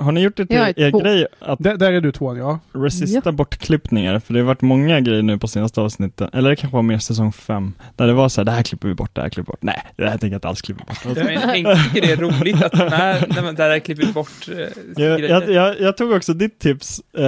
Har ni gjort det till Jag er två. grej att Där, där är du tvåan, ja. resista bortklippningar? För det har varit många grejer nu på senaste avsnittet, eller det kanske var mer säsong fem, där det var så här, det här klipper vi bort, det här klipper vi bort. Nej, det här tänker jag inte alls klippa bort. Henke tycker det är roligt att när, när man där klipper bort eh, Jag, jag, jag, jag tog också ditt tips, eh,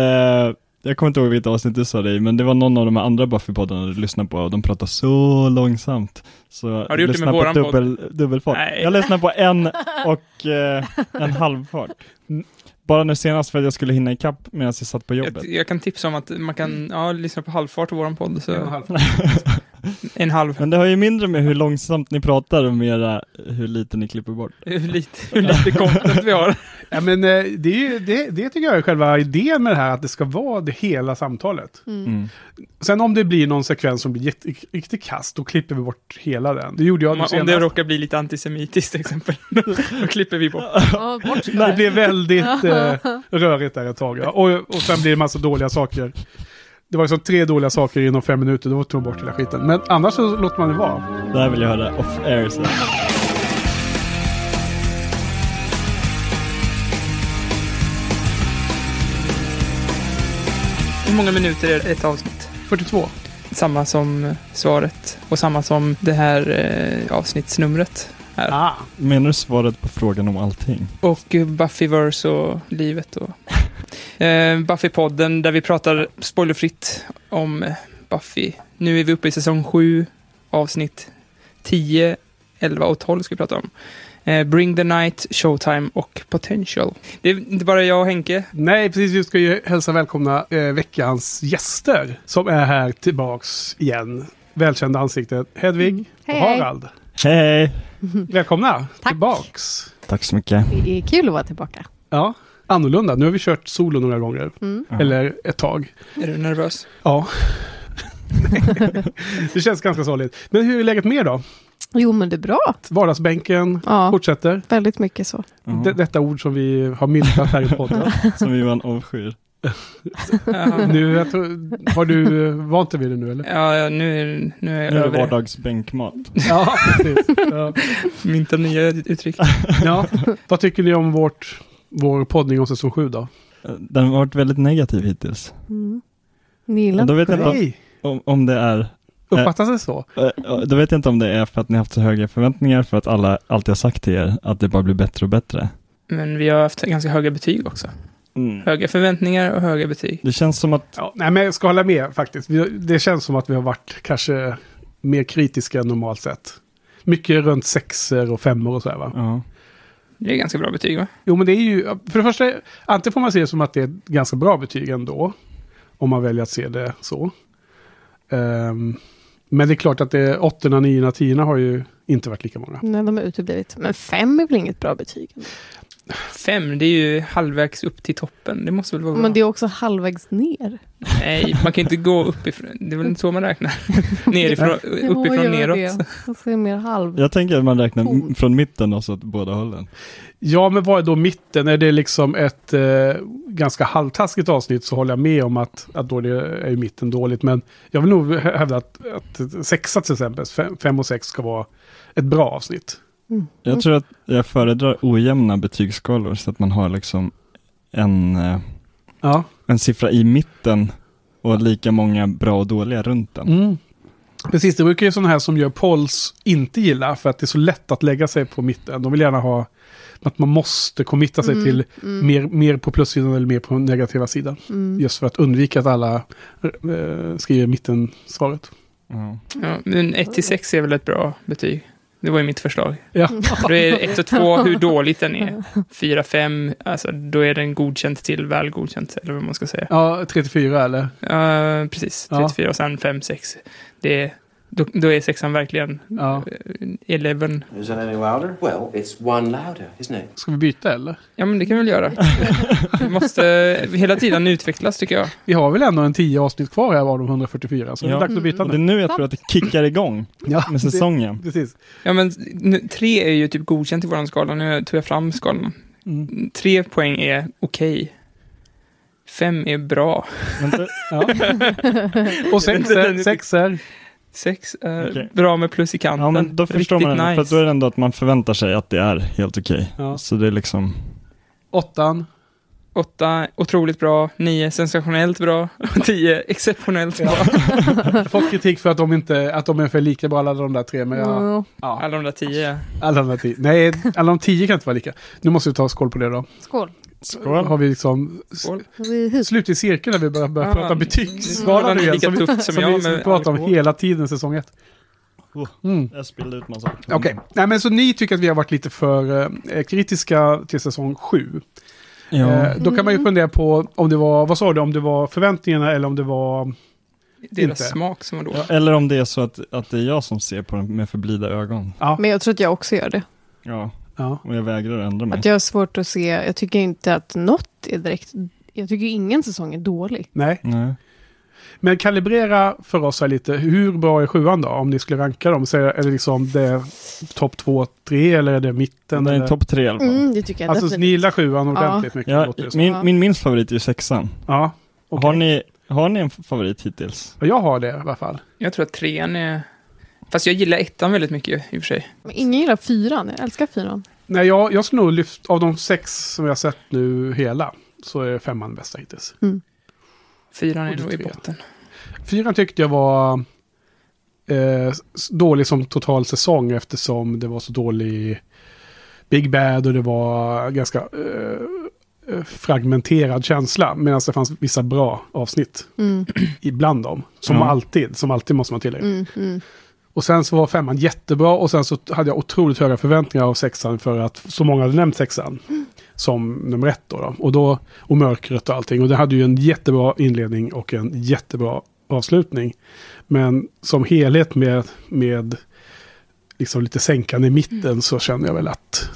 jag kommer inte ihåg vilket avsnitt du sa det i, men det var någon av de här andra Buffy-poddarna du lyssnade på och de pratar så långsamt. Så Har du gjort det med på våran podd? dubbel, dubbelfart. Nej. Jag lyssnade på en och eh, en halvfart. Mm. Bara nu senast för att jag skulle hinna ikapp medan jag satt på jobbet. jag, jag kan tipsa om att man kan ja, lyssna på halvfart på våran podd. Så En och en halv. en. Men det har ju mindre med hur långsamt ni pratar och mera hur lite ni klipper bort. Hur lite, hur lite content vi har. Ja, men eh, det, är ju, det, det tycker jag är själva idén med det här, att det ska vara det hela samtalet. Mm. Mm. Sen om det blir någon sekvens som blir riktigt kast, då klipper vi bort hela den. Det gjorde jag Om, om det råkar bli lite antisemitiskt till exempel, då klipper vi bort. Ja, bort. Det blev väldigt eh, rörigt där ett tag. Ja. Och, och sen blir det massa dåliga saker. Det var liksom tre dåliga saker inom fem minuter, då tog man bort hela skiten. Men annars så låter man det vara. Det här vill jag höra off air sen. Hur många minuter är ett avsnitt? 42. Samma som svaret och samma som det här eh, avsnittsnumret. Här. Ah. Menar du svaret på frågan om allting? Och eh, Buffyverse och livet och eh, Buffy-podden där vi pratar spoilerfritt om eh, Buffy. Nu är vi uppe i säsong 7, avsnitt 10, 11 och 12 ska vi prata om. Eh, Bring the Night, Showtime och Potential. Det är inte bara jag och Henke. Nej, precis. Vi ska ju hälsa välkomna eh, veckans gäster som är här tillbaks igen. Välkända ansiktet Hedvig och Hej, hej. Hej! Välkomna Tack. tillbaks. Tack så mycket. Det är kul att vara tillbaka. Ja, annorlunda. Nu har vi kört solo några gånger. Mm. Eller ett tag. Är du nervös? Ja. det känns ganska sorgligt. Men hur är läget med er då? Jo, men det är bra. Vardagsbänken Ja, fortsätter. väldigt mycket så. Ja, detta ord som vi har myntat här i podden. Som Johan avskyr. Nu, jag tror, har du eh, vant dig vid det nu eller? Ja, ja, nu är, nu är jag Nu är det vardagsbänkmat. Ja, precis. Ja. Mynta nya uttryck. ja. Vad tycker ni om vårt, vår poddning om säsong 7 då? Den har varit väldigt negativ hittills. Mm. Ni gillar vet jag inte Nej, om, om det är uppfattas det så? eh, Då vet jag inte om det är för att ni har haft så höga förväntningar för att alla alltid har sagt till er att det bara blir bättre och bättre. Men vi har haft ganska höga betyg också. Höga förväntningar och höga betyg. Det känns som att Ja, nej, men jag ska hålla med faktiskt. Det känns som att vi har varit kanske mer kritiska än normalt sett. Mycket runt sexor och femmor och så här va? ja, Det är ganska bra betyg va? Jo, men det är ju, för det första, antingen får man se det som att det är ett ganska bra betyg ändå. Om man väljer att se det så. Ehm, men det är klart att det åttorna, niorna, tiorna har ju inte varit lika många. Nej, de har uteblivit. Men fem är väl inget bra betyg? Fem, det är ju halvvägs upp till toppen. Det måste väl vara bra? Men det är också halvvägs ner. Nej, man kan inte gå uppifrån. Det är väl inte så man räknar? Nerifrån, uppifrån neråt. det. Alltså mer halv. jag tänker att man räknar från mitten och så åt båda hållen. Ja, men vad är då mitten? Är det liksom ett eh, ganska halvtaskigt avsnitt så håller jag med om att, att då det är ju mitten dåligt. Men jag vill nog hä- hävda att, att sexa till exempel, fem, fem och sex ska vara ett bra avsnitt. Mm. Jag tror att jag föredrar ojämna betygsskalor så att man har liksom en, eh, Ja. en siffra i mitten och lika många bra och dåliga runt den. Mm. Precis, det brukar ju sådana här som gör polls inte gilla för att det är så lätt att lägga sig på mitten. De vill gärna ha att man måste committa sig Mm, till mm, mer, mer på plussidan eller mer på negativa sidan. mm. Just för att undvika att alla eh, skriver mittensvaret. Ja. Ja, men 1 till 6 är väl ett bra betyg? Det var ju mitt förslag. Ja. Då är 1 och 2 hur dåligt den är. 4, 5, alltså då är den godkänt till väl godkänt, eller vad man ska säga. ja, 34 eller? Ja, precis. Ja. 34 och sen 5, 6. Det är, då, då är sexan verkligen Ja. eh, 11. Is that any louder? Well, it's one louder, isn't it? Ska vi byta eller? Ja, men det kan vi väl göra. Vi måste hela tiden utvecklas, tycker jag. Vi har väl ändå en 10 avsnitt kvar här av de 144, så det Ja. är dags att byta Och det är nu. nu jag tror att det kickar igång Ja, med säsongen. Det, precis. Ja, men nu, tre är ju typ godkänt i våran skala. Nu tog jag fram skalan. Mm. Tre poäng är okej. Fem är bra. Men det, Ja. Och sex är, sex är Sex är Okej. bra med plus i kanten. ja, men då förstår Riktigt man det, för nice. då är det ändå att man förväntar sig att det är helt okej. Ja. Så det är liksom, åttan. Åtta otroligt bra, nio sensationellt bra och tio exceptionellt bra. Jag har fått kritik för att de inte, att de är för lika bra alla de där tre, men ja, Ja. ja. Alla de där tio. Alla de där tio. Nej, alla de tio kan inte vara lika. Nu måste vi ta skål på det då. Skål. Då har vi liksom Skål. Vi hit. slut i cirkeln när vi börjar, börjar Ja, prata betygsskala det är igen. Som, som som jag vi pratar om hela tiden säsong ett. Oh. Mm. Jag spillde ut massa. Okej, nej men så ni tycker att vi har varit lite för eh, kritiska till säsong sju. Ja. Eh, då kan man ju fundera på om det var, vad sa du, om det var förväntningarna eller om det var... Deras Inte. smak som var då. ja. Eller om det är så att, att det är jag som ser på den med förblida ögon. Ja, Men jag tror att jag också gör det. Ja, ja. och jag vägrar ändra mig. Att jag har svårt att se, jag tycker inte att något är direkt, jag tycker ingen säsong är dålig. Nej, Nej. Men kalibrera för oss här lite. Hur bra är sjuan då? Om ni skulle ranka dem. Så är det liksom det topp två, tre eller är det mitten? Den är topp tre i alla fall. Mm, det tycker jag Alltså ni gillar sjuan ordentligt mycket? Ja, det som. min, Ja. min minst favorit är ju sexan. ja. okej. Har, ni, har ni en favorit hittills? Jag har det i alla fall. Jag tror att trean är... Fast jag gillar ettan väldigt mycket i och för sig. Men ingen gillar fyran, jag älskar fyran. Nej, jag, jag skulle nog lyfta, av de sex som jag har sett nu hela, så är femman bästa hittills. Fyran Och är det nog i botten. Fyran tyckte jag var eh, dålig som total säsong eftersom det var så dålig Big Bad och det var ganska eh, eh, fragmenterad känsla. Medan det fanns vissa bra avsnitt Mm, ibland dem. Som Ja. alltid, som alltid måste man tillägga. mm, mm. Och sen så var femman jättebra och sen så hade jag otroligt höga förväntningar av sexan för att så många hade nämnt sexan. Som nummer ett då, då. Och då. Och mörkret och allting. Och det hade ju en jättebra inledning och en jättebra avslutning. Men som helhet med, med liksom lite sänkande i mitten så känner jag väl att,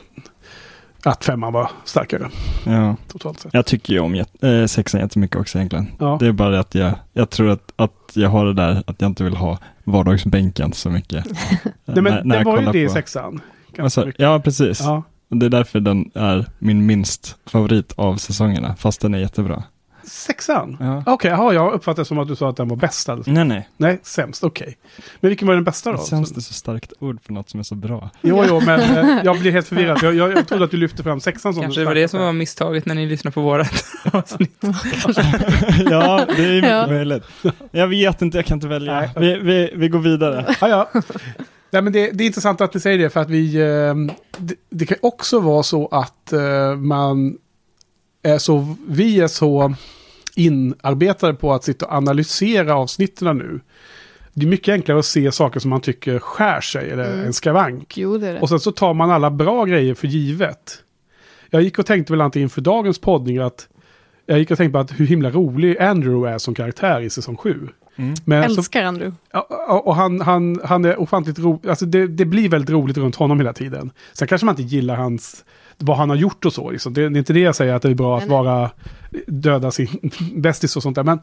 att femman var starkare Ja. totalt sett. Jag tycker ju om jät- äh, sexan jättemycket också egentligen. Ja. Det är bara det att jag, jag tror att, att jag har det där att jag inte vill ha vardagsbänken så mycket. Nej men det var ju det i sexan. Alltså, ja, precis. Ja. Det är därför den är min minst favorit av säsongerna, fast den är jättebra. Sexan? Ja. Okej, okay, jag uppfattade det som att du sa att den var bäst. Alltså. Nej, nej. Nej, sämst, okej. Men vilken var den bästa då? Känns det så starkt ord för något som är så bra? Jo, jo, men eh, jag blir helt förvirrad. Jag, jag, jag trodde att du lyfte fram sexan som Kanske det var det som var misstaget när ni lyssnade på vårat avsnitt. ja, det är mycket Ja. möjligt. Jag vet inte, jag kan inte välja. Nej. Vi, vi, vi går vidare. Ja, ja. Nej, men det, det är intressant att ni säger det, för att vi... Eh, det, det kan också vara så att eh, man är så... Vi är så inarbetade på att sitta och analysera avsnitten nu. Det är mycket enklare att se saker som man tycker skär sig, eller Mm. en skavank. Jo, det det. Och sen så tar man alla bra grejer för givet. Jag gick och tänkte väl alltid inför dagens poddning att jag gick och tänkte på att hur himla rolig Andrew är som karaktär i säsong 7. Mm. Men så, älskar Andrew. ja, ja, och han, han, han är ofantligt rolig. Alltså det, det blir väldigt roligt runt honom hela tiden. Sen kanske man inte gillar hans, vad han har gjort och så. Liksom. Det, det är inte det jag säger att det är bra att vara döda sin bästis och sånt där. Men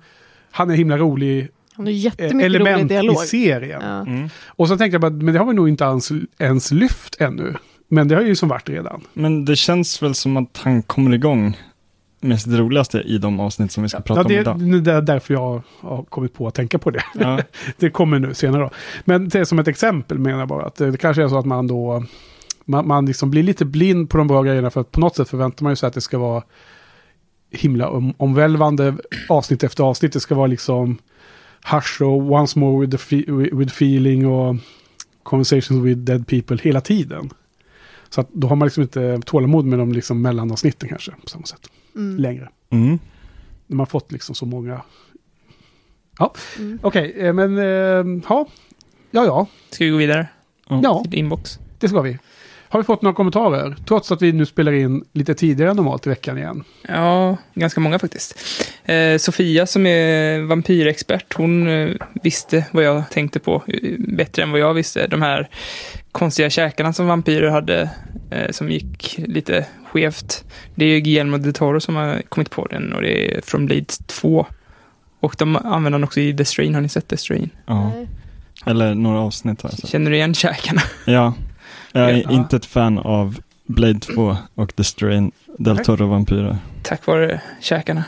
han är himla rolig Han har eh, jättemycket rolig element i dialog. serien. Ja. Mm. Och så tänkte jag bara, men det har vi nog inte ens, ens lyft ännu. Men det har ju som varit redan. Men det känns väl som att han kommer igång med sitt roligaste i de avsnitt som vi ska prata ja, det, om idag. det är därför jag har kommit på att tänka på det. Ja. det kommer nu senare då. Men det är som ett exempel menar jag bara att det, kanske är så att man då man, man liksom blir lite blind på de bra grejerna för att på något sätt förväntar man sig att det ska vara himla om, omvälvande avsnitt efter avsnitt. Det ska vara liksom Hush och Once More with, the with Feeling och Conversations with Dead People hela tiden. Så att då har man liksom inte tålamod med de liksom mellanavsnitten kanske på samma sätt Mm. längre. Mm. När man fått liksom så många. Mm. Okej, eh, men eh, ja. Ja, ja. Ska vi gå vidare Ja, till inbox? det ska vi. Har vi fått några kommentarer? Trots att vi nu spelar in lite tidigare än normalt i veckan igen. Ja, ganska många faktiskt. Eh, Sofia som är vampyrexpert, hon eh, visste vad jag tänkte på eh, bättre än vad jag visste. De här konstiga käkarna som vampyrer hade, eh, som gick lite skevt. Det är ju Guillermo del Toro som har kommit på den och det är från Blade 2. Och de använder den också i The Strain, har ni sett The Strain? Ja. Eller några avsnitt har jag sett. Känner du igen käkarna? Ja. Jag är Ja. inte ett fan av Blade 2 och The Strain Del. Toro Vampyrer. Tack vare käkarna.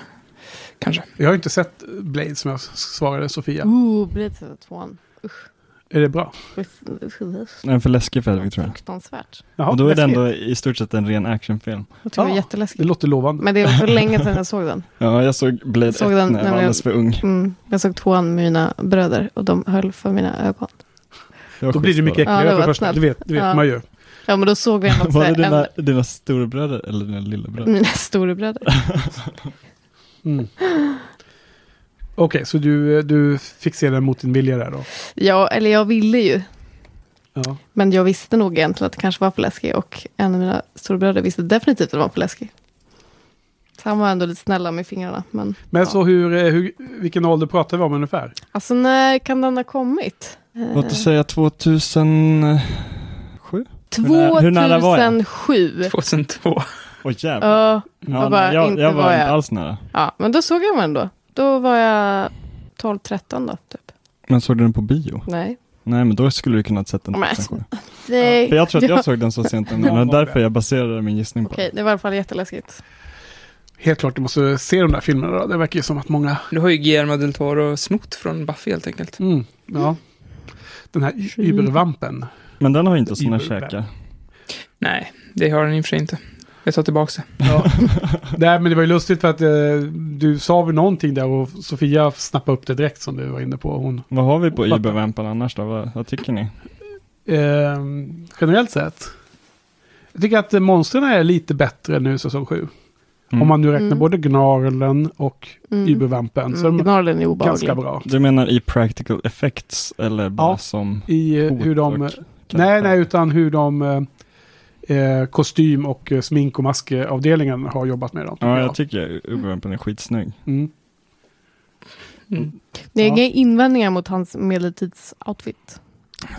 Kanske. Jag har inte sett Blade som jag svarade Sofia. Ooh, Blade 2. Är det bra? Den är för läskig för Hedvig tror jag. Fruktansvärt. Jaha, och då är det ändå i stort sett en ren actionfilm. Jag tycker det var Ja, jätteläskigt. Det låter lovande. Men det är också länge sedan jag såg den. Ja, jag såg Blade Såg 1 den när jag var alldeles för ung. Mm. Jag såg tvåan med mina bröder och de höll för mina ögon. Det var Då blir det mycket bara. Ja, det äckligare var för det första. Det vet, det vet Ja. man ju. Ja, men då såg vi ändå Var det en, dina, dina storebröder eller dina lillabröder? mina storebröder. Mm. Okej, så du, du fick se den mot din vilja där då? Ja, eller jag ville ju. Ja. Men jag visste nog egentligen att det kanske var för läskig. Och en av mina storebröder visste definitivt att det var för läskig. Så han var ändå lite snälla med fingrarna. Men, Men ja. så hur, eh, hur, vilken ålder pratar vi om ungefär? Alltså när kan den ha kommit? Låt oss säga 2007? nära- hur nära var jag? 2007. 2002. Åh jävlar. Ja, Ja, jag jag, jag var var inte alls nära. ja, men då såg jag den ändå. Då var jag 12-13 då, typ. Men såg du den på bio? Nej. Nej, men då skulle du kunna ha sett den. Men- 2007. Nej. För jag tror att Ja. jag såg den så sent, men det var därför det. jag baserade min gissning på Okej, det. det var i alla fall jätteläskigt. Helt klart, du måste se de där filmerna då. Det verkar ju som att många... Nu har ju Guillermo del Toro snott från Buffy helt enkelt. Mm, ja. Den här übervampen. Men den har inte sådana käkar. Nej, det har den i och för sig inte. Jag tar tillbaka det. Ja. Nej, men det var ju lustigt för att eh, du sa väl någonting där och Sofia snappade upp det direkt som du var inne på. Hon, Vad har vi på. Ibervampan annars då? Vad, vad tycker ni? eh, generellt sett. Jag tycker att eh, monstren är lite bättre nu säsong 7. Mm. Om man nu räknar Mm. både Gnarlen och Mm. Übervampen. Så är Mm, de Gnarlen är obehaglig. ganska bra. Du menar i practical effects eller bara Ja. som I eh, hur de... och Nej, nej, utan hur de... Eh, kostym och eh, smink och maskavdelningen har jobbat med dem. Ja, jag. jag tycker Ibervampan är skitsnygg. Mm. Mm. Det är Ja. inga invändningar mot hans medeltidsoutfit.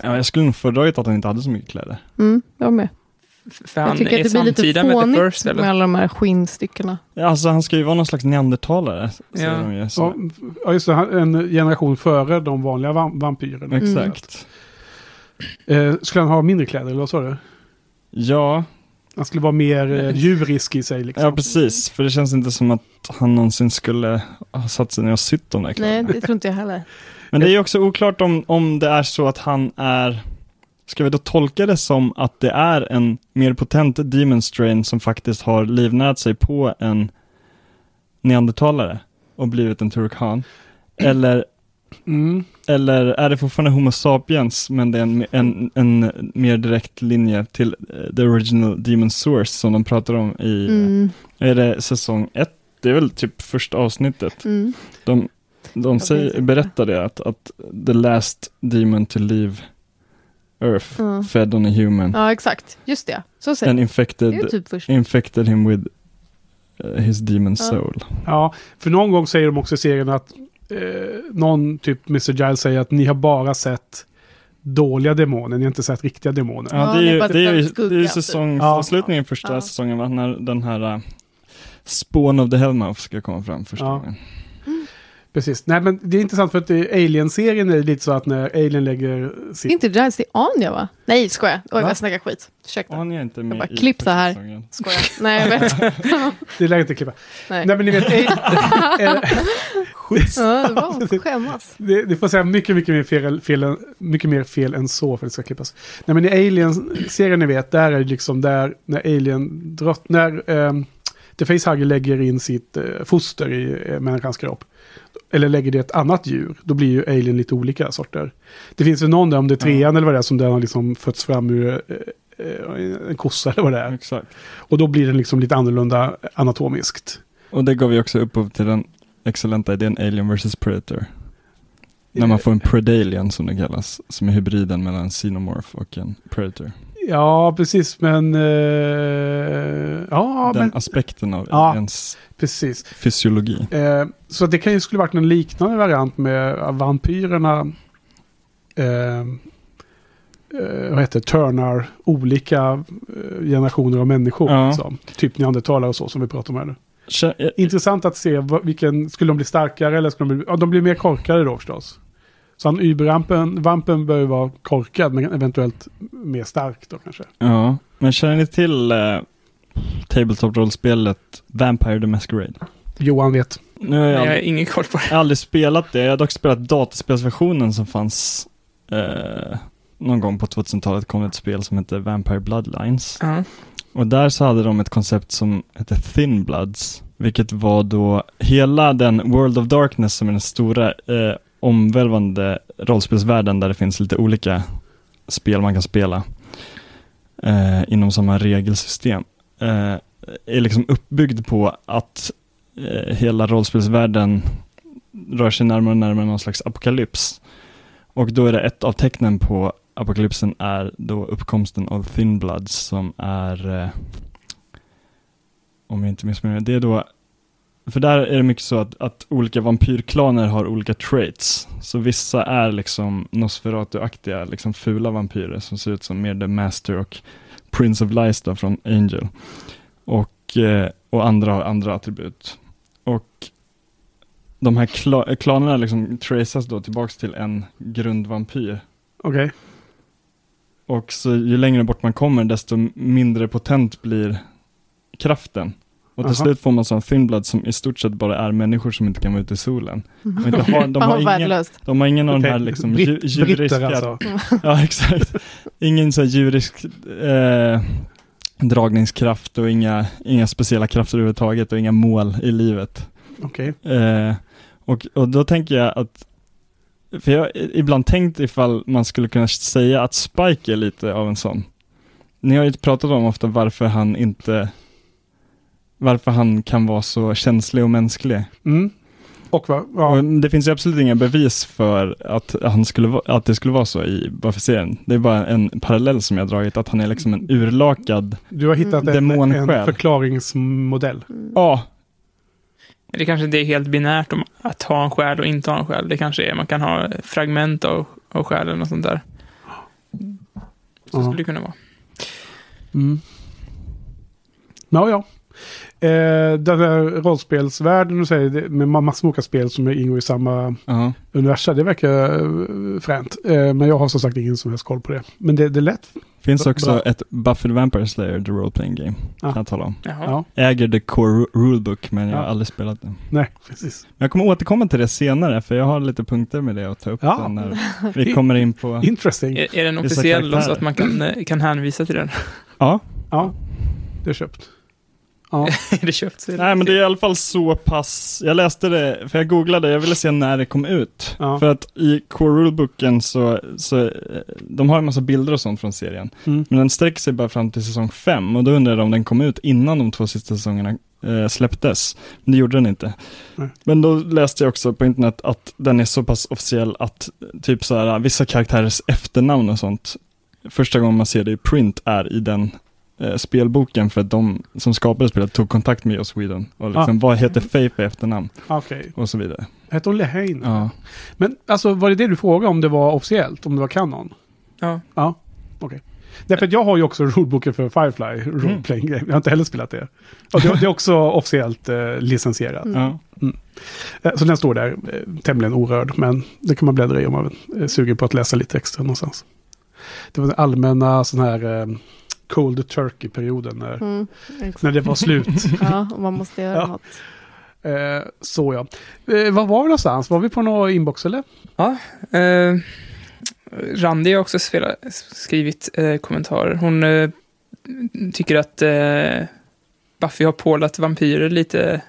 Ja, jag skulle nog föredragit att han inte hade så mycket kläder. Mm, jag med. För Jag tycker är att det blir lite samtida med fånigt First med alla de här skinnstyckena. Ja, alltså han ska ju vara någon slags neandertalare. Ja. de ju, Ja, så. ja, just det. En generation före de vanliga vam- vampyrerna. Exakt. Eh, skulle han ha mindre kläder, eller vad sa du? Ja, Han skulle vara mer eh, djurisk i sig. Liksom. ja, precis. För det känns inte som att han någonsin skulle ha satt sig ner och sytt de där Nej, kläderna. det tror inte jag heller. Men det är ju också oklart om, om det är så att han är Ska vi då tolka det som att det är en mer potent demon strain som faktiskt har livnärt sig på en neandertalare och blivit en turkan? Eller, Mm. eller är det fortfarande Homo sapiens men det är en, en, en mer direkt linje till eh, the original demon source som de pratar om i, Mm, är det säsong ett? Det är väl typ första avsnittet. mm. De, de säger, berättar det att, att the last demon to leave Earth Ja. fed on a human Ja, exakt. Just det. Så säger and infected, typ infected him with uh, his demon Ja. soul. Ja, för någon gång säger de också i serien att eh, någon, typ Mr. Giles säger att ni har bara sett dåliga demoner, ni har inte sett riktiga demoner. Ja, det är ju, det är ju, skugga, det är ju typ. säsongsavslutningen Ja. första Ja. säsongen, när den här uh, Spawn of the Hellmouth ska komma fram första Ja. gången. Precis. Nej, men det är intressant för att Alien-serien är lite så att när Alien lägger sitt... inte Giles, det är Anja va? Nej, skojar. Oj, Va? vad snackar skit. Ursäkta. Anja är inte med bara, i klipp det här. säsongen. Skojar. Nej, jag vet. Det lär jag inte klippa. Nej. Nej, men ni vet... Alien, Skits. Ja, det var skämmas. Det, det får säga mycket, mycket mer fel, fel, än- mycket mer fel än så för att det ska klippas. Nej, men i Alien-serien ni vet, där är det liksom där när Alien drott, när um, The Facehugger lägger in sitt eh, foster i uh, människans kropp. Eller lägger det ett annat djur, då blir ju Alien lite olika sorter. Det finns ju någon där, om det är trean eller vad det är, som den har liksom fötts fram ur eh, eh, en kossa eller vad det är. Exakt. Och då blir den liksom lite annorlunda anatomiskt. Och det gav ju också upphov till den excellenta idén Alien vs Predator. När man får en Predalien som det kallas, som är hybriden mellan en Xenomorph och en Predator. Ja, precis, men... eh, ja, Den men aspekten av Ja. ens precis. fysiologi. Eh, så det kan ju skulle varit en liknande variant med vampyrerna. Eh, eh, vad heter? Turnar olika eh, generationer av människor. Ja. Liksom. Typ neandertalare och så som vi pratar om här nu. Eh, Intressant att se vilken, skulle de bli starkare eller skulle de bli, ja de blir mer korkade då förstås. Så han Ubervampen, vampen bör ju vara korkad men eventuellt mer stark då kanske. Ja, men känner ni till eh, Tabletop-rollspelet Vampire the Masquerade? Johan vet. Nu har jag, Men jag har ingen koll på det. jag har aldrig spelat det, jag har dock spelat dataspelsversionen som fanns eh, någon gång på 2000-talet kom ett spel som hette Vampire Bloodlines. Ja. Och där så hade de ett koncept som hette Thin Bloods, vilket var då hela den World of Darkness som är den stora eh, omvälvande rollspelsvärlden där det finns lite olika spel man kan spela eh, inom samma regelsystem. Eh, är liksom uppbyggd på att eh, hela rollspelsvärlden rör sig närmare och närmare någon slags apokalyps. Och då är det ett av tecknen på apokalypsen är då uppkomsten av Thin Bloods som är, eh, om jag inte missminner mig, det är då, för där är det mycket så att, att olika vampyrklaner har olika traits. Så vissa är liksom Nosferatu-aktiga, liksom fula vampyrer som ser ut som mer The Master och Prince of Lies då från Angel. Och, eh, och andra har andra attribut. Och de här kla- klanerna liksom traceas då tillbaks till en grundvampyr. Okej. Och så ju längre bort man kommer, desto mindre potent blir kraften. Och till Aha. slut får man sån thin blood som i stort sett bara är människor som inte kan vara ute i solen. Och inte har, de, har ingen, de har ingen av de här liksom Britt- dju- djuriska... Alltså. Ja, exakt. Ingen så djurisk eh, dragningskraft och inga, inga speciella krafter överhuvudtaget och inga mål i livet. Okej. Eh, och, och då tänker jag att, för jag har ibland tänkt ifall man skulle kunna säga att Spike är lite av en sån. Ni har ju pratat om ofta varför han inte, varför han kan vara så känslig och mänsklig. Mm. Och vad? Ja. Och det finns ju absolut inga bevis för att, han skulle, va- att det skulle vara så i Buffy-serien. Det är bara en parallell som jag har dragit, att han är liksom en urlakad, Du har hittat en, en förklaringsmodell. ja, Det kanske inte är helt binärt om att ha en själ och inte ha en själ. Det kanske är, man kan ha fragment av, av själen och sånt där. Så Ja. skulle det kunna vara. Mm. Ja, ja. Eh, den här rollspelsvärlden du säger, med massor med olika spel som ingår i samma ja. universum, det verkar eh, fränt. Eh, men jag har som sagt ingen som helst koll på det. Men det, det är lätt. Finns Bra. också ett Buffy the Vampire Slayer, the role playing game, Ja. kan jag tala om. Jaha. Ja. Äger the core ru- rulebook, men jag har aldrig spelat det. Nej, precis. Jag kommer återkomma till det senare, för jag har lite punkter med det att ta upp Ja. när vi kommer in på... Interesting. Är, är den officiell så att man kan, eh, kan hänvisa till den? Ja, Ja, det är köpt. Ja, det köpt? nej men det är i alla fall så pass, jag läste det, för jag googlade, jag ville se när det kom ut. Ja. För att i core rulebooken så, så, de har en massa bilder och sånt från serien. mm. Men den sträcker sig bara fram till säsong 5 och då undrar jag om den kom ut innan de två sista säsongerna eh, släpptes. Men det gjorde den inte. Nej. Men då läste jag också på internet att den är så pass officiell att typ så här, vissa karaktärers efternamn och sånt, första gången man ser det i print är i den eh, spelboken för att de som skapade spelet tog kontakt med Joss Whedon och liksom, vad heter Faith i efternamn okej. och så vidare. Hette hon Lehane? Ja. Men alltså, var det det du frågade om det var officiellt? Om det var kanon? Ja. Ja, okej. Därför att jag har ju också ruleboken för Firefly, role playing game. Jag har inte heller spelat det. Och det, det är också officiellt eh, licensierat. Mm. Eh, Så den står där eh, tämligen orörd, men det kan man bläddra i om man är sugen på att läsa lite extra någonstans. Det var den allmänna sån här eh, cold turkey-perioden när, Mm, när det var slut. Ja, och man måste göra Ja. något. eh, så ja. Eh, var var vi någonstans? Var vi på någon inbox eller? Ja. Eh, Randi har också spelat, skrivit eh, kommentarer. Hon eh, tycker att eh, Buffy har pålat vampyrer lite...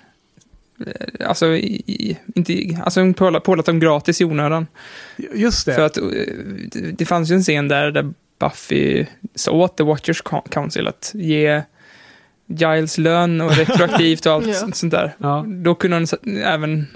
Eh, alltså, i, inte, alltså hon pålat, pålat dem gratis i onödan. Just det. För att det, det fanns ju en scen där, där Buffy. Så åt The Watchers Council att ge Giles lön och retroaktivt och allt Ja. sånt- där. ja. Då kunde hon även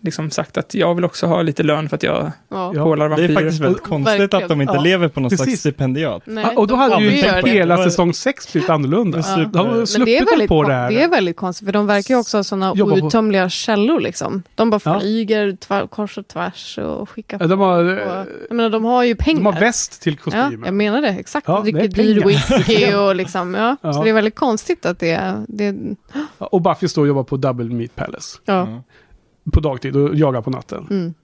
liksom sagt att jag vill också ha lite lön för att jag Ja. Ja. pålar Det är vampyrer. faktiskt väldigt konstigt verkligen. att de inte Ja, lever på något slags precis. stipendiat. Nej, Ja, och då hade de ju hela det. säsong 6 blivit annorlunda. Ja. De har Men det är sluppit väldigt, på det här. det är väldigt konstigt, för de verkar ju också ha sådana på- outtömliga källor. Liksom. De bara Ja. flyger tvär, kors och tvärs och skickar Ja, De har, och, eh, Jag menar, de har ju pengar. de har väst till ja, kostymer. jag menar det, exakt. Ja, det är Dricker dyr whisky och liksom, ja. Ja. Så det är väldigt konstigt att det, det Och Buffy står och jobbar på Double Meat Palace. ja. På dagtid och jagar på natten. Mm.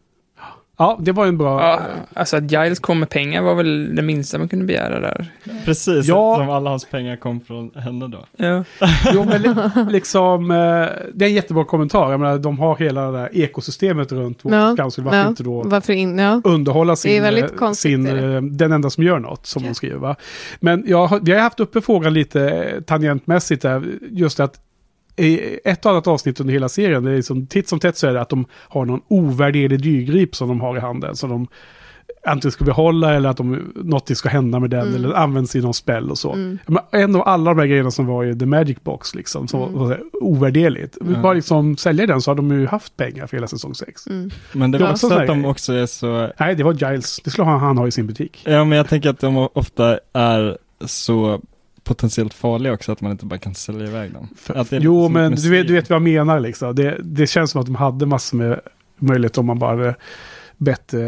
Ja, det var en bra... Ja, alltså att Giles kom med pengar var väl det minsta man kunde begära där. Precis, Ja. som alla hans pengar kom från henne då. Ja. Jo, men li liksom, eh, det är en jättebra kommentar. Jag menar, de har hela det där ekosystemet runt Ja, Council. Varför ja. inte då Varför in, ja. underhålla sin, Det är väldigt eh, konstigt, sin eh, den enda som gör något, som de skriver. Men jag, har- vi har haft uppe frågan lite tangentmässigt där, just att i ett annat avsnitt under hela serien, det är som titt som tätt så är det att de har någon ovärderlig dyrgrip som de har i handen. Som de antingen ska behålla eller att de, något ska hända med den Mm. eller används i någon spel och så. Mm. Men en av alla de här grejerna som var i The Magic Box, liksom, som Mm. var så ovärderligt. Ja. Bara liksom sälja den så har de ju haft pengar för hela säsong 6. Mm. Men det Ja, var också så att de också är så, Nej, det var Giles. Det skulle han, han ha i sin butik. ja men jag tänker att de ofta är så potentiellt farliga också att man inte bara kan sälja iväg dem. Att det är Jo, lite men du vet, du vet vad jag menar liksom. Det, det känns som att de hade massor med möjlighet om man bara bett eh,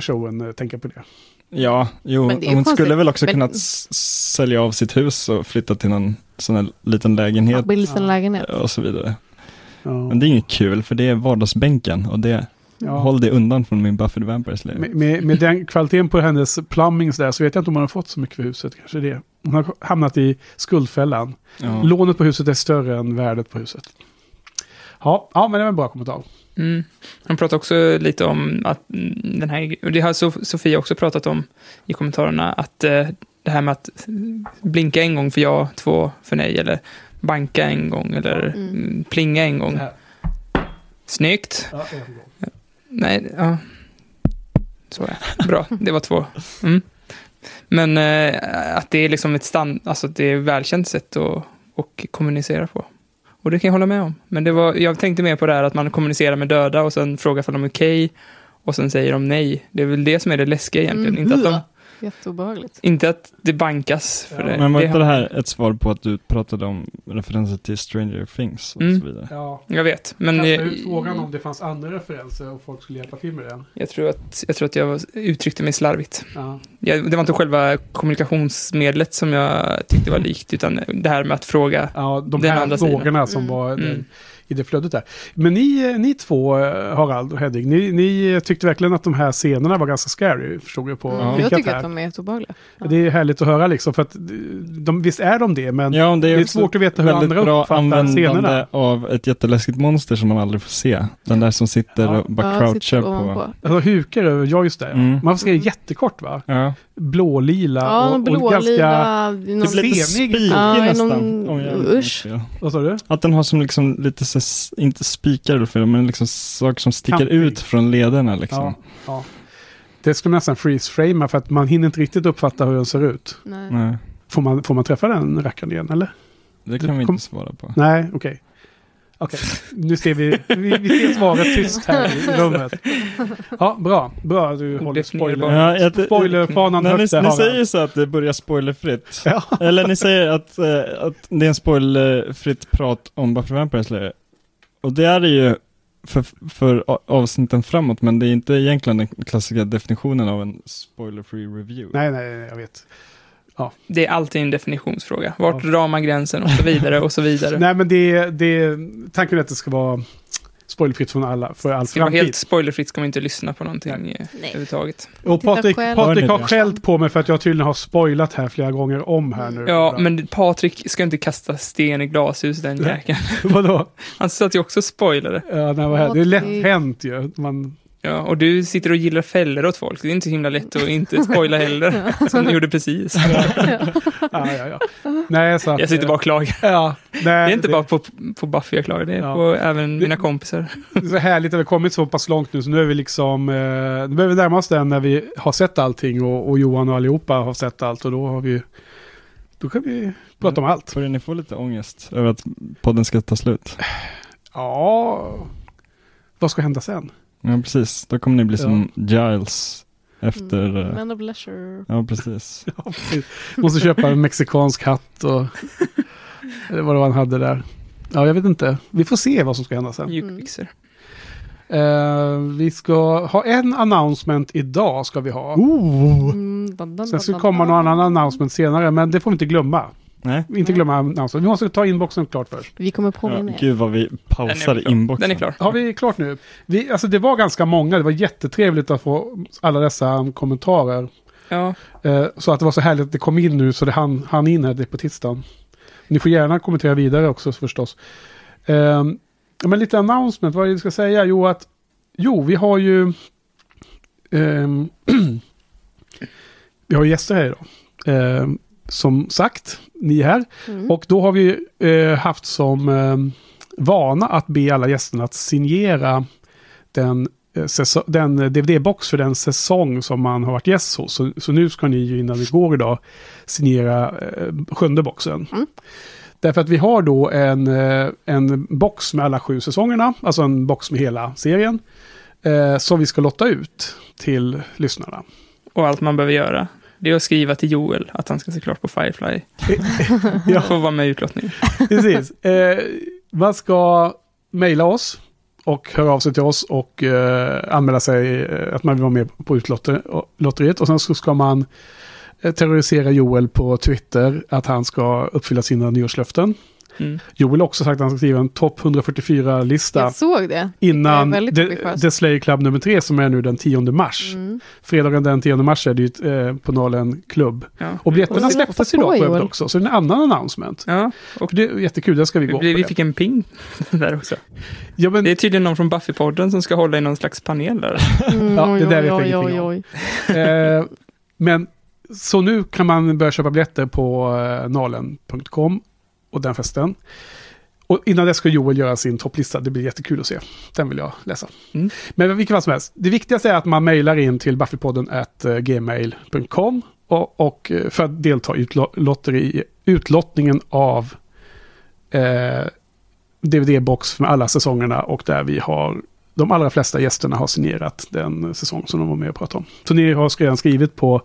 showen eh, tänka på det. Ja, jo, hon konstigt. skulle väl också Men- kunnat sälja av sitt hus och flytta till någon sån här liten lägenhet Bilsen lägenhet. och så vidare. Ja. Men det är inget kul, för det är vardagsbänken och det, Ja. håll det undan från min Buffy the Vampire Slayer. Med, med, med den kvaliteten på hennes plumbing så där, så vet jag inte om hon har fått så mycket för huset. Kanske det. Hon har hamnat i skuldfällan. Ja. Lånet på huset är större än värdet på huset. Ja, ja men det var en bra kommentar. Mm. Han pratar också lite om att mm, den här, och det har Sof- Sofia också pratat om i kommentarerna, att eh, det här med att blinka en gång för ja, två för nej, eller banka en gång, eller Mm. plinga en gång. Snyggt! Nej, ja. Så ja. Bra, det var två. Mm. Men eh, att det är liksom ett stand, alltså det är ett välkänt sätt att, att kommunicera på. Och det kan jag hålla med om. Men det var, jag tänkte mer på det här att man kommunicerar med döda och sen frågar om de är okej. och sen säger de nej. Det är väl det som är det läskiga egentligen. Mm. Inte, att de, mm-hmm. Jätteobehagligt. inte att det bankas. För Ja, det, Men var det, inte det här ett svar på att du pratade om referenser till Stranger Things och Mm. så vidare? Ja. Jag vet, men jag, ut frågan om det fanns andra referenser och folk skulle hjälpa till med den. jag, tror att, jag tror att jag uttryckte mig slarvigt. Ja. Jag, det var inte själva kommunikationsmedlet som jag tyckte var likt, utan det här med att fråga. Ja, de här andra sidan. frågorna som Mm. var Mm. den, i det flödet där. Men ni, eh, ni två, eh, Harald och Hedvig, ni, ni tyckte verkligen att de här scenerna var ganska scary, förstod jag på Mm, Ja. jag tycker här. att de är jätteobehagliga. Ja. Det är härligt att höra liksom, för att de, visst är de det, men Ja, det är, det är svårt att veta hur väldigt andra bra uppfattar användande scenerna. av ett jätteläskigt monster som man aldrig får se. Den där som sitter Ja. och bara Ja, crouchar sitter på. ovanpå. Alltså hukar över, ja just det. Mm. Man får se det Mm. jättekort va? Ja. Blålila Ja, och, och ganska... Det någon- blir lite spikig Ja, nästan. någon- usch. Vad sa du? Att den har som liksom lite så, inte spikar fel, men liksom saker som sticker Kantig. ut från lederna liksom. Ja, ja. Det skulle man nästan freeze-framea för att man hinner inte riktigt uppfatta hur den ser ut. Nej. Nej, Får man, får man träffa den rackaren igen eller? det kan vi Kom- inte svara på. Nej, okej. Okej, nu ser vi, vi, vi ser svaret tyst här i rummet. Ja, bra. Bra, du håller spoiler. Ja, jag- Spoilerfanan När ni, högt ni Harald. säger så att det börjar spoilerfritt. Ja. Eller ni säger att, eh, att det är en spoilerfritt prat om Buffy Vampire Slayer. Och det är det ju för, för avsnitten framåt, men det är inte egentligen den klassiska definitionen av en spoiler-free review. Nej, nej, nej, jag vet. Det är alltid en definitionsfråga. Vart Ja. drar man gränsen och så vidare och så vidare. Nej, men det, det, tanken är att det ska vara spoilerfritt från alla, för all Ska det vara framtid. helt spoilerfritt ska man inte lyssna på någonting eh, Nej. överhuvudtaget. Och Patrik. Patrik har skällt på mig för att jag tydligen har spoilat här flera gånger om här nu. Ja, men Patrik ska inte kasta sten i glashus den jäkeln. Vadå? Han satt ju också och spoilade. Ja, nej, vad här. Det är lätt hänt ju. Man, Ja, och du sitter och gillar fällor åt folk. Det är inte så himla lätt att inte spoila heller. Som du gjorde precis. ja, ja, ja. Nej, så att, Jag sitter bara och klagar. Ja, nej, Det är inte bara på, på Buffy jag klagar, det är Ja. på även Det- mina kompisar. Det är så härligt att vi har kommit så pass långt nu, så nu är vi liksom, eh, nu börjar vi närma oss den när vi har sett allting och, och Johan och allihopa har sett allt och då har vi, då kan vi prata om allt. Börjar ni få lite ångest över att podden ska ta slut? Ja, vad ska hända sen? Ja, precis. Då kommer ni bli som Giles efter... Mm. eh, Men of leisure. Ja, precis. Ja, precis. Måste köpa en mexikansk hatt och eller vad det var han hade där. Ja, jag vet inte. Vi får se vad som ska hända sen. Mjukbyxor. Eh, vi ska ha en announcement idag ska vi ha. Mm, dan, dan, Sen ska det komma någon annan announcement senare, men det får vi inte glömma. Nej. Inte glömma annonsen. Vi måste ta inboxen klart först. Vi kommer Ja, påminna er. gud vad vi pausade inboxen. Den är klar. Har vi klart nu? Vi, alltså det var ganska många. Det var jättetrevligt att få alla dessa kommentarer. Ja, Eh, så att det var så härligt att det kom in nu så det hann, hann in här det på tisdagen. Ni får gärna kommentera vidare också förstås. Eh, men lite announcement, vad är det vi ska säga? Jo, att jo, vi har ju ehm, vi har gäster här idag. Eh, som sagt, ni är här. Mm. Och då har vi eh, haft som eh, vana att be alla gästerna att signera den, eh, den DVD-box för den säsong som man har varit gäst hos. Så, så nu ska ni ju innan det går idag signera eh, sjunde boxen. Mm. Därför att vi har då en, eh, en box med alla sju säsongerna, alltså en box med hela serien, eh, som vi ska lotta ut till lyssnarna. och allt man behöver göra. Det är att skriva till Joel att han ska se klart på Firefly. Ja. Får vara med i utlottningen. Precis. Eh, man ska mejla oss och höra av sig till oss och eh, anmäla sig eh, att man vill vara med på utlotteriet. Och sen så ska man eh, terrorisera Joel på Twitter att han ska uppfylla sina nyårslöften. Mm. Joel har också sagt att han ska skriva en topp 144-lista Jag såg det. innan Det The. The Slayer Club nummer tre som är nu den 10 mars. Mm. Fredagen den 10 mars är det ju eh, på Nalen Club. Ja. Och biljetterna släpptes idag på övrigt också, så det är en annan announcement. ja, Och det är jättekul, det ska vi gå vi, vi fick en ping där också. Ja, men, Det är tydligen någon från Buffy-podden som ska hålla i någon slags panel där. Mm, Ja, det där vet jag ingenting oj, om. Eh, men så nu kan man börja köpa biljetter på eh, nalen.com och den festen. Och innan det ska Joel göra sin topplista. Det blir jättekul att se. Den vill jag läsa. Mm. Men vilket fall som helst. Det viktigaste är att man mejlar in till buffypodden at eh, gmail.com och, och eh, för att delta i lotteri, utlottningen av eh, DVD-box med alla säsongerna och där vi har de allra flesta gästerna har signerat den säsong som de var med och pratade om. Så ni har redan skrivit på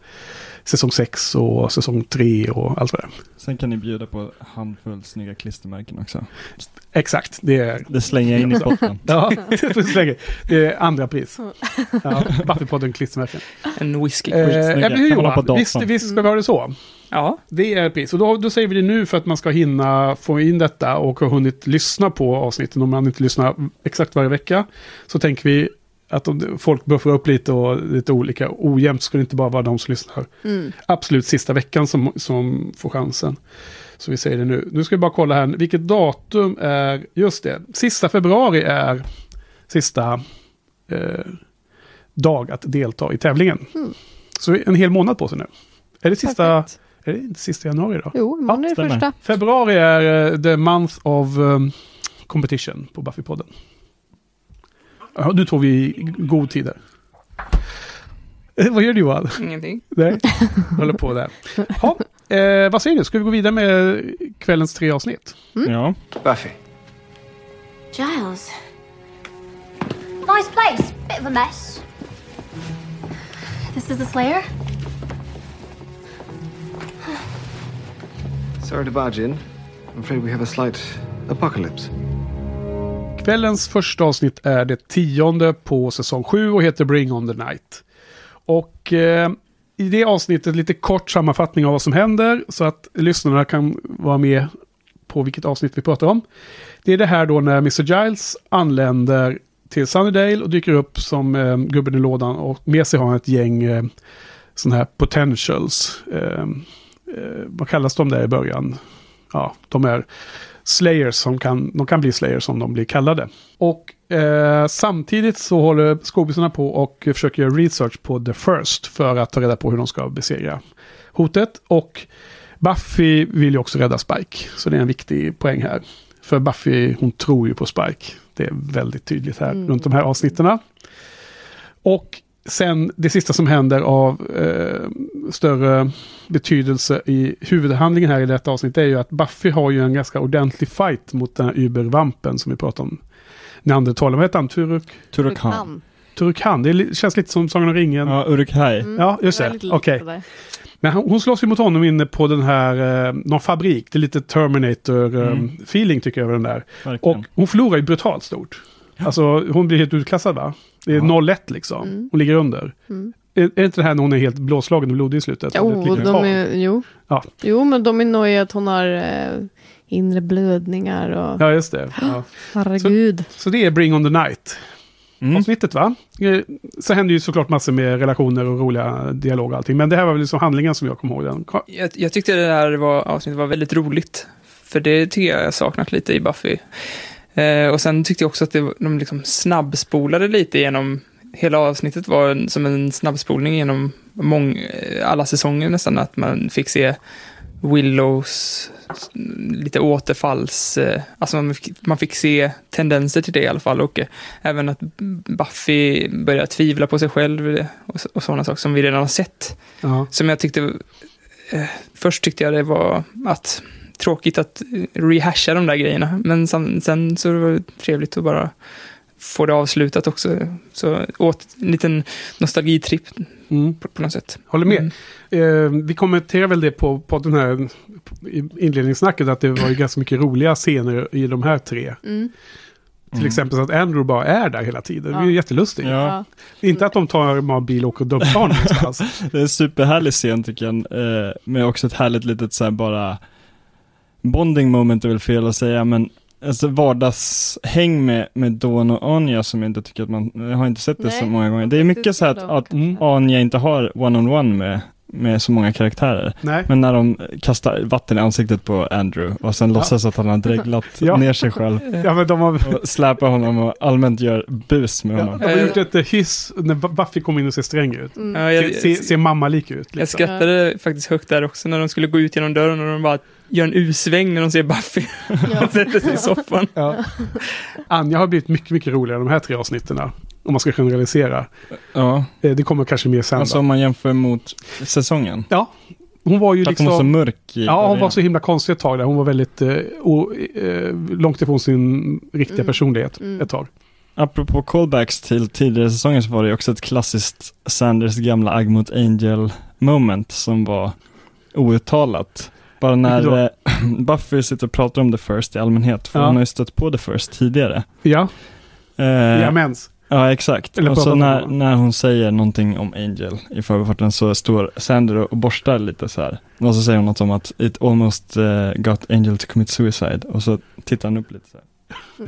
säsong 6 och säsong 3 och allt vad det är. Sen kan ni bjuda på handfull snygga klistermärken också. Exakt, det är... Det slänger jag in i potten. Ja, det är andra pris. Ja, Buffypodden klistermärken. En whisky. Eh, ja, men Johan? Visst, visst ska vi ha det så? Ja, Det är pris. Och då, då säger vi det nu för att man ska hinna få in detta och ha hunnit lyssna på avsnitten. Om man inte lyssnar exakt varje vecka så tänker vi att om folk buffrar upp lite och lite olika ojämnt ska det inte bara vara de som lyssnar Mm. absolut sista veckan som, som får chansen. Så vi säger det nu. Nu ska vi bara kolla här. Vilket datum är... Just det. Sista februari är sista eh, dag att delta i tävlingen. Mm. Så en hel månad på sig nu. Är det sista... Perfekt. Är det inte sista januari då? Jo, imorgon är det stämmer. första. Februari är eh, the month of um, competition på Buffypodden. Ja, nu tog vi i god tid där. Eh, Vad gör du Johan? ingenting. Nej, håller på där. Ha, eh, vad säger du? Ska vi gå vidare med kvällens tre avsnitt? Ja. Buffy. Giles. Nice place. Bit of a mess. This is the Slayer? Sorry to barge in. I'm afraid we have a slight apocalypse. Kvällens första avsnitt är det tionde på säsong 7 och heter Bring on the Night. Och eh, i det avsnittet lite kort sammanfattning av vad som händer så att lyssnarna kan vara med på vilket avsnitt vi pratar om. Det är det här då när Mr. Giles anländer till Sunnydale och dyker upp som eh, gubben i lådan och med sig har han ett gäng eh, sådana här potentials. Eh, eh, vad kallas de där i början? Ja, de är slayers som kan, de kan bli slayers som de blir kallade. Och eh, samtidigt så håller skådisarna på och försöker göra research på The First för att ta reda på hur de ska besegra hotet. Och Buffy vill ju också rädda Spike, så det är en viktig poäng här. För Buffy, hon tror ju på Spike. Det är väldigt tydligt här Mm. runt de här avsnitterna. Och sen det sista som händer av eh, större betydelse i huvudhandlingen här i detta avsnitt är ju att Buffy har ju en ganska ordentlig fight mot den här übervampen som vi pratade om. Neandertalaren, vad heter han? Turuk? Turkan. Turukan, det känns lite som Sagan om ringen. Ja, Uruk-hai. Mm. Ja, just det. Okej. Men hon, slåss ju mot honom inne på den här, eh, någon fabrik. Det är lite Terminator-feeling Mm. tycker jag över den där. Verkligen. Och hon förlorar ju brutalt stort. Alltså hon blir helt utklassad va? Det är Ja. 0-1 liksom. Mm. Hon ligger under. Mm. Är, är inte det här när hon är helt blåslagen och blodig i slutet? Det Jo, de är, jo. Ja. jo, men de är nojiga att hon har eh, inre blödningar och Ja, just det. Ja. herregud. Så det är Bring on the Night. Mm. Avsnittet va? Eh, Så händer ju såklart massor med relationer och roliga dialog och allting. Men det här var väl liksom handlingen som jag kommer ihåg den. Jag, jag tyckte det här var, avsnittet var väldigt roligt. För det tycker jag jag saknat lite i Buffy. Eh, och sen tyckte jag också att det, de liksom snabbspolade lite genom... Hela avsnittet var en, som en snabbspolning genom mång, alla säsonger nästan. Att man fick se Willows lite återfalls... Eh, alltså man fick, man fick se tendenser till det i alla fall. Och eh, även att Buffy började tvivla på sig själv och, och sådana saker som vi redan har sett. Ja. Som jag tyckte... Eh, först tyckte jag det var att tråkigt att eh, rehasha de där grejerna. Men sen, sen så var det trevligt att bara få det avslutat också. Så åt en liten nostalgitripp Mm. på, på något sätt. Håller med. Mm. Eh, vi kommenterar väl det på, på den här inledningssnacket att det var ju ganska mycket roliga scener i de här tre. Mm. Till exempel så att Andrew bara är där hela tiden. Det är ju Ja. jättelustigt. Ja. Inte att de tar en bil och åker och dumpar honom någonstans. Det är en superhärlig scen tycker jag, eh, med också ett härligt litet så här bara bonding moment är väl fel att säga, men alltså vardagshäng med, med Dawn och Anja som jag inte tycker att man, jag har inte sett det så Nej, många gånger. Det är mycket så här att, att Mm. Anja inte har one-on-one med, med så många karaktärer. Nej. Men när de kastar vatten i ansiktet på Andrew och sen låtsas att han har dreglat Ja. ner sig själv Ja, men de har, och släpar honom och allmänt gör bus med ja, honom. de har gjort ett hyss när Buffy kommer in och ser sträng ut. Mm. Ja, jag, Se, se, ser mamma-lik ut. jag Liksom. skrattade faktiskt högt där också när de skulle gå ut genom dörren och de bara gör en U-sväng när de ser Buffy Ja. och sätter sig i soffan. Ja. Anja har blivit mycket, mycket roligare de här tre avsnitten. Om man ska generalisera. Ja, Eh, Det kommer kanske mer sen. alltså om man jämför mot säsongen. Ja, hon var ju att hon var så liksom... mörk i Ja, hon var så himla konstig ett tag där. Hon var väldigt eh, o, eh, långt ifrån sin riktiga Mm. personlighet Mm. ett tag. Apropå callbacks till tidigare säsonger så var det också ett klassiskt Sanders gamla Agg mot Angel moment som var outtalat. Bara när eh, Buffy sitter och pratar om The First i allmänhet, för Ja. hon har ju stött på The First tidigare. Ja, Eh, ja mens. Ja, exakt. Eller och så när, när hon säger någonting om Angel i förbifarten så står Sander och borstar lite så här. Och så säger hon något om att it almost eh, got Angel to commit suicide. Och så tittar han upp lite så här.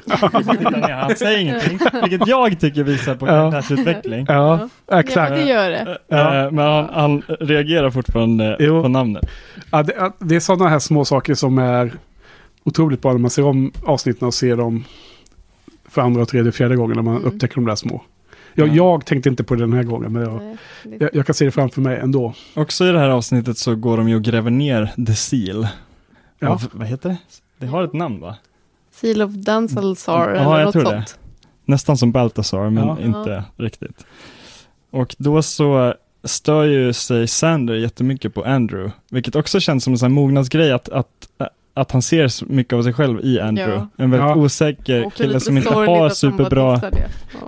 Han säger ingenting, vilket jag tycker visar på Ja. karaktärsutveckling. Ja, Ja, exakt. det gör det. Ja. Eh, Men han, han reagerar fortfarande Jo. på namnet. Ja, det, ja, det är sådana här små saker som är otroligt bra när man ser om avsnitten och ser dem för andra, och tredje, fjärde gången när man Mm. upptäcker de där små. Jag, Ja. jag tänkte inte på det den här gången, men jag, jag, jag kan se det framför mig ändå. Också i det här avsnittet så går de ju och gräver ner The Seal. Ja. Av, vad heter det? Det har ett namn va? Seal of Danzalzar Ja, eller jag något tror det. sånt. Nästan som Baltasar, men Ja. inte riktigt. Och då så stör ju sig Sander jättemycket på Andrew, vilket också känns som en sån här mognadsgrej att, att, att han ser så mycket av sig själv i Andrew. Ja. En väldigt Ja. osäker kille som inte har superbra. Ja.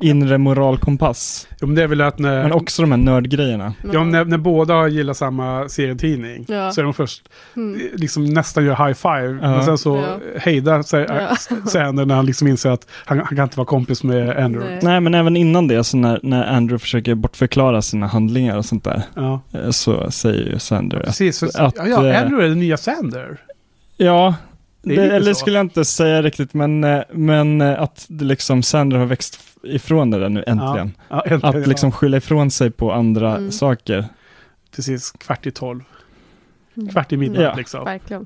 inre moralkompass. Jo, men det är väl att när, Men också de här nördgrejerna. ja, när, när båda gillar samma serietidning Ja. så är de först Mm. eh, liksom nästan gör high five. Ja. Men sen så Ja. hejdar sig Ja. Sander när han liksom inser att han, han kan inte vara kompis med Andrew. Nej. Nej, men även innan det, så när, när Andrew försöker bortförklara sina handlingar och sånt där, Ja. eh, så säger ju Sander att, Precis, så, att, ja, ja, eh, Andrew är den nya Sander. Ja, Det det, eller så. skulle jag inte säga riktigt, men, eh, men eh, att det liksom Sander har växt ifrån det där nu äntligen. Ja, äntligen, Att liksom skylla ifrån sig på andra Mm. saker. Precis, kvart i tolv. Mm. Kvart i midnatt Ja. liksom. Verkligen.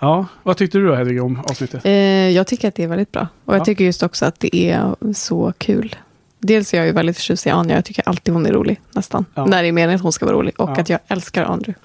Ja, vad tyckte du då Hedvig om avsnittet? Eh, jag tycker att det är väldigt bra. Och Ja. jag tycker just också att det är så kul. Dels är jag ju väldigt förtjust i Anja. Jag tycker alltid hon är rolig, nästan. Ja. När det är meningen att hon ska vara rolig. Och Ja. att jag älskar Andrew.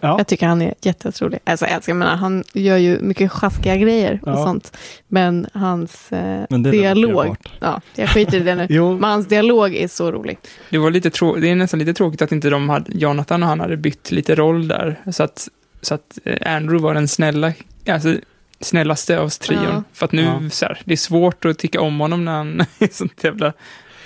Ja, Jag tycker han är jätterolig. Alltså jag älskar, menar, han gör ju mycket sjaskiga grejer och Ja. sånt. Men hans eh, Men det är dialog, ja, jag skiter i det nu. jo, Men hans dialog är så rolig. Det, var lite trå- det är nästan lite tråkigt att inte de hade, Jonathan och han hade bytt lite roll där. Så att, så att eh, Andrew var den snälla, alltså snällaste av trion. Ja. För att nu, Ja. så här, det är svårt att tycka om honom när han är sånt jävla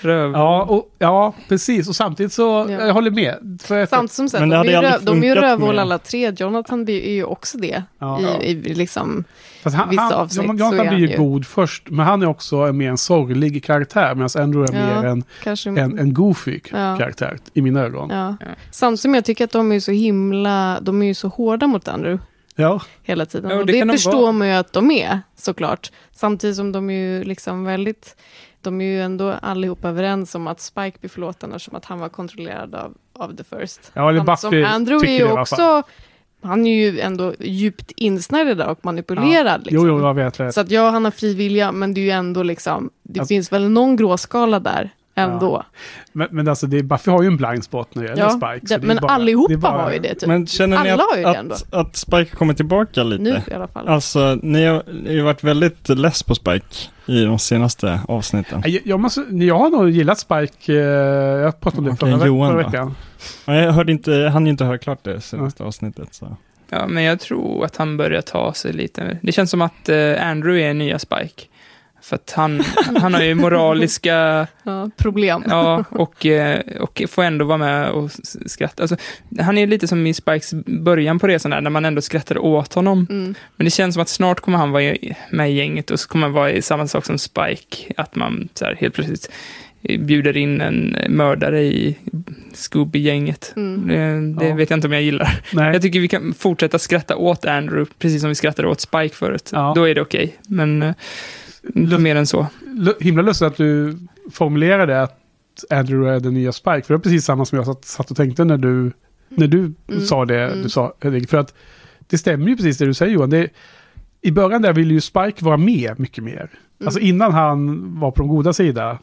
Röv. Ja, och, ja, precis. Och samtidigt så, Ja. jag håller med. För Samt som sagt, Men de det är, röv, de är ju rövhål alla tre. Jonathan blir- är ju också det. ja. I, i liksom, Fast han, vissa han, avsnitt så Jonathan är blir ju han ju- god först, men han är också en mer en sorglig karaktär, medan Andrew är Ja. mer en, kanske... en, en goofy Ja. karaktär, i mina ögon. ja. Samt som jag tycker att de är så himla, de är ju så hårda mot Andrew Ja, hela tiden. Ja, och det det kan de förstår vara. man ju att de är, såklart. Samtidigt som de är ju liksom väldigt, de är ju ändå allihop överens om att Spike blir förlåten eftersom att han var kontrollerad av, av The First. Ja, eller Samt som Andrew är ju också, han är ju ändå djupt insnärjd där och manipulerad. jo, Liksom. jo, jag vet. vet. Så att ja, han har fri vilja, men det är ju ändå liksom, det Alltså- finns väl någon gråskala där ändå. Men, men alltså, det, Buffy har ju en blind spot när det gäller Ja, Spike. så det, är men bara- allihopa det är bara- har ju det typ. Men känner ni Alla har ju det ändå. att, att, att Spike kommer tillbaka lite? nu i alla fall. Alltså, ni har, ju varit väldigt less på Spike i de senaste avsnitten. Jag, jag, måste, jag har nog gillat Spike, eh, jag pratade om det Okej, förra, Johan förra veckan. Ja, Jag hörde inte, han ju inte höra klart det senaste avsnittet. Så. Ja, men jag tror att han börjar ta sig lite. Det känns som att eh, Andrew är nya Spike. För att han, han har ju moraliska, Ja, problem. ja, och, eh, och får ändå vara med och skratta. Alltså, han är lite som i Spikes början på resan där, när man ändå skrattar åt honom. Mm. Men det känns som att snart kommer han vara med i gänget och så kommer han vara i samma sak som Spike. Att man så här, helt plötsligt eh, bjuder in en mördare i Scooby-gänget. Mm. Det, det Ja. vet jag inte om jag gillar. Nej. Jag tycker vi kan fortsätta skratta åt Andrew, precis som vi skrattade åt Spike förut. Ja. Då är det okej, men inte mer än så. Himla lustigt att du formulerade att Andrew är den nya Spike. För det var precis samma som jag satt, satt och tänkte när du, när du Mm. sa det. Mm. Du sa, Henrik. för att det stämmer ju precis det du säger Johan. Det, I början där ville ju Spike vara med mycket mer. Alltså innan han var på de goda sida.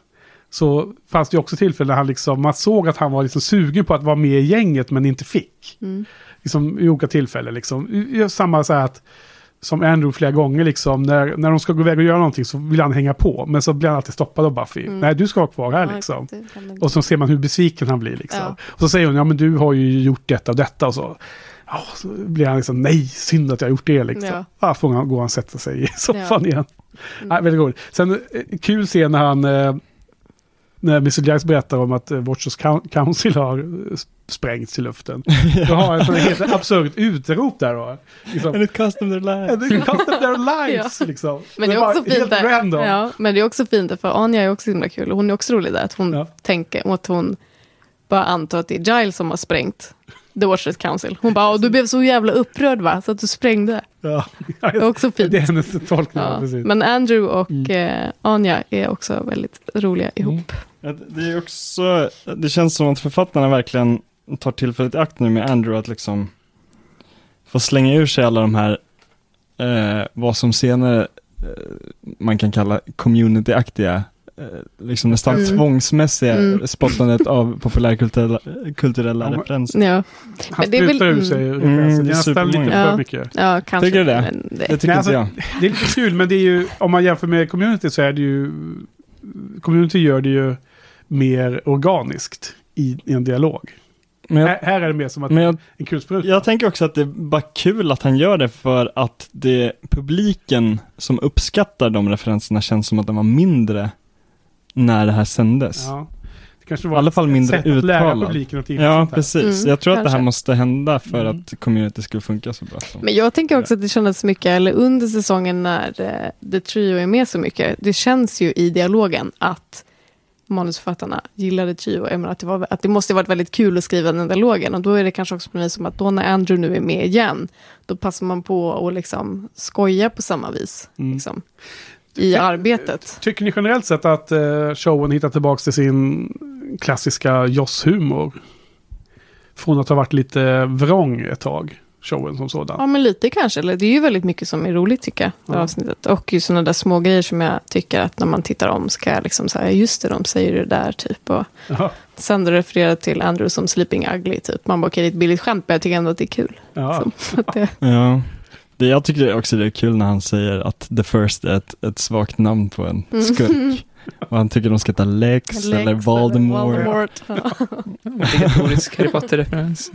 Så fanns det ju också tillfällen när han liksom, man såg att han var liksom sugen på att vara med i gänget men inte fick. Mm. Liksom, I olika tillfällen liksom. Samma så här att, som Andrew flera gånger liksom, när, när de ska gå iväg och göra någonting så vill han hänga på. Men så blir han alltid stoppad av Buffy. Mm. Nej, du ska vara kvar här Ja, liksom. Och så ser man hur besviken han blir liksom. Ja. Och så säger hon, ja men du har ju gjort detta och detta och så. Ja, så blir han liksom, nej, synd att jag har gjort det liksom. Ja. Ja, får han gå och sätta sig i soffan igen. Mm. Nej, väldigt roligt. Sen, eh, kul scen när han, eh, när Mr. Jax berättar om att eh, Watchers Coun- Council har eh, sprängts i luften. Då har han ett helt absurt utrop där då. Liksom, And it cost them their life. And it cost them their lives, liksom. Men det är också fint där. Ja, men det är också fint där, för Anja är också himla kul. Och hon är också rolig där, att hon Ja. tänker, att hon bara antar att det är Giles som har sprängt The Watchers Council. Hon bara, "Åh, du blev så jävla upprörd va, så att du sprängde. Ja. Det är också fint. Det är hennes tolkning, ja. Ja. Men Andrew och eh, Anja är också väldigt roliga ihop. Ja, Det är också, det känns som att författarna verkligen tar tillfället i akt nu med Andrew att liksom få slänga ur sig alla de här, eh, vad som senare eh, man kan kalla community-aktiga, eh, liksom nästan Mm. tvångsmässiga Mm. spottandet av populärkulturella kulturella Ja, men- referenser. Ja, Han väl- sprutar ur sig mm. referenser. Mm, Det det är nästan lite för Ja. mycket. ja kanske. Tycker du det? Det Det tycker Nej, inte alltså, jag. Det är lite kul, men det är ju, om man jämför med community så är det ju, community gör det ju mer organiskt i, i en dialog. Men jag, Här, här är det mer som att men jag, en kulspruta. jag tänker också att det är bara kul att han gör det för att det publiken som uppskattar de referenserna känns som att den var mindre när det här sändes. Ja. Det kanske I var alla fall mindre sätt att lära publiken att Ja, precis. Mm, jag tror att det här kanske. måste hända för Mm. att community skulle funka så bra. Som. Men jag tänker också att det kändes mycket, eller under säsongen när eh, The Trio är med så mycket, det känns ju i dialogen att manusförfattarna gillade Trio. Jag menar att, det var, att det måste varit väldigt kul att skriva den dialogen. Och då är det kanske också vis som att då när Andrew nu är med igen, då passar man på att liksom skoja på samma vis. Mm. Liksom, I arbetet. Tycker ni generellt sett att eh, showen hittar tillbaka till sin klassiska Joss-humor? Från att ha varit lite vrång ett tag, showen som sådan. Ja, men lite kanske. Eller det är ju väldigt mycket som är roligt tycker jag, det Ja. avsnittet. Och ju sådana där små grejer som jag tycker att när man tittar om ska jag liksom säga, just det, de säger det där typ. Och Ja. sen refererar till Andrew som sleeping ugly typ. Man bara, okej, det är ett billigt skämt, men jag tycker ändå att det är kul. Ja. Så att det, Ja. Det, jag tycker också det är kul när han säger att The First är ett, ett svagt namn på en skurk. Och han tycker de ska heta Lex, eller Voldemort. Voldemort. Ja. Obligatorisk Harry Potter-referens.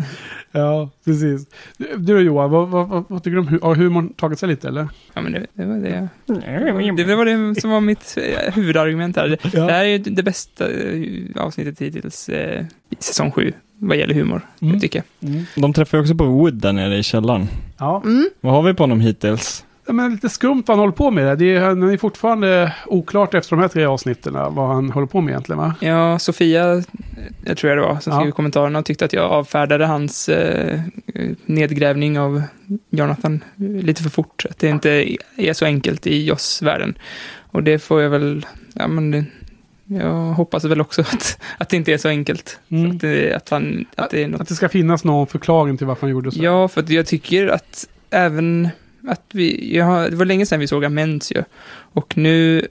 Ja, precis. Du då Johan, vad, vad, vad, vad tycker du om hu- har humorn tagit sig lite eller? Ja, men det, det var det. Det var det som var mitt eh, huvudargument här. Det, det här är ju det bästa eh, avsnittet hittills eh, i säsong sju vad gäller humor, Mm. tycker jag. De träffar ju också på Wood där nere i källaren. Ja. Mm. Vad har vi på honom hittills? Ja, Men lite skumt vad han håller på med. Det är, han är fortfarande oklart efter de här tre avsnitten vad han håller på med egentligen va? Ja, Sofia, eh, jag tror jag det var, som Ja. skrev kommentarerna och tyckte att jag avfärdade hans eh, nedgrävning av Jonathan lite för fort. Att det inte är så enkelt i Joss-världen. Och det får jag väl, ja men det, jag hoppas väl också att, att det inte är så enkelt. Mm. Att, det, att, han, att det är något Att det ska finnas någon förklaring till varför han gjorde så. Ja, för jag tycker att även att vi, jag det var länge sedan vi såg Amends ju. Och nu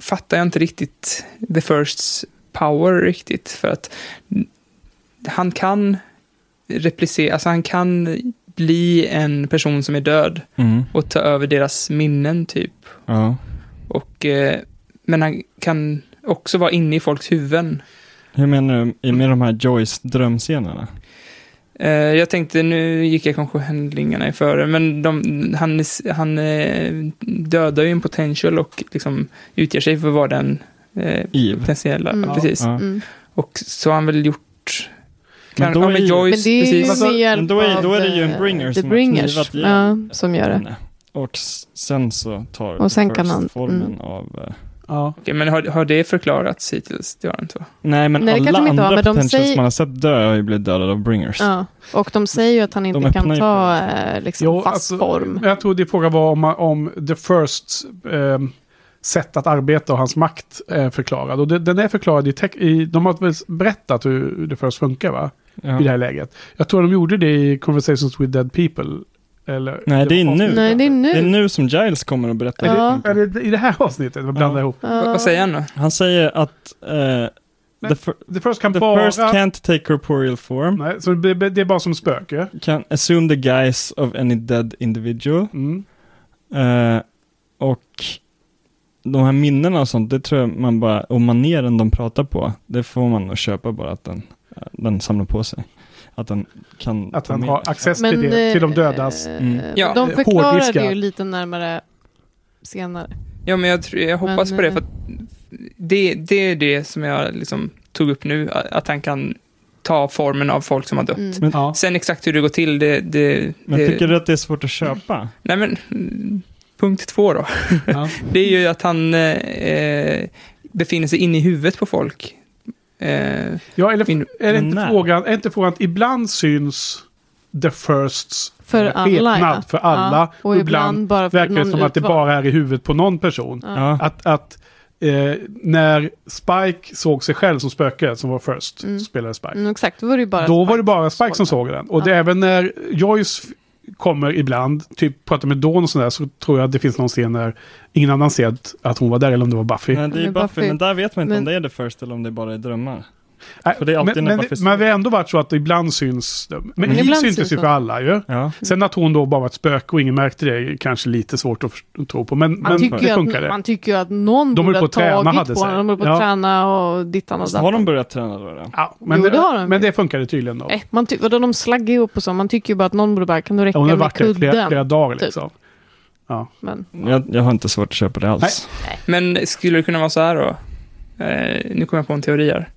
fattar jag inte riktigt The Firsts power riktigt. För att han kan replicera, alltså han kan bli en person som är död Mm. och ta över deras minnen typ. Ja. Och, eh, men han kan också vara inne i folks huvuden. Hur menar du med de här Joyce drömscenerna? Eh, jag tänkte, nu gick jag kanske händelserna i före, men de, han, han eh, dödar ju en potential och liksom utger sig för att vara den eh, potentiella. Mm. Ja, precis. Ja. Mm. Och så har han väl gjort... Men Kan, då ja, är Joyce, Men det är. Alltså, men då är- då är det ju en av, bringer eh, som The har Bringers. knivat ihjäl Ja, som gör det. Och sen så tar Och sen kan han- formen mm. av... eh, Ja. Okej, men har, har det förklarats hittills? Det har det inte va? Nej, men Nej, alla andra har, men de potentials säger- man har sett dö har ju blivit dödade av bringers. Ja. Och de säger ju att han inte De kan ta eh, liksom, Jo, fast alltså, form. Jag tror det frågan var om, om The First eh, sätt att arbeta och hans makt är förklarad. Och det, den är förklarad i, tec- i... De har väl berättat hur The First funkar va? Ja. I det här läget. Jag tror de gjorde det i Conversations with Dead People. Eller, Nej, det är nu. Nej, det är nu. Det är nu som Giles kommer att berätta. Ja. hur det. Är det i det här avsnittet? Jag blandar Ja. ihop. Ja. Vad säger han då? Han säger att eh, the, fir- The First kan the bara... first can't take corporeal form, Nej, så det, det är bara som spöke. can assume the guise of any dead individual. Mm. Eh, och de här minnena och sånt, det tror jag man bara, och maneren de pratar på, det får man nog köpa bara att den, eh, den samlar på sig. Att den kan Att han har access till, det, eh, till de dödas. Mm. Ja, de eh, förklarar det ju lite närmare senare. Ja, men jag, tror, jag hoppas Men, på det, eh, för att det, det är det som jag liksom tog upp nu, att han kan ta formen av folk som har dött. Mm. Men, Ja. Sen exakt hur det går till, det... det, men det tycker du att det är svårt att köpa? Nej, men punkt två då. Ja. Det är ju att han eh, befinner sig inne i huvudet på folk. Eh, Ja, eller Min- är, det inte frågan, är inte frågan att ibland syns The Firsts För alla, ja. för alla. Ja, och ibland ibland bara för verkar det som att det bara är i huvudet på någon person. Ja. Att, att eh, när Spike såg sig själv som spöke, som var First, Mm. spelade Spike. Mm, exakt, då var det bara Då var det bara Spike som såg den. Och det även när Joyce kommer ibland, typ pratar med Dawn och sådär, så tror jag att det finns någon scen där ingen annan ser att, hon var där, eller om det var Buffy. Nej, det är Buffy, men där vet man inte om men- det är det first eller om det bara är drömmar. Nej, det alltid men, men, men det har ändå varit så att det ibland syns... Men Men Eve ibland syntes syns ju för alla ju. Ja. Sen att hon då bara var ett spöke och ingen märkte det är kanske lite svårt att tro på. Men, Man, men tycker det att, det. man tycker ju att någon De borde ha tagit hade på sig. honom. De höll på att Ja. träna och dittan och har de börjat träna då? då? Ja, men, Jo, det, det har de. men det funkade tydligen då. Nej, man ty- vadå, de slaggar ihop och så. Man tycker ju bara att någon borde bara, kan du räcka Ja, hon har med varit där flera, kudden? flera dagar typ. liksom. Ja. Men, Jag, jag har inte svårt att köpa det alls. men skulle det kunna vara så här då? Eh, nu kommer jag på en teori här.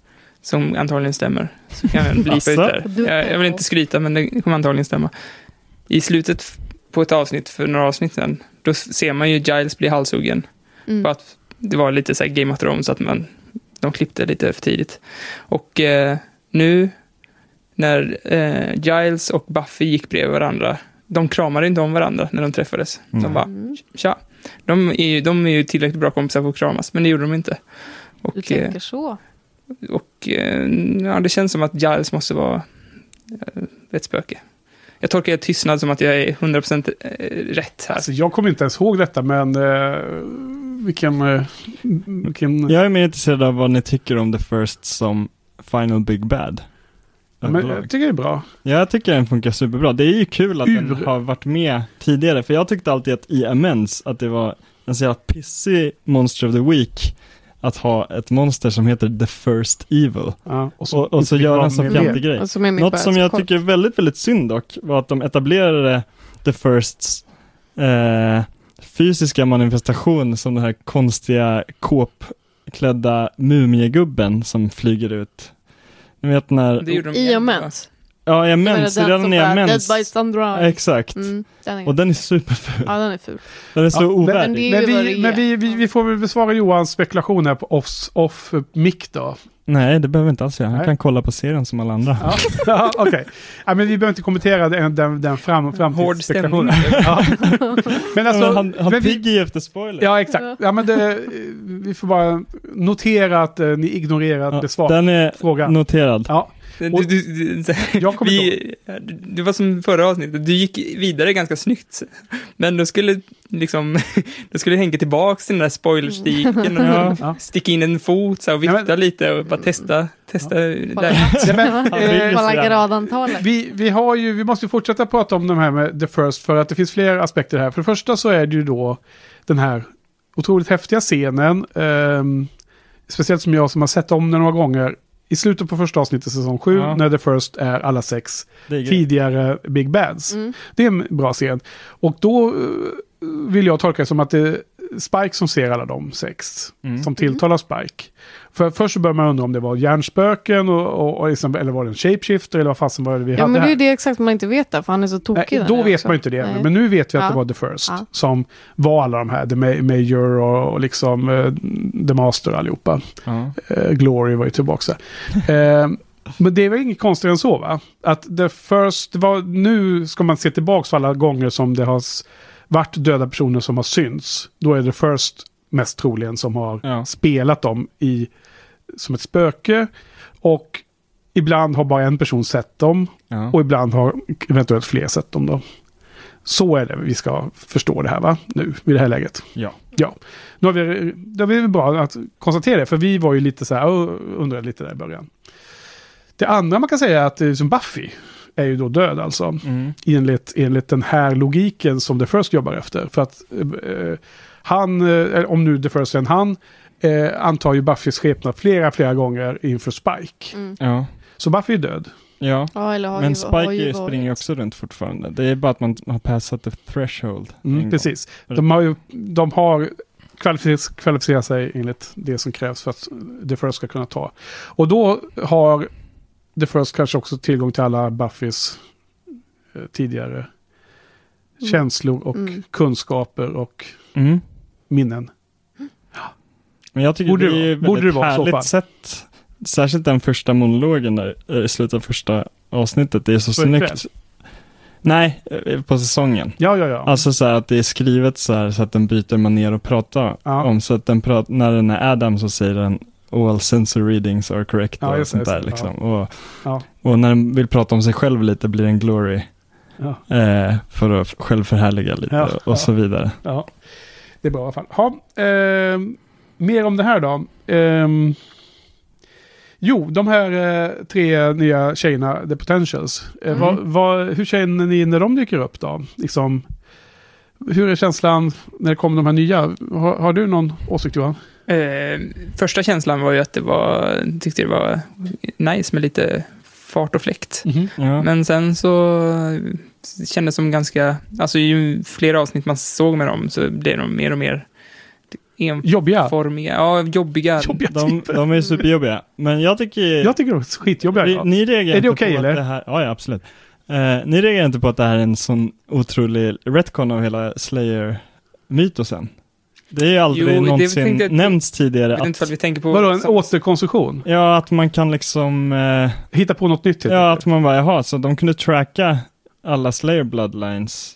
Som antagligen stämmer. Så kan jag blipa ut där. Jag, jag vill inte skryta, men det kommer antagligen stämma. I slutet på ett avsnitt för några avsnitt sedan, då ser man ju Giles bli halshuggen. mm. För att det var lite så här Game of Thrones, att man, de klippte lite för tidigt. Och eh, nu när eh, Giles och Buffy gick bredvid varandra, de kramade inte om varandra när de träffades. De Nej. bara, Mm. tja. De är, ju, de är ju tillräckligt bra kompisar för att kramas, men det gjorde de inte. Du Och, eh, tänker så. Och eh, ja, det känns som att Giles måste vara eh, ett spöke. Jag tolkar er tystnad som att jag är 100% eh, rätt här. Alltså, jag kommer inte ens ihåg detta, men eh, vilken... Eh, vilken Jag är mer intresserad av vad ni tycker om The First som Final Big Bad. ja, men, jag tycker det är bra. Ja, jag tycker den funkar superbra. Det är ju kul att den Ur- har varit med tidigare, för jag tyckte alltid att i Amends, att det var en så jävla pissig Monster of the Week, att ha ett monster som heter The First Evil. Ja, Och, och så inte gör vara en sån med fjantig grej. Och som Något som jag tycker är väldigt, väldigt synd dock, var att de etablerade The Firsts eh, fysiska manifestation som den här konstiga kåpklädda mumiegubben som flyger ut. Ni vet när, Det gjorde de I och mens. Ja, jag mens, redan när jag mens. Dead by Sunrise. Exakt. Mm, den är, Och den är superful. ja, den är ful. Den är så Ja, men- ovärdig. Men vi, men vi, vi, vi får väl besvara Johans spekulation här på off, off mic då. Nej, det behöver vi inte alls göra. Han Nej. kan kolla på serien som alla andra. Ja, ja okej. Ja, men vi behöver inte kommentera den, den, den fram, framtidsspekulationen. Ja. Men alltså, han han men vi, piggy efter spoiler. ja exakt. Ja, men det, vi får bara notera att eh, ni ignorerat Ja, besvar. den är fråga. noterad. Ja, Du, du, du, här, vi, det var som förra avsnittet, du gick vidare ganska snyggt. Men då skulle liksom, då skulle Henke tillbaks till den där spoilerstiken och Ja. Ja. sticka in en fot så här, och Ja, vifta men- lite och bara testa, testa Kolla, där. Ja, men, Ja, eh, kolla gradantalet. Vi, vi, har ju, vi måste fortsätta prata om de här med The First för att det finns fler aspekter här. För det första så är det ju då den här otroligt häftiga scenen. ehm, speciellt som jag som har sett om den några gånger. I slutet på första avsnittet säsong 7 Ja. när The First är alla sex Det är tidigare Big Bads. Mm. Det är en bra scen. Och då eh, vill jag tolka det som att det Spike som ser alla de sex. Mm. Som tilltalar Spike. För först så börjar man undra om det var hjärnspöken och, och, och liksom, eller var det en shapeshifter eller vad fasen var det vi Ja, hade men det är ju det exakt man inte vet där, för han är så tokig. Nej, då vet också. man inte det. Nej. Men nu vet vi att Ja. det var The First. Ja. Som var alla de här. The Ma- Major och, och liksom eh, The Master allihopa. Ja. Eh, Glory var ju tillbaka. eh, men det väl inget konstigare än så va? Att The First, var, nu ska man se tillbaka på alla gånger som det har varit döda personer som har synts. Då är The First mest troligen som har Ja. spelat dem i, som ett spöke. Och ibland har bara en person sett dem. Ja. Och ibland har eventuellt fler sett dem då. Så är det vi ska förstå det här va? Nu, i det här läget. Ja. Ja. Nu har vi, det är väl bra att konstatera det, för vi var ju lite så här, undrade lite där i början. Det andra man kan säga är att eh, som Buffy är ju då död alltså. Mm. Enligt, enligt den här logiken som The First jobbar efter. För att eh, han, eh, om nu The First är en han, eh, antar ju Buffys skepnad flera, flera gånger inför Spike. Mm. Ja. Så Buffy är död. ja. Ja, eller har Men ju, har Spike ju springer ju också runt fortfarande. Det är bara att man har passat the threshold. Mm, precis. De har, ju, de har kvalificerat, kvalificerat sig enligt det som krävs för att The First ska kunna ta. Och då har The First kanske också tillgång till alla Buffys eh, tidigare Mm. känslor och Mm. kunskaper och Mm. minnen. Men jag tycker Borde det är borde väldigt så härligt sätt. Särskilt den första monologen där eh, i slutet av första avsnittet. Det är så en snyggt. Nej, eh, på säsongen. Ja, ja, ja. Alltså så här att det är skrivet så här så att den byter manér att prata Ja. om. Så att den pratar, när den är Adam så säger den all sensory readings are correct Ja, och just sånt där just liksom. Och, Ja. och när den vill prata om sig själv lite blir den glory. Ja. Eh, för att själv förhärliga lite Ja, och ja. så vidare. Ja, det är bra i alla fall. Ha, ehm, mer om det här då. Ehm, jo, de här eh, tre nya tjejerna, The Potentials. Eh, Mm. vad, vad, hur känner ni när de dyker upp då? Liksom, hur är känslan när det kommer de här nya? Har, har du någon åsikt Johan? Eh, första känslan var ju att det var, tyckte det var nice med lite fart och fläkt. Ja. Men sen så kändes de ganska, alltså ju fler avsnitt man såg med dem så blev de mer och mer Jobbiga? enformiga, ja, jobbiga. Jobbiga de, de är superjobbiga. Men jag tycker... Jag tycker de är skitjobbiga. Vi-. Ni reagerar Är det inte okej, på eller? Att det här, ja, ja, absolut. Eh, ni reagerar inte på att det här är en sån otrolig retcon av hela Slayer-mytosen? Det är ju aldrig Jo, det någonsin jag- nämnts tidigare. Inte Att, ifall vi tänker på... Vadå, en sam- återkonstruktion? ja, att man kan liksom... Eh, Hitta på något nytt? ja, enkelt. att man bara, jaha, så de kunde tracka alla Slayer bloodlines.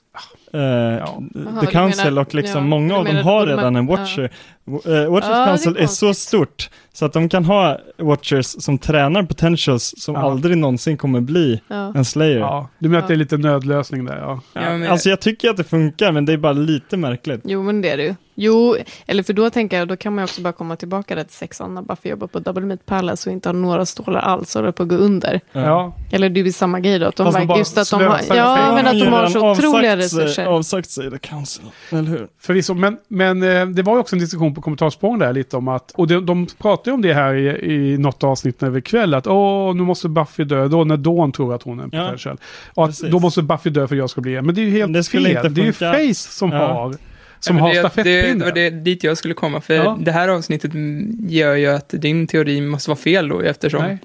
Eh, Jaha, The du Council menar- och liksom ja, många av dem har borde man- redan en ja. Watcher. Eh, Watchers Ja, det är Council är så stort så att de kan ha Watchers som tränar potentials som Ja. aldrig någonsin kommer bli Ja. en Slayer. Ja, du menar att det är lite nödlösning där? Ja. Alltså jag tycker att det funkar, men det är bara lite märkligt. Jo, men det är det ju. Jo, eller för då tänker jag, då kan man ju också bara komma tillbaka där till sexan när Buffy jobbar på Double Meat Palace och inte har några stålar alls och håller på att gå under. ja. Eller det är ju samma grej då, att de, Fast verkar- bara just att de har, ja, men att de har så otroliga avsagt sig- resurser. Avsagt sig The Council, eller hur? Förvisso, men, men eh, det var ju också en diskussion på på kommentarssprång där lite om att, och de, de pratar ju om det här i, i något avsnitt när vi kväll, att åh, nu måste Buffy dö, då när Dawn tror att hon är en Ja, potential. Och att precis. då måste Buffy dö för att jag ska bli en. Men det är ju helt Det fel. inte det är ju. Face som Ja. har, som Ja, har det, det, stafettpinnen. var det dit jag skulle komma, för Ja. det här avsnittet gör ju att din teori måste vara fel då, eftersom Nej,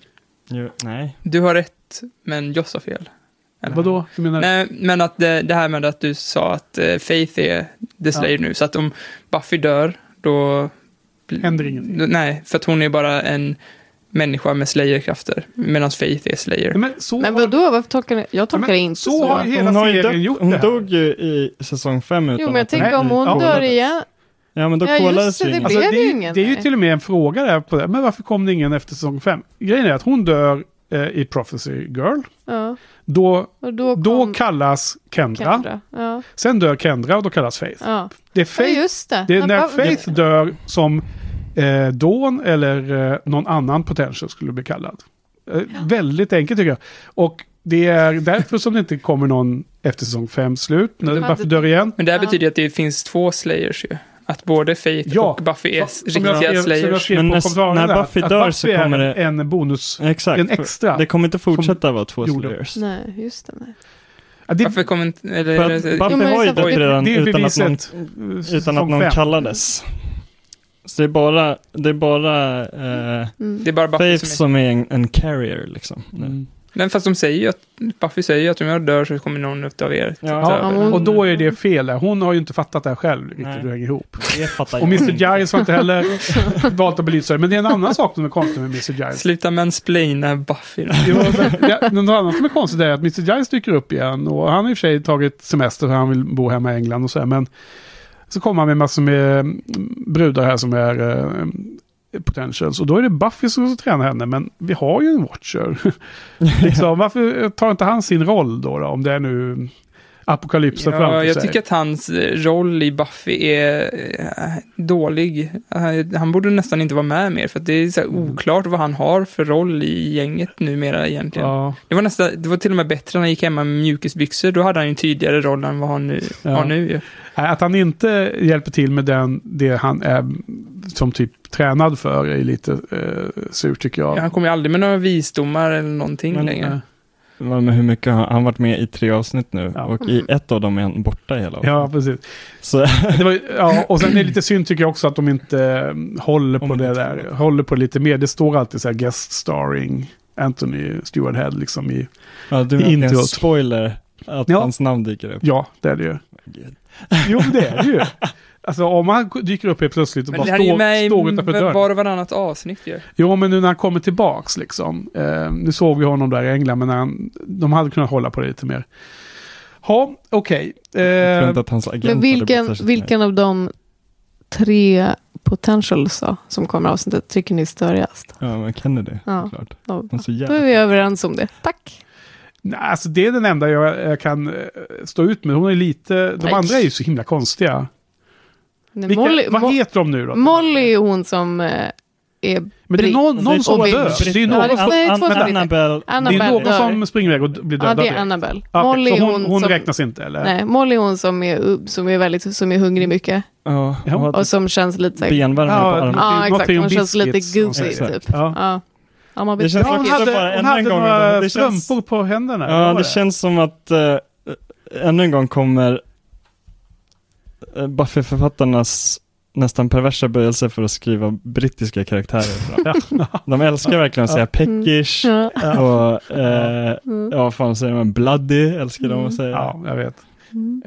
Jo, nej. du har rätt, men Joss har fel. Eller? vadå? Du menar? Nej, men att det, det här med att du sa att eh, Faith är The Slayer nu, så att om Buffy dör, då... Händer ingenting. Nej, för att hon är bara en människa med Slayer-krafter, medan Faith är Slayer. Men så Men har- vadå, varför tolkar ni? Jag tolkar men det inte så så. har ju hela hon har ju serien gjort hon det här. dog ju i säsong fem utan Jo, men jag tänker om hon Ja, dör igen. Ja, men då Ja, kollades det, det Alltså, det, ju är, ingen, det är ju till och med en fråga där på det. Men varför kom det ingen efter säsong 5? Grejen är att hon dör eh, i Prophecy Girl. Ja, Då, då då kallas Kendra. Kendra. Ja, Sen dör Kendra och då kallas Faith. ja. Det är ja, Faith, just det. det är när vad- Faith dör som eh, Dawn eller eh, någon annan potential skulle bli kallad. Eh, Väldigt enkelt tycker jag. Och det är därför som det inte kommer någon efter säsong 5 slut. Buffy det- dör igen. Men det här Ja. betyder att det finns två Slayers ju. Att både Faith Ja, och Buffy är Som jag riktiga Slayers. Men på när- när där, Buffy att dör Buffy så är kommer det- en bonus. Exakt. En extra. Det kommer inte fortsätta vara två gjorde. slayers. Nej, just det. Nej. Ja, det, Varför kommer inte... Eller, För att Buffy har ju dött redan det utan att någon, utan att någon fem. kallades. Så det är bara, det är bara eh, Mm. det är bara Buffy Faith som är... som är en, en carrier liksom. Mm. Men fast de säger ju att... Buffy säger att om jag dör så kommer någon utav er Ja, Ja, hon- och då är det fel där. Hon har ju inte fattat det här själv riktigt hur det hänger ihop. Och Mr. Giles har inte heller valt att belysa det. Men det är en annan sak som är konstig med Mr. Giles. Sluta mansplaina Buffy. Jo, men, något annat som är konstigt är att Mr. Giles dyker upp igen. Och han har i och för sig tagit semester för han vill bo hemma i England och så här. Men så kommer han med massor med brudar här som är eh, potentials. Och då är det Buffy som ska träna henne. Men vi har ju en Watcher. liksom, varför tar inte han sin roll då? då om det är nu apokalypsen Ja, framför jag sig. tycker att hans eh, roll i Buffy är eh, dålig. Han borde nästan inte vara med mer, för att det är så Mm. oklart vad han har för roll i gänget numera egentligen. Ja, Det, var nästan, det var till och med bättre när han gick hemma med mjukisbyxor, då hade han ju en tydligare roll än vad han nu Ja. har nu Att han inte hjälper till med den, det han är som typ tränad för är lite eh, surt tycker jag. Ja, han kommer ju aldrig med några visdomar eller någonting Men, längre. eh, Men hur mycket har han varit med i tre avsnitt nu? Ja. Och i ett av dem är han borta hela Ja, precis. Så Det var, ja, och sen är det lite synd tycker jag också att de inte eh, håller på Om det där. Håller på lite mer. Det står alltid så här guest starring Anthony Stewart Head liksom i... ja, du I en spoiler att Ja. hans namn dyker upp. Ja, det är det ju. Gud. Jo, det är det ju. Alltså om han dyker upp helt plötsligt och Men bara det här är ju står, med står utanför i dörren. var och varannat avsnitt ju. Jo, men nu när han kommer tillbaks liksom. Eh, nu såg vi honom där i England, men när han, de hade kunnat hålla på det lite mer. Ja, okej. Tror Eh, Men hade vilken, vilken av de tre potentials då, som kommer avsnittet tycker ni är störigast? Ja, men Kennedy, Ja. såklart. Då, är då vi överens om det. Tack. nej, alltså det är den enda jag, jag kan eh, stå ut med. Hon är lite, de Nej. andra är ju så himla konstiga. Nej, Vilka, Molly, vad Mo- heter de nu då? Molly är hon som eh, är... Men det är någon, någon som och dör. Det är Ja, någon, det- som- nej, två stycken. Annabelle, det är någon dör. som springer iväg och blir Ja, dödad. det är direkt. Annabelle. Ja, okej, Molly så hon, hon, hon som... räknas inte eller? Nej, Molly är hon som är, som är väldigt, som är hungrig mycket. ja, Ja. hon Och som känns lite så här, benvärmare Ja, på armen. det Ja, var exakt. Trion Hon känns lite Biscuits goofy sånt. typ. Ja. Ja. Ja, man Det känns Ja, hon hade, bara hon en hade gång några. Det känns- strumpor på händerna. Ja, vad var det känns som att uh, ännu en gång kommer Buffy-författarnas nästan perversa böjelse för att skriva brittiska karaktärer. De älskar verkligen att säga peckish Ja. och Mm. ja, vad fan säger man, bloody älskar de att säga. Ja, jag vet. Mm.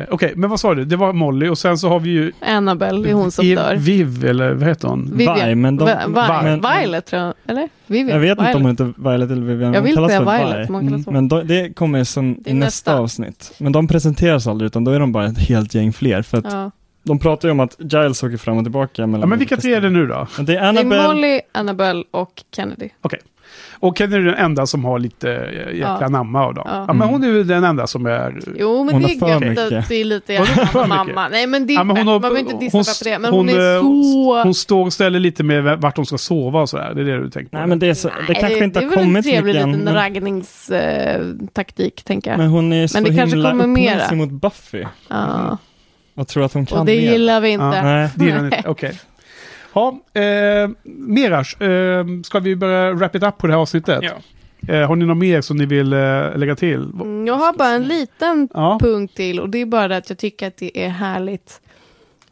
Eh, Okej, men vad sa du? Det var Molly och sen så har vi ju Annabelle är hon som i- dör. Viv, eller vad heter hon? Vivian. Vi, men de, Vi- Vi- men- Violet tror jag, eller? Vivian. jag vet inte Violet. om hon heter Violet eller Vivian, Jag vill kallas säga Violet, kallas så. Men då, det kommer sen Det i nästa nästa. avsnitt. Men de presenteras aldrig utan då är de bara ett helt gäng fler. För att Ja. de pratar ju om att Giles åker fram och tillbaka mellan Ja, men vilka tre är det nu då? Det är Det är Annabelle, Molly, Annabelle och Kennedy. Och Ken är den enda som har lite eh, jäkla Ja. namma av dem. Ja. Ja. men hon är ju den enda som är... Jo, men Hon det är gött mycket. att det är lite mycket? mamma. Nej, men det är Ja, men hon har- man behöver inte dissa hon- för det. Men hon, hon, är eh, så... Hon står och ställer lite med vart de ska sova och sådär. Det är det du tänker på? Nej men det, är så, det kanske inte det har är väl en kommit så mycket trevlig än. liten Men, raggningstaktik, tänker jag. men hon är så det kanske himla kommer uppmärksam mot Buffy. Ja. och tror att hon kan Och det mer. gillar vi inte. Ja. Nej. Det gillar ni inte. Okej. Ja, eh, Mirage, eh, ska vi börja wrap it up på det här avsnittet? Ja. Eh, har ni något mer som ni vill eh, lägga till? Mm, Jag har bara en liten Ja, punkt till och det är bara det att jag tycker att det är härligt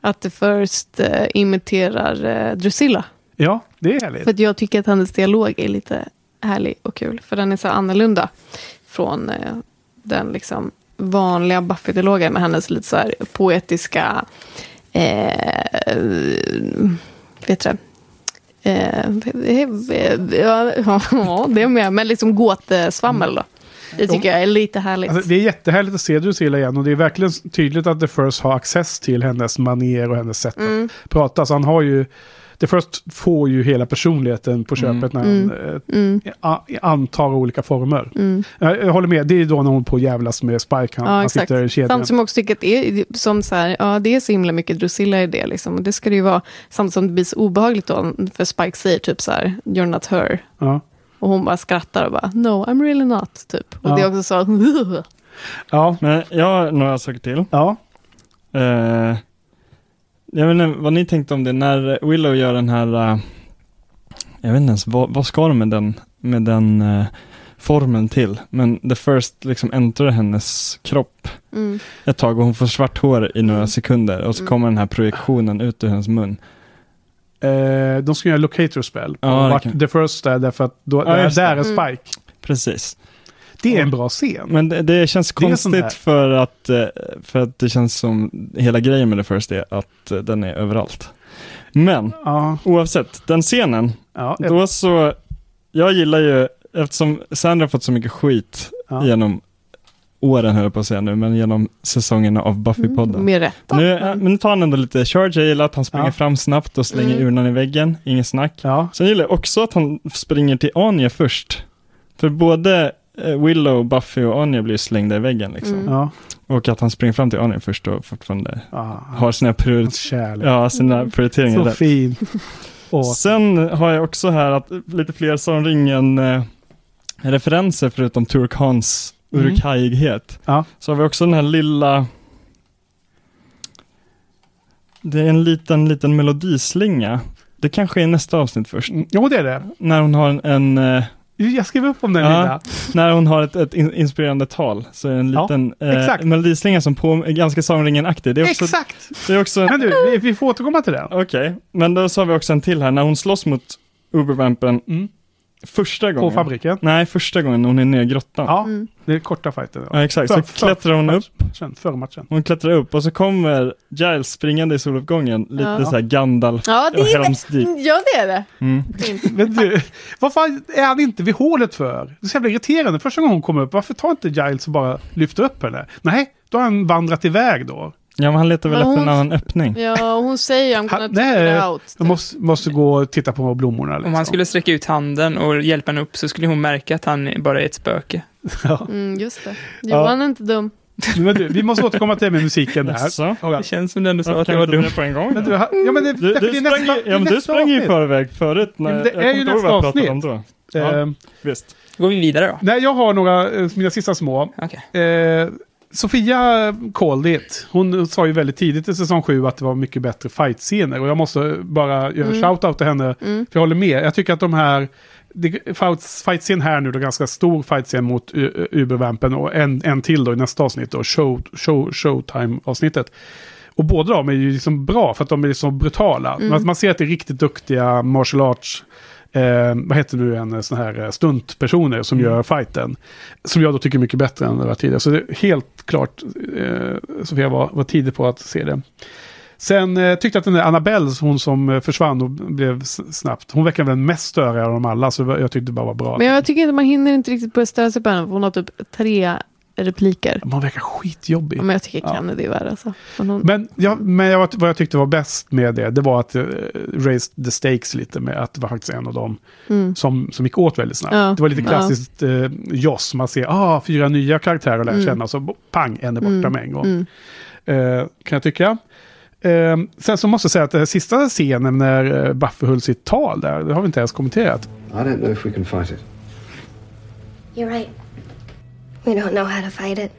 att det först eh, imiterar eh, Drusilla. ja det är härligt. För att jag tycker att hennes dialog är lite härlig och kul. För den är så annorlunda från eh, den liksom vanliga Buffy-dialogen med hennes lite så här poetiska, eh, vet du det? Eh, ja, det är med. Men liksom gåtsvammel då. Det tycker jag är lite härligt. Alltså, det är jättehärligt att se Drusilla igen och det är verkligen tydligt att The First har access till hennes manér och hennes sätt Mm. att prata. Så han har ju... The First får ju hela personligheten på köpet när han eh, Mm, antar olika former. mm. Jag, jag håller med, det är då när hon på jävlas med Spike. Han, Ja, han sitter i kedjan. Samtidigt som också tycker att det är, som så här, ja, det är så himla mycket Drusilla i det. Liksom. Och det ska det ju vara. Samtidigt som det blir så obehagligt då. För Spike säger typ så här, you're not her. Ja. Och hon bara skrattar och bara, no, I'm really not. Typ. Och Ja. det är också så, Ja, Men jag har några saker till. ja. Eh, jag vet inte vad ni tänkte om det när Willow gör den här, eh, jag vet inte ens vad, vad ska de med den, med den eh, formen till? Men the first liksom äntrar hennes kropp mm, ett tag och hon får svart hår i några Mm. sekunder och så Mm. kommer den här projektionen ut ur hennes mun. Eh, de ska göra locator spell. Ja, det vart kan- The First är därför att då, Ja, där, där är Mm. Spike. Precis. Det är en bra scen. Men det, det känns Det konstigt för att, eh, för att det känns som hela grejen med The First är att eh, den är överallt. Men Ja, oavsett, den scenen, ja, då så, jag gillar ju, eftersom Sandra har fått så mycket skit ja. genom åren höll jag på att säga nu, men genom säsongerna av Buffy-podden. mm, med rätta. Nu, äh, men nu tar han ändå lite charge, jag gillar att han springer Ja. fram snabbt och slänger Mm. urnan i väggen, inget snack. ja. Sen gillar jag också att han springer till Anya först. För både eh, Willow, Buffy och Anya blir slängda i väggen liksom. Mm. ja. Och att han springer fram till Anya först och fortfarande ja. har sina, priori- ja, sina Mm. prioriteringar Så där. fin. Sen har jag också här att lite fler som ringen eh, referenser förutom Turk Hans Mm. urkajighet. Ja. Så har vi också den här lilla Det är en liten, liten melodislinga. Det kanske är nästa avsnitt först. Mm, Jo, det är det. När hon har en, en eh, Jag skrev upp om den Ja. lilla. när hon har ett, ett in- inspirerande tal, så är det en Ja, liten exakt. eh, melodislinga som på, är ganska också, Exakt! det är också Men du, vi, får återkomma till den. Okej, men då så har vi också en till här. När hon slåss mot Ubervampen Mm. Första På gången. fabriken. Nej, första gången hon är nere i grottan. Ja, Mm. det är korta fighter. Ja. exakt. Så För- för- klättrar hon upp. Matchen, före matchen. Hon klättrar upp och så kommer Giles springande i soluppgången. Lite Ja. så här Gandalf Ja, det och är Helm's. Ja, det är det. Mm. Men du, varför är han inte vid hålet för? Det är så jävla irriterande. Första gången hon kommer upp, varför tar inte Giles och bara lyfter upp henne? Nej, då har han vandrat iväg då. Ja, men han letar väl Men efter en hon- annan öppning. Ja, och hon säger I'm gonna take nej, it out. Jag måste, måste gå och titta på blommorna. Liksom. Om han skulle sträcka ut handen och hjälpa henne upp så skulle hon märka att han bara är ett spöke. Ja. Mm, just det. Johan är inte dum. Men du, vi måste återkomma till det med musiken där. Ja, Det känns som den du sa Varför att jag var dum. det på en gång? Men du, ha- ja, men det, Du, du, det nästa- ju- ja, men du nästa sprang ju i förväg förut. När, Ja, men det jag är ju nästa avsnitt. om då. Ja. Ehm, Visst. Går vi vidare då? nej, jag har några, eh, mina sista små. Okej. Eh, Sofia called it. Hon sa ju väldigt tidigt i säsong 7 att det var mycket bättre fight-scener. Och jag måste bara göra Mm. shout-out till henne. Mm. För jag håller med. Jag tycker att de här... Fight-scen här nu, då ganska stor fight-scen mot Ubervampen och en, en till då i nästa avsnitt då, show, show, Showtime-avsnittet. Och båda de är ju liksom bra för att de är så brutala. Mm. Man, man ser att det är riktigt duktiga martial arts, eh, vad heter nu en sån här eh, stuntpersoner som Mm. gör fighten. Som jag då tycker är mycket bättre än det var tidigare. Så det är helt klart, eh, Sofia var, var tidig på att se det. Sen eh, tyckte jag att den där Annabelle, hon som eh, försvann och blev snabbt, hon verkar den mest störiga av dem alla. Så jag tyckte det bara var bra. Men jag tycker inte man hinner inte riktigt börja störa sig på henne. för Hon har typ tre repliker. Hon verkar skitjobbig. Ja, Men jag tycker Ja. Kennedy är värre alltså. Men hon, Men, ja, men jag, vad jag tyckte var bäst med det, det var att uh, raised the stakes lite med att det var faktiskt en av dem mm. som, som gick åt väldigt snabbt. Ja. Det var lite Ja. klassiskt uh, Joss, man ser ah, fyra nya karaktärer att lära Mm. känna, så pang, en är borta Mm. med en gång. Mm. Eh, kan jag tycka. Eh, sen så måste jag säga att den sista scenen när uh, Buffy höll sitt tal där, det har vi inte ens kommenterat. I don't know if we can fight it. You're right. We don't know how to fight it.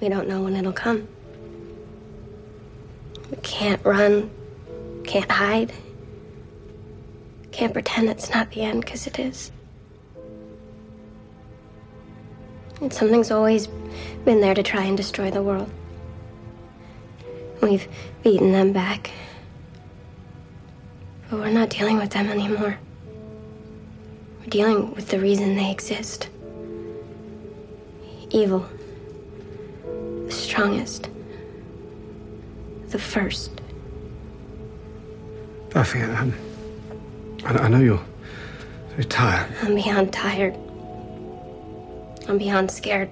We don't know when it'll come. We can't run, can't hide, can't pretend it's not the end because it is. And something's always been there to try and destroy the world. We've beaten them back. But we're not dealing with them anymore. We're dealing with the reason they exist. Evil. The strongest. The first. Buffy, um, I, I know you're very tired. I'm beyond tired. I'm beyond scared.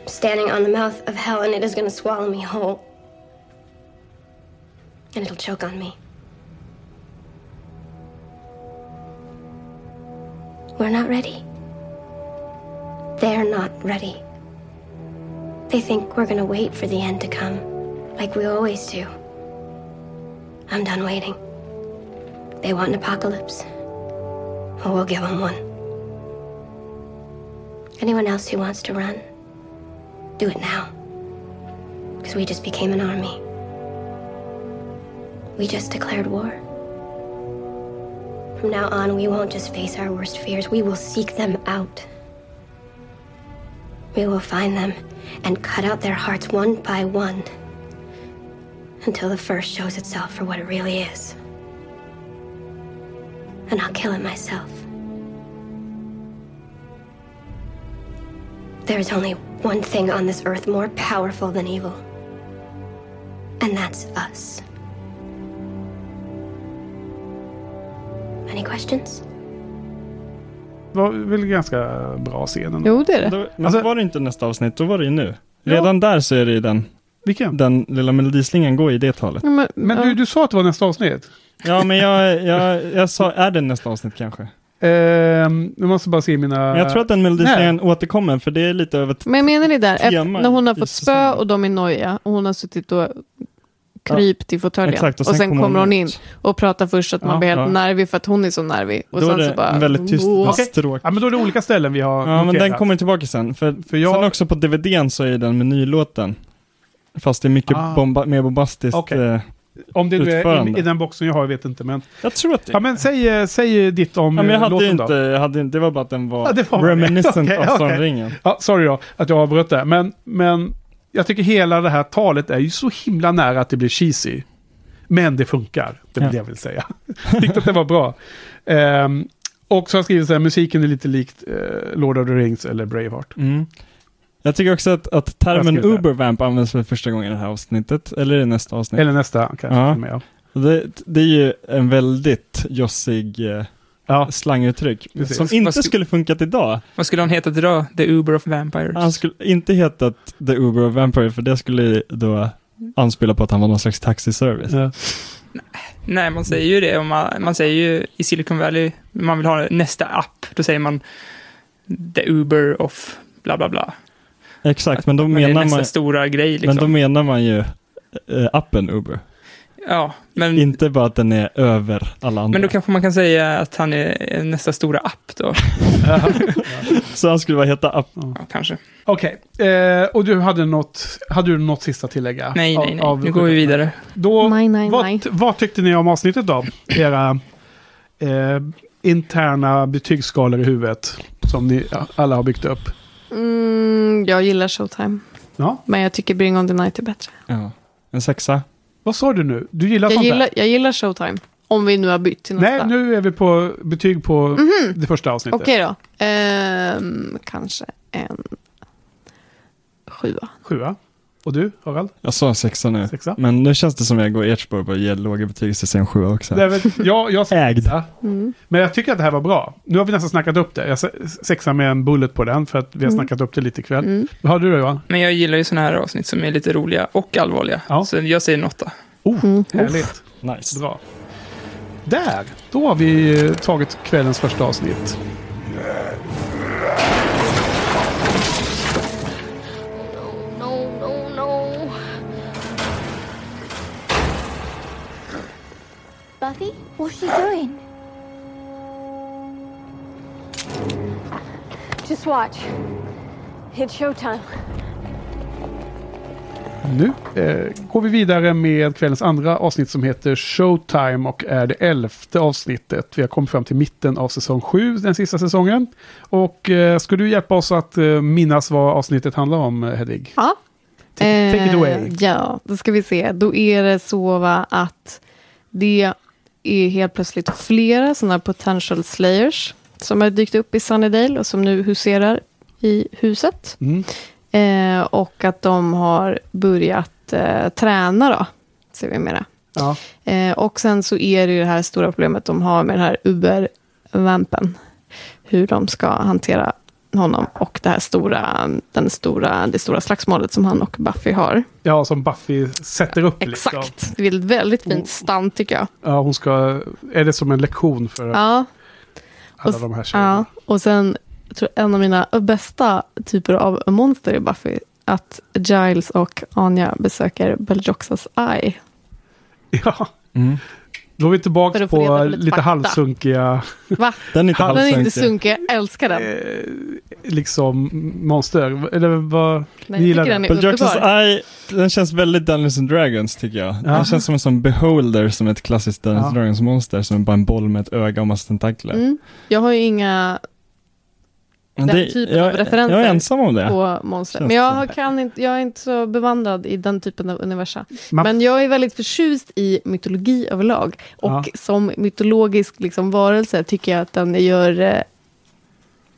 I'm standing on the mouth of hell and it is going to swallow me whole. And it'll choke on me. We're not ready. They're not ready. They think we're to wait for the end to come, like we always do. I'm done waiting. They want an apocalypse. Well, we'll give them one. Anyone else who wants to run, do it now. Because we just became an army. We just declared war. From now on, we won't just face our worst fears, we will seek them out. We will find them and cut out their hearts one by one until the first shows itself for what it really is. And I'll kill it myself. There is only one thing on this earth more powerful than evil, and that's us. Any questions? Det var väl ganska bra scen ändå. Jo, det är det. Men Alltså- var det inte nästa avsnitt, då var det ju nu. Redan där så är det ju den, Vilken? den lilla melodislingan går i det talet. Ja, Men, Men ja. du, du sa att det var nästa avsnitt. Ja, men jag, jag, jag sa, är det nästa avsnitt kanske? Ehm, jag måste bara se mina... Men jag tror att den melodislingan återkommer, för det är lite över... Men jag menar det där, när hon har fått spö och de är noja och hon har suttit och krypt i fåtöljen. Exakt, och sen, kommer hon in ut. och pratar först att man blir helt ja. nervig för att hon är så nervig. Och Då är sen det så bara... en väldigt tyst Wow. Ja, men då är det olika ställen vi har Ja, men den kommer tillbaka sen. För, För jag- sen också på DVDn så är den menylåten. Fast det är mycket Ah. bomba, mer bombastiskt. Okej. eh, Om det nu är i, i den boxen jag har, jag vet inte. Men, Jag tror att det ja, men säg, eh, säg ditt om Ja, men jag eh, hade låten inte, då. jag hade inte, det var bara att den var, Ja, var reminiscent Okej, av okej. Sagan Ja, sorry då att jag avbröt det. Men, men jag tycker hela det här talet är ju så himla nära att det blir cheesy. Men det funkar, det är Ja. det jag vill säga. Tyckte att det var bra. Ehm, och så har jag skrivit så här, musiken är lite likt eh, Lord of the Rings eller Braveheart. Mm. Jag tycker också att, att termen. Ubervamp används för första gången i det här avsnittet, eller det nästa avsnitt? Eller nästa kanske. Ja. Det, det är ju en väldigt jossig eh, Ja, slanguttryck, Precis. som inte skulle funkat idag. Vad skulle han heta idag? The Uber of Vampires? Han skulle inte hetat The Uber of Vampire, för det skulle då anspela på att han var någon slags taxiservice. ja. Nej, man säger ju det. Man, man säger ju i Silicon Valley, man vill ha nästa app, då säger man The Uber of bla bla bla. Exakt, men då Men det är menar nästa man, stora grej liksom. men då menar man ju eh, appen Uber. Ja, men, Inte bara att den är över alla andra. men då kanske man kan säga att han är nästa stora app då. Så han skulle bara heta app. Ja, kanske. Okej, eh, och du hade något, hade du något sista tillägga? Nej, Av- nej, nej. av- nu går vi vidare. Då, Nej, nej, vad, nej. vad tyckte ni om avsnittet då? Era eh, interna betygsskalor i huvudet som ni alla har byggt upp. Mm, jag gillar Showtime. Ja. Men jag tycker Bring On The Night är bättre. Ja. En sexa. Vad sa du nu? Du gillar Jag sånt gillar, där? jag gillar Showtime. Om vi nu har bytt till nästa. Nej, nu är vi på betyg på det första avsnittet. Okej då. Ehm, kanske en sjua. Sjua. Och du, Harald? Jag sa sexa nu. Sexa? Men nu känns det som jag går i ert spår och ger låga betyg säger en sjua också. Det är väl, jag, jag Ägd. Mm. Men jag tycker att det här var bra. Nu har vi nästan snackat upp det. Jag se- sexa med en bullet på den för att vi har Mm. snackat upp det lite ikväll. Mm. Vad har du då Johan? Men jag gillar ju sådana här avsnitt som är lite roliga och allvarliga. Ja. Så jag säger en åtta. Oh, Mm. härligt. Nice. Bra. Där, då har vi eh, tagit kvällens första avsnitt. Buffy? What's she doing? Just watch. It's showtime. Nu eh, går vi vidare med kvällens andra avsnitt som heter Showtime och är det elfte avsnittet. Vi har kommit fram till mitten av säsong sju, den sista säsongen. Och eh, ska du hjälpa oss att eh, minnas vad avsnittet handlar om, eh, Hedvig? Ja. Take, take it Eh, away. Ja, då ska vi se. Då är det så va, att det är helt plötsligt flera sådana potential slayers som har dykt upp i Sunnydale och som nu huserar i huset. Mm. Eh, och att de har börjat eh, träna då, ser vi mera. Ja. Eh, och sen så är det ju det här stora problemet de har med den här Uber-vampen. Hur de ska hantera honom och det här stora, den stora, det stora slagsmålet som han och Buffy har. ja, som Buffy sätter upp. Liksom. Exakt. Det är ett väldigt fint stand tycker jag. Ja, hon ska... Är det som en lektion för Ja, alla och- de här tjejerna? ja. och sen jag tror en av mina bästa typer av monster i Buffy att Giles och Anya besöker Beljoxas Eye. Ja. Mm. Då är vi tillbaka på lite lite fakta. halvsunkiga Va? Den är inte Den är inte halvsunkig. sunkig, jag älskar den. eh, liksom monster. Eller vad? Nej, gillar jag tycker den är. Eye, den känns väldigt Dungeons and Dragons tycker jag. Ja. Den känns som en sån beholder, som ett klassiskt Dungeons Ja. and Dragons monster, som är bara en boll med ett öga och massa tentakler. Mm. Jag har ju inga den det- typen jag, av referenser Jag är ensam om det. på monster. Men jag, kan inte, jag är inte så bevandrad i den typen av universa. Man- Men jag är väldigt förtjust i mytologi överlag. Och Ja. som mytologisk liksom, varelse tycker jag att den gör eh,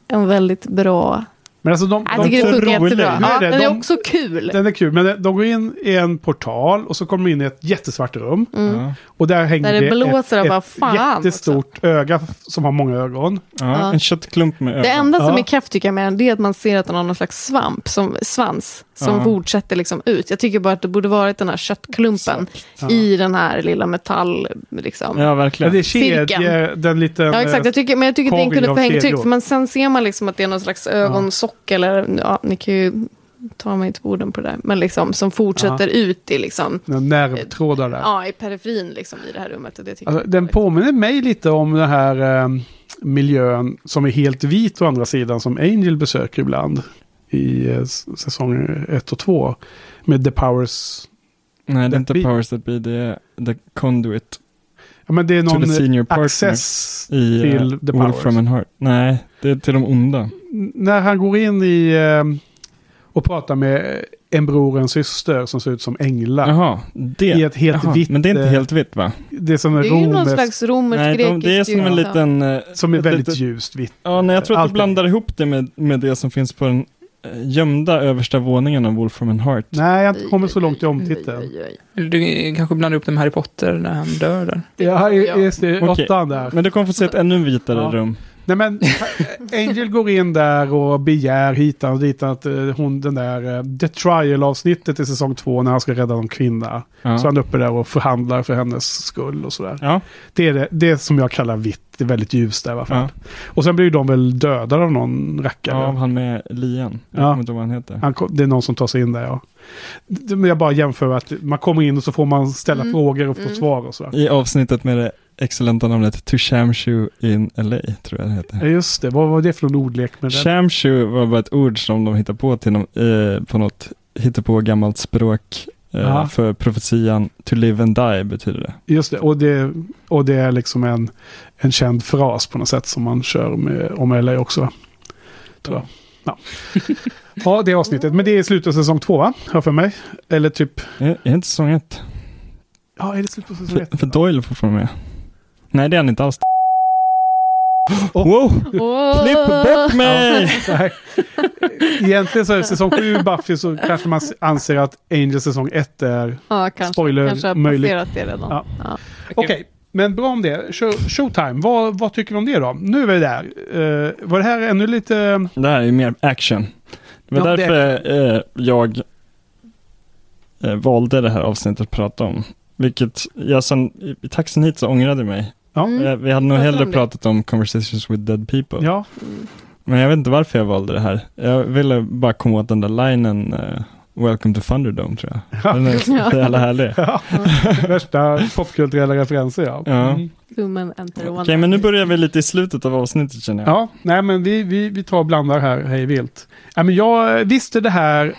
en väldigt bra... Men alltså de, Jag de, tycker det så funkar rolig. är Ja, det? den är De- också kul. den är kul, men de går in i en portal och så kommer de in i ett jättesvart rum. Mm. Och där hänger Där det blåser ett, ett fan jättestort öga som har många ögon. Ja, Ja. En köttklump med ögon. Det enda som Ja. är kraftigt tycker jag med den, det är att man ser att den har någon slags svamp, som, svans, som Ja. fortsätter liksom ut. Jag tycker bara att det borde varit den här köttklumpen Ja. i den här lilla metall... Liksom. Ja, Ja, verkligen. det är kedje, den liten... Ja, exakt. Jag tycker, men jag tycker att den kunde få. För man, sen ser man liksom att det är någon slags ögonsock. Eller, ja, ni kan ju ta mig inte på orden på det där. Men liksom, som fortsätter ut i, liksom, nervtrådar där. ja, i periferin liksom, i det här rummet. Och det tycker Alltså, den väldigt- påminner mig lite om den här eh, miljön som är helt vit å andra sidan som Angel besöker ibland. I eh, säsong 1 och 2. Med The Powers. Nej, det är inte Vi- Powers That Be, det är The Conduit Ja, men det är någon senior access i till uh, The Wolf Powers. from an Heart. Nej, det är till de onda. När han går in i eh, och pratar med en bror och en syster som ser ut som änglar. Jaha, det. I ett helt Jaha, vitt... Men det är inte eh, helt vitt va? Det är som en Det är ju någon romersk... slags romersk Nej, de, det är som en liten... eh, Som är väldigt litet- ljust vitt. Ja, nej, jag tror att du blandar ihop det med, med det som finns på den eh, gömda översta våningen av Wolf from an Heart. Nej, jag har inte kommit så långt i omtiteln. Du kanske blandar upp det med Harry Potter när han dör där. Ja, just det. Åttan där. Men du kommer få se ett ännu vitare Ja. rum. Nej men Angel går in där och begär hitan och ditan att eh, hon den där eh, The Trial avsnittet i säsong två när han ska rädda någon kvinna. Ja. Så han är uppe där och förhandlar för hennes skull och sådär. Ja, Det är det, det som jag kallar vitt. Det är väldigt ljust där i alla fall. ja. Och sen blir de väl dödade av någon rackare. ja, han med lian. Jag Ja. kommer inte ihåg vad han heter. Han, kom- det är någon som tar sig in där ja. Det- Men jag bara jämför att man kommer in och så får man ställa Mm. frågor och få Mm. svar och sådär. I avsnittet med det excellenta namnet To Shamshu in LA, tror jag det heter. Ja just det, vad var det för någon ordlek med den? Shamshu var bara ett ord som de hittade på till någon, eh, på något hittepå gammalt språk. Eh, Ja. För profetian To live and die betyder det. Just det, och det, och det är liksom en, en känd fras på något sätt som man kör med om LA också. Tror jag. Ja. ja, det är avsnittet. Men det är slutet av säsong två, va? Jag för mig. Eller typ... Är, är det inte säsong ett? Ja, är det slutet av säsong ett? För, för Doyle fortfarande med. Nej, det är han inte alls. Oh. Wow! Åh! Klipp bort mig! Nej. Egentligen så är det säsong sju Buffy så kanske man anser att Angel säsong ett är... Ja, kanske. Spoiler kanske har möjligt. passerat det redan. Ja. Ja. Okej, men bra om det. Show, showtime, vad, vad tycker du om det då? Nu är vi där. Uh, var det här ännu lite... Det här är ju mer action. Det var Ja, det är därför eh, jag eh, valde det här avsnittet att prata om. Vilket jag sen i taxin hit så ångrade mig. Ja. Mm. Eh, vi hade nog hellre om pratat om Conversations with Dead People. Ja, Men jag vet inte varför jag valde det här. Jag ville bara komma åt den där linen eh, Welcome to Thunderdome tror jag. Den är så Ja. jävla härlig. ja. värsta popkulturella referenser ja. Ja. Mm. Okej, men nu börjar vi lite i slutet av avsnittet känner jag. Ja, nej men vi, vi, vi tar och blandar här hej vilt. Ja, men jag visste det här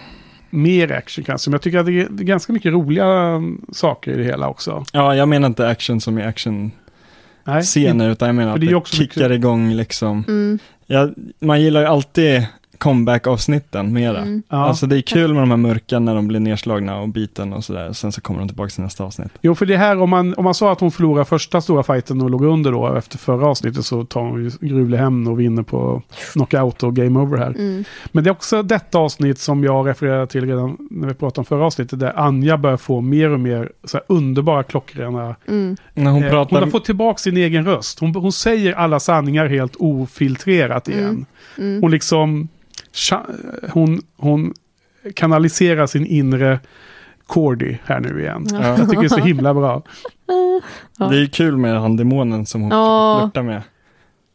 mer action kanske. Men jag tycker att det är ganska mycket roliga mm, saker i det hela också. Ja, jag menar inte action som i action-scener, Nej, utan jag menar att det kickar mycket- igång liksom. Mm, Ja, man gillar ju alltid comeback-avsnitten mera. mm. Ja. Alltså det är kul med de här mörka när de blir nedslagna och biten och sådär. Sen så kommer de tillbaka till nästa avsnitt. Jo, för det här, om man, om man sa att hon förlorade första stora fighten och låg under då efter förra avsnittet så tar hon ju gruvlig hämnd och vinner på knockout och game over här. Mm. Men det är också detta avsnitt som jag refererade till redan när vi pratade om förra avsnittet, där Anja börjar få mer och mer så här underbara klockrena... Mm. När hon eh, pratar... hon har fått tillbaka sin egen röst. Hon, hon säger alla sanningar helt ofiltrerat igen. Mm. Hon liksom... Hon, hon kanaliserar sin inre Cordy här nu igen. Ja. Ja. Jag tycker det är så himla bra. Ja. Det är ju kul med han demonen som hon Ja. flörtar med.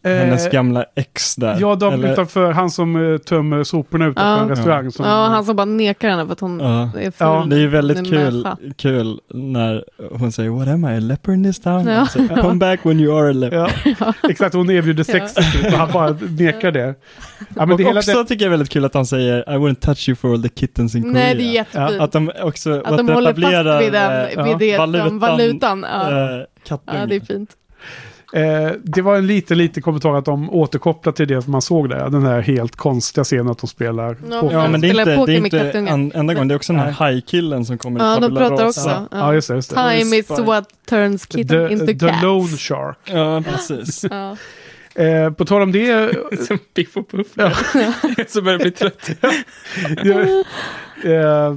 Hennes Eh, gamla ex där. Ja, de Eller- utanför, han som eh, tömmer soporna utanför Ja. en restaurang. Som, Ja, han som bara nekar henne för att hon Ja. är full. Ja, Det är ju väldigt kul, människa. kul när hon säger What am I, a leper in this town? Ja. Säger, Come back when you are a leper. Ja, exakt. Hon erbjuder sex och han bara nekar det. Ja, men och det hela också det, tycker jag är väldigt kul att han säger I wouldn't touch you for all the kittens in Korea. Nej, det är jättefint. Att de också Att de håller fast vid, den, eh, vid det valutan, valutan. Ja. eh, ja, det är fint. Eh, det var en liten, liten kommentar att de återkopplar till det som man såg där. Den här helt konstiga scenen att de spelar Ja, poker. Ja, men det är inte, det är inte an, enda gången, det är också den här hajkillen som kommer i Ja, de tabula pratar rasa. också. Ja, just det. Just det. Time is Spy. what turns kitten into The, the cats. Lone Shark. Ja, precis. Ja. Eh, på tal om det. Som Biff och Puff. Ja. Som börjar bli trött. eh,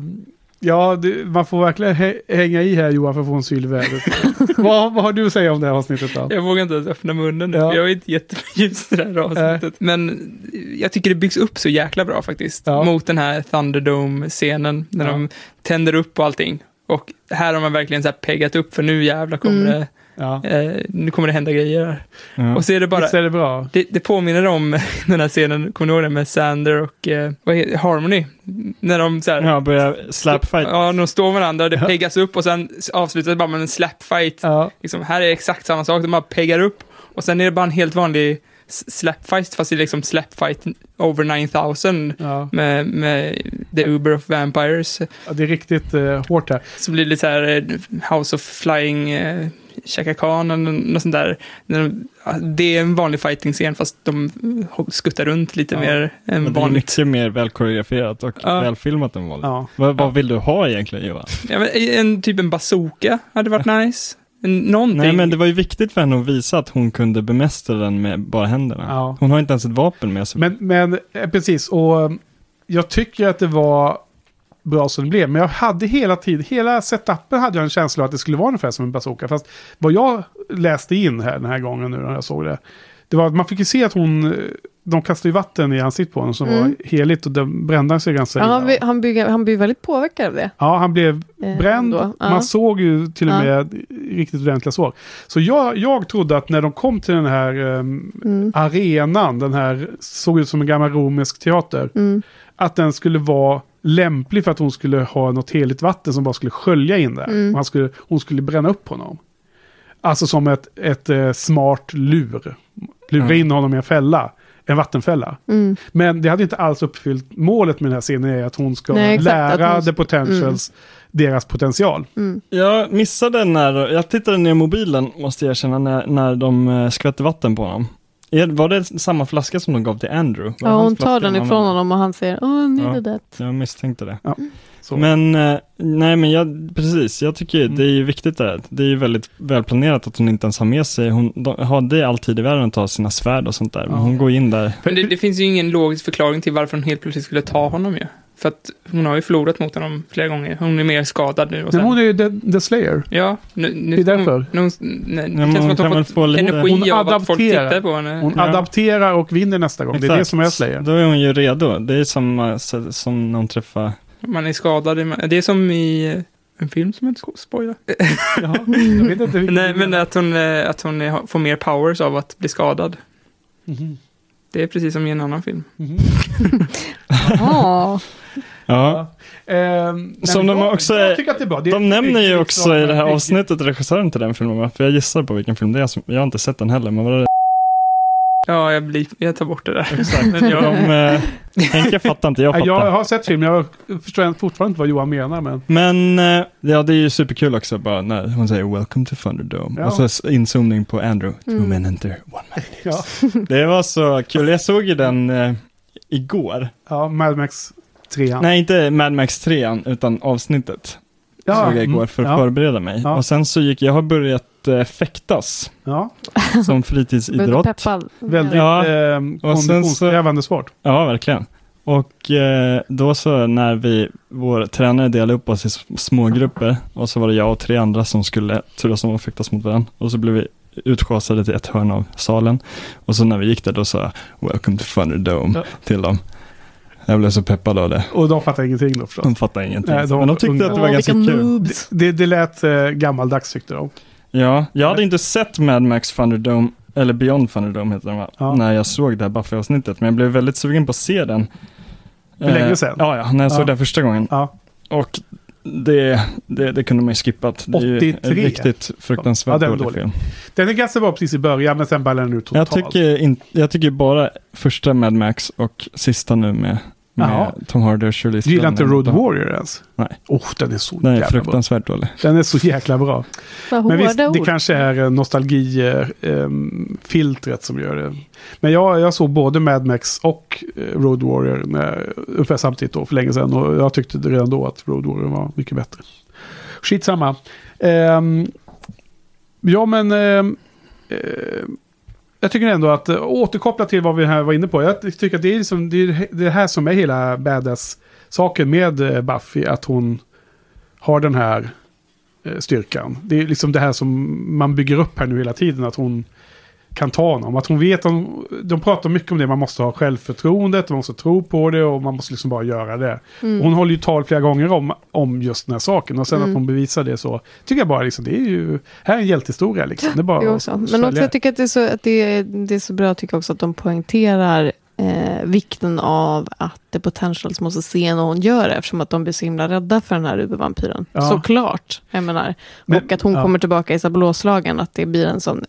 ja, det, man får verkligen hä- hänga i här Johan för att få en syl i vädret. vad, vad har du att säga om det här avsnittet då? Jag vågar inte ens öppna munnen nu. Ja. Jag är inte jätteförtjust i det här avsnittet. Men jag tycker det byggs upp så jäkla bra faktiskt. Ja. Mot den här Thunderdome-scenen. När Ja. de tänder upp och allting. Och här har man verkligen så här peggat upp för nu jävlar kommer, Mm. det, Ja. eh, nu kommer det hända grejer här. Ja. Och så är det bara, Visst är det bra? det, det påminner om den här scenen, kommer du ihåg den med Sander och eh, vad heter, Harmony? När de så här, Ja, börja slapfight. Ja, de står varandra, det peggas upp och sen avslutas det bara med en slapfight. Ja. Liksom, här är exakt samma sak, de bara peggar upp och sen är det bara en helt vanlig slapfight, fast det är liksom slapfight over 9000 Ja. med, med The Uber of Vampires. ja, det är riktigt eh, hårt här. Så blir det lite så här eh, House of Flying eh, Chaka Khan eller något sånt där. Det är en vanlig fighting-scen fast de skuttar runt lite Ja. mer Men än det är vanligt. mycket mer välkoreograferat och Ja. välfilmat än vanligt. Ja. Vad, vad vill du ha egentligen Johan? Ja, men en typ en bazooka hade varit nice. Någonting. Nej men det var ju viktigt för henne att visa att hon kunde bemästra den med bara händerna. Ja. Hon har inte ens ett vapen med sig. Men, men eh, precis, och eh, jag tycker att det var bra som det blev. Men jag hade hela tiden, hela setupen hade jag en känsla av att det skulle vara ungefär som en bazooka. Fast vad jag läste in här den här gången nu när jag såg det. Det var att man fick ju se att hon, de kastade ju vatten i ansiktet på honom som Mm. var heligt och den brände sig ganska Ja, illa han, blir, han, blir väldigt påverkad av det. Ja, han blev eh, bränd. Ja. Man såg ju till och Ja. med riktigt ordentliga sår. Så jag, jag trodde att när de kom till den här ehm, Mm. arenan, den här såg ut som en gammal romersk teater, Mm. att den skulle vara lämplig för att hon skulle ha något heligt vatten som bara skulle skölja in där. Mm. Och han skulle, hon skulle bränna upp honom. Alltså som ett, ett eh, smart lur. Lura Mm. in honom i en fälla. En vattenfälla. Mm. Men det hade inte alls uppfyllt målet med den här scenen är att hon ska Nej, exakt, lära hon- the potentials deras potential. Mm. Jag missade när, jag tittade ner i mobilen måste jag erkänna, när, när de eh, skvätte vatten på honom. Var det samma flaska som de gav till Andrew? Var det Ja, hon tar den ifrån honom och han säger oh, needed Ja. that. Jag misstänkte det. Så. Men, eh, nej men jag, precis, jag tycker Mm. det är ju viktigt där. Det är ju väldigt välplanerat att hon inte ens har med sig, hon de, hade all tid i världen att ta sina svärd och sånt där. Men Ja. hon går in där. Men det, det finns ju ingen logisk förklaring till varför hon helt plötsligt skulle ta honom ju. För att hon har ju förlorat mot honom flera gånger. Hon är mer skadad nu. Och Men sen, hon är ju the, the Slayer. Ja, nu, nu, Det är därför. Nu, nu, nej, det men känns som hon att kan hon väl fått få lite- energi Hon av att folk adapterar. tittar på henne. Hon Ja. adapterar och vinner nästa gång. Det är det Exakt. som är Slayer. Då är hon ju redo. Det är samma sätt som när hon träffar Man är skadad. Det är som i eh, en film som jag inte ska spoila. Jaha, jag vet inte vilken- Nej, men att hon, eh, att hon eh, får mer powers av att bli skadad. Mhm. Det är precis som i en annan film. Mhm. Ja. Ja, Ehm, Som de också jag tycker att det är bra. Det är de nämner ju också i det här riktigt- avsnittet regissören till den filmen, för jag gissar på vilken film det är. Jag har inte sett den heller, men vad är det? Ja, jag, blir, jag tar bort det där. Exakt. Men jag, De, eh, Henke fattar inte, jag Ja, fattar. jag har sett filmen, jag förstår fortfarande inte vad Johan menar. Men... Men eh, ja, det är ju superkul också bara när hon säger “Welcome to Thunderdome” Ja. och så inzoomning på Andrew. Two Mm. men enter, one man. Ja, Det var så kul. Jag såg ju den eh, igår. ja Mad Max 3. Nej, inte Mad Max 3 utan avsnittet. ja, såg jag igår mm, för att ja, förbereda mig. Ja. Och sen så gick jag har börjat eh, fäktas ja, som fritidsidrott. väldigt Ja. eh, Och sen så- konditionskrävande sport. Ja, verkligen. Och eh, då så när vi, vår tränare delade upp oss i smågrupper och så var det jag och tre andra som skulle turas om att fäktas mot varandra. Och så blev vi utschasade till ett hörn av salen. Och så när vi gick där då sa jag “Welcome to Thunderdome” Ja. till dem. Jag blev så peppad av det. Och de fattar ingenting då förstås. De fattade ingenting. Nej, de- Men de tyckte att det var ganska kul. Det, det lät eh, gammaldags tyckte de. Ja, jag hade inte sett Mad Max Thunderdome, eller Beyond Thunderdome heter den va? Ja. När jag såg det här Buffy-avsnittet. Men jag blev väldigt sugen på att se den. För länge Eh, sedan? Ja, ja, när jag såg Ja. den första gången. Ja. Och det, det, det kunde man ju skippat. Det är ju 83. en riktigt fruktansvärt Ja, den är dålig, dålig. film. Den är ganska bra precis i början, men sen ballar den ut Jag totalt. tycker, in, jag tycker bara första Mad Max och sista nu med, Jaha. med Tom Hardy och Shirley Du gillar inte. Road Warrior ens? Nej. Oh, den är så Den är jävla bra. fruktansvärt dålig. Den är så jäkla bra. Vad Men visst, hårda det ord. kanske är nostalgifiltret som gör det. Men jag, jag såg både Mad Max och eh, Road Warrior när, ungefär samtidigt då, för länge sedan. Och jag tyckte redan då att Road Warrior var mycket bättre. Skitsamma. Um, ja, men... eh, jag tycker ändå att, eh, återkoppla till vad vi här var inne på. Jag tycker att det är liksom, det, är det här som är hela badass-saken med eh, Buffy. Att hon har den här eh, styrkan. Det är liksom det här som man bygger upp här nu hela tiden. Att hon kan ta honom. Att hon vet, de pratar mycket om det, man måste ha självförtroendet, man måste tro på det och man måste liksom bara göra det. Mm. Hon håller ju tal flera gånger om, om just den här saken. Och sen Mm. att hon bevisar det så, tycker jag bara liksom, det är ju, här är en hjältehistoria liksom. Det är bara att också. Men också, jag tycker att det är så, att det är, det är så bra tycker jag också att de poängterar eh, vikten av att The Potentials måste se när hon gör det eftersom att de blir så himla rädda för den här ubervampyren. Ja. Såklart, jag menar. Men- och att hon ja. kommer tillbaka i blåslagen, att det blir en sån,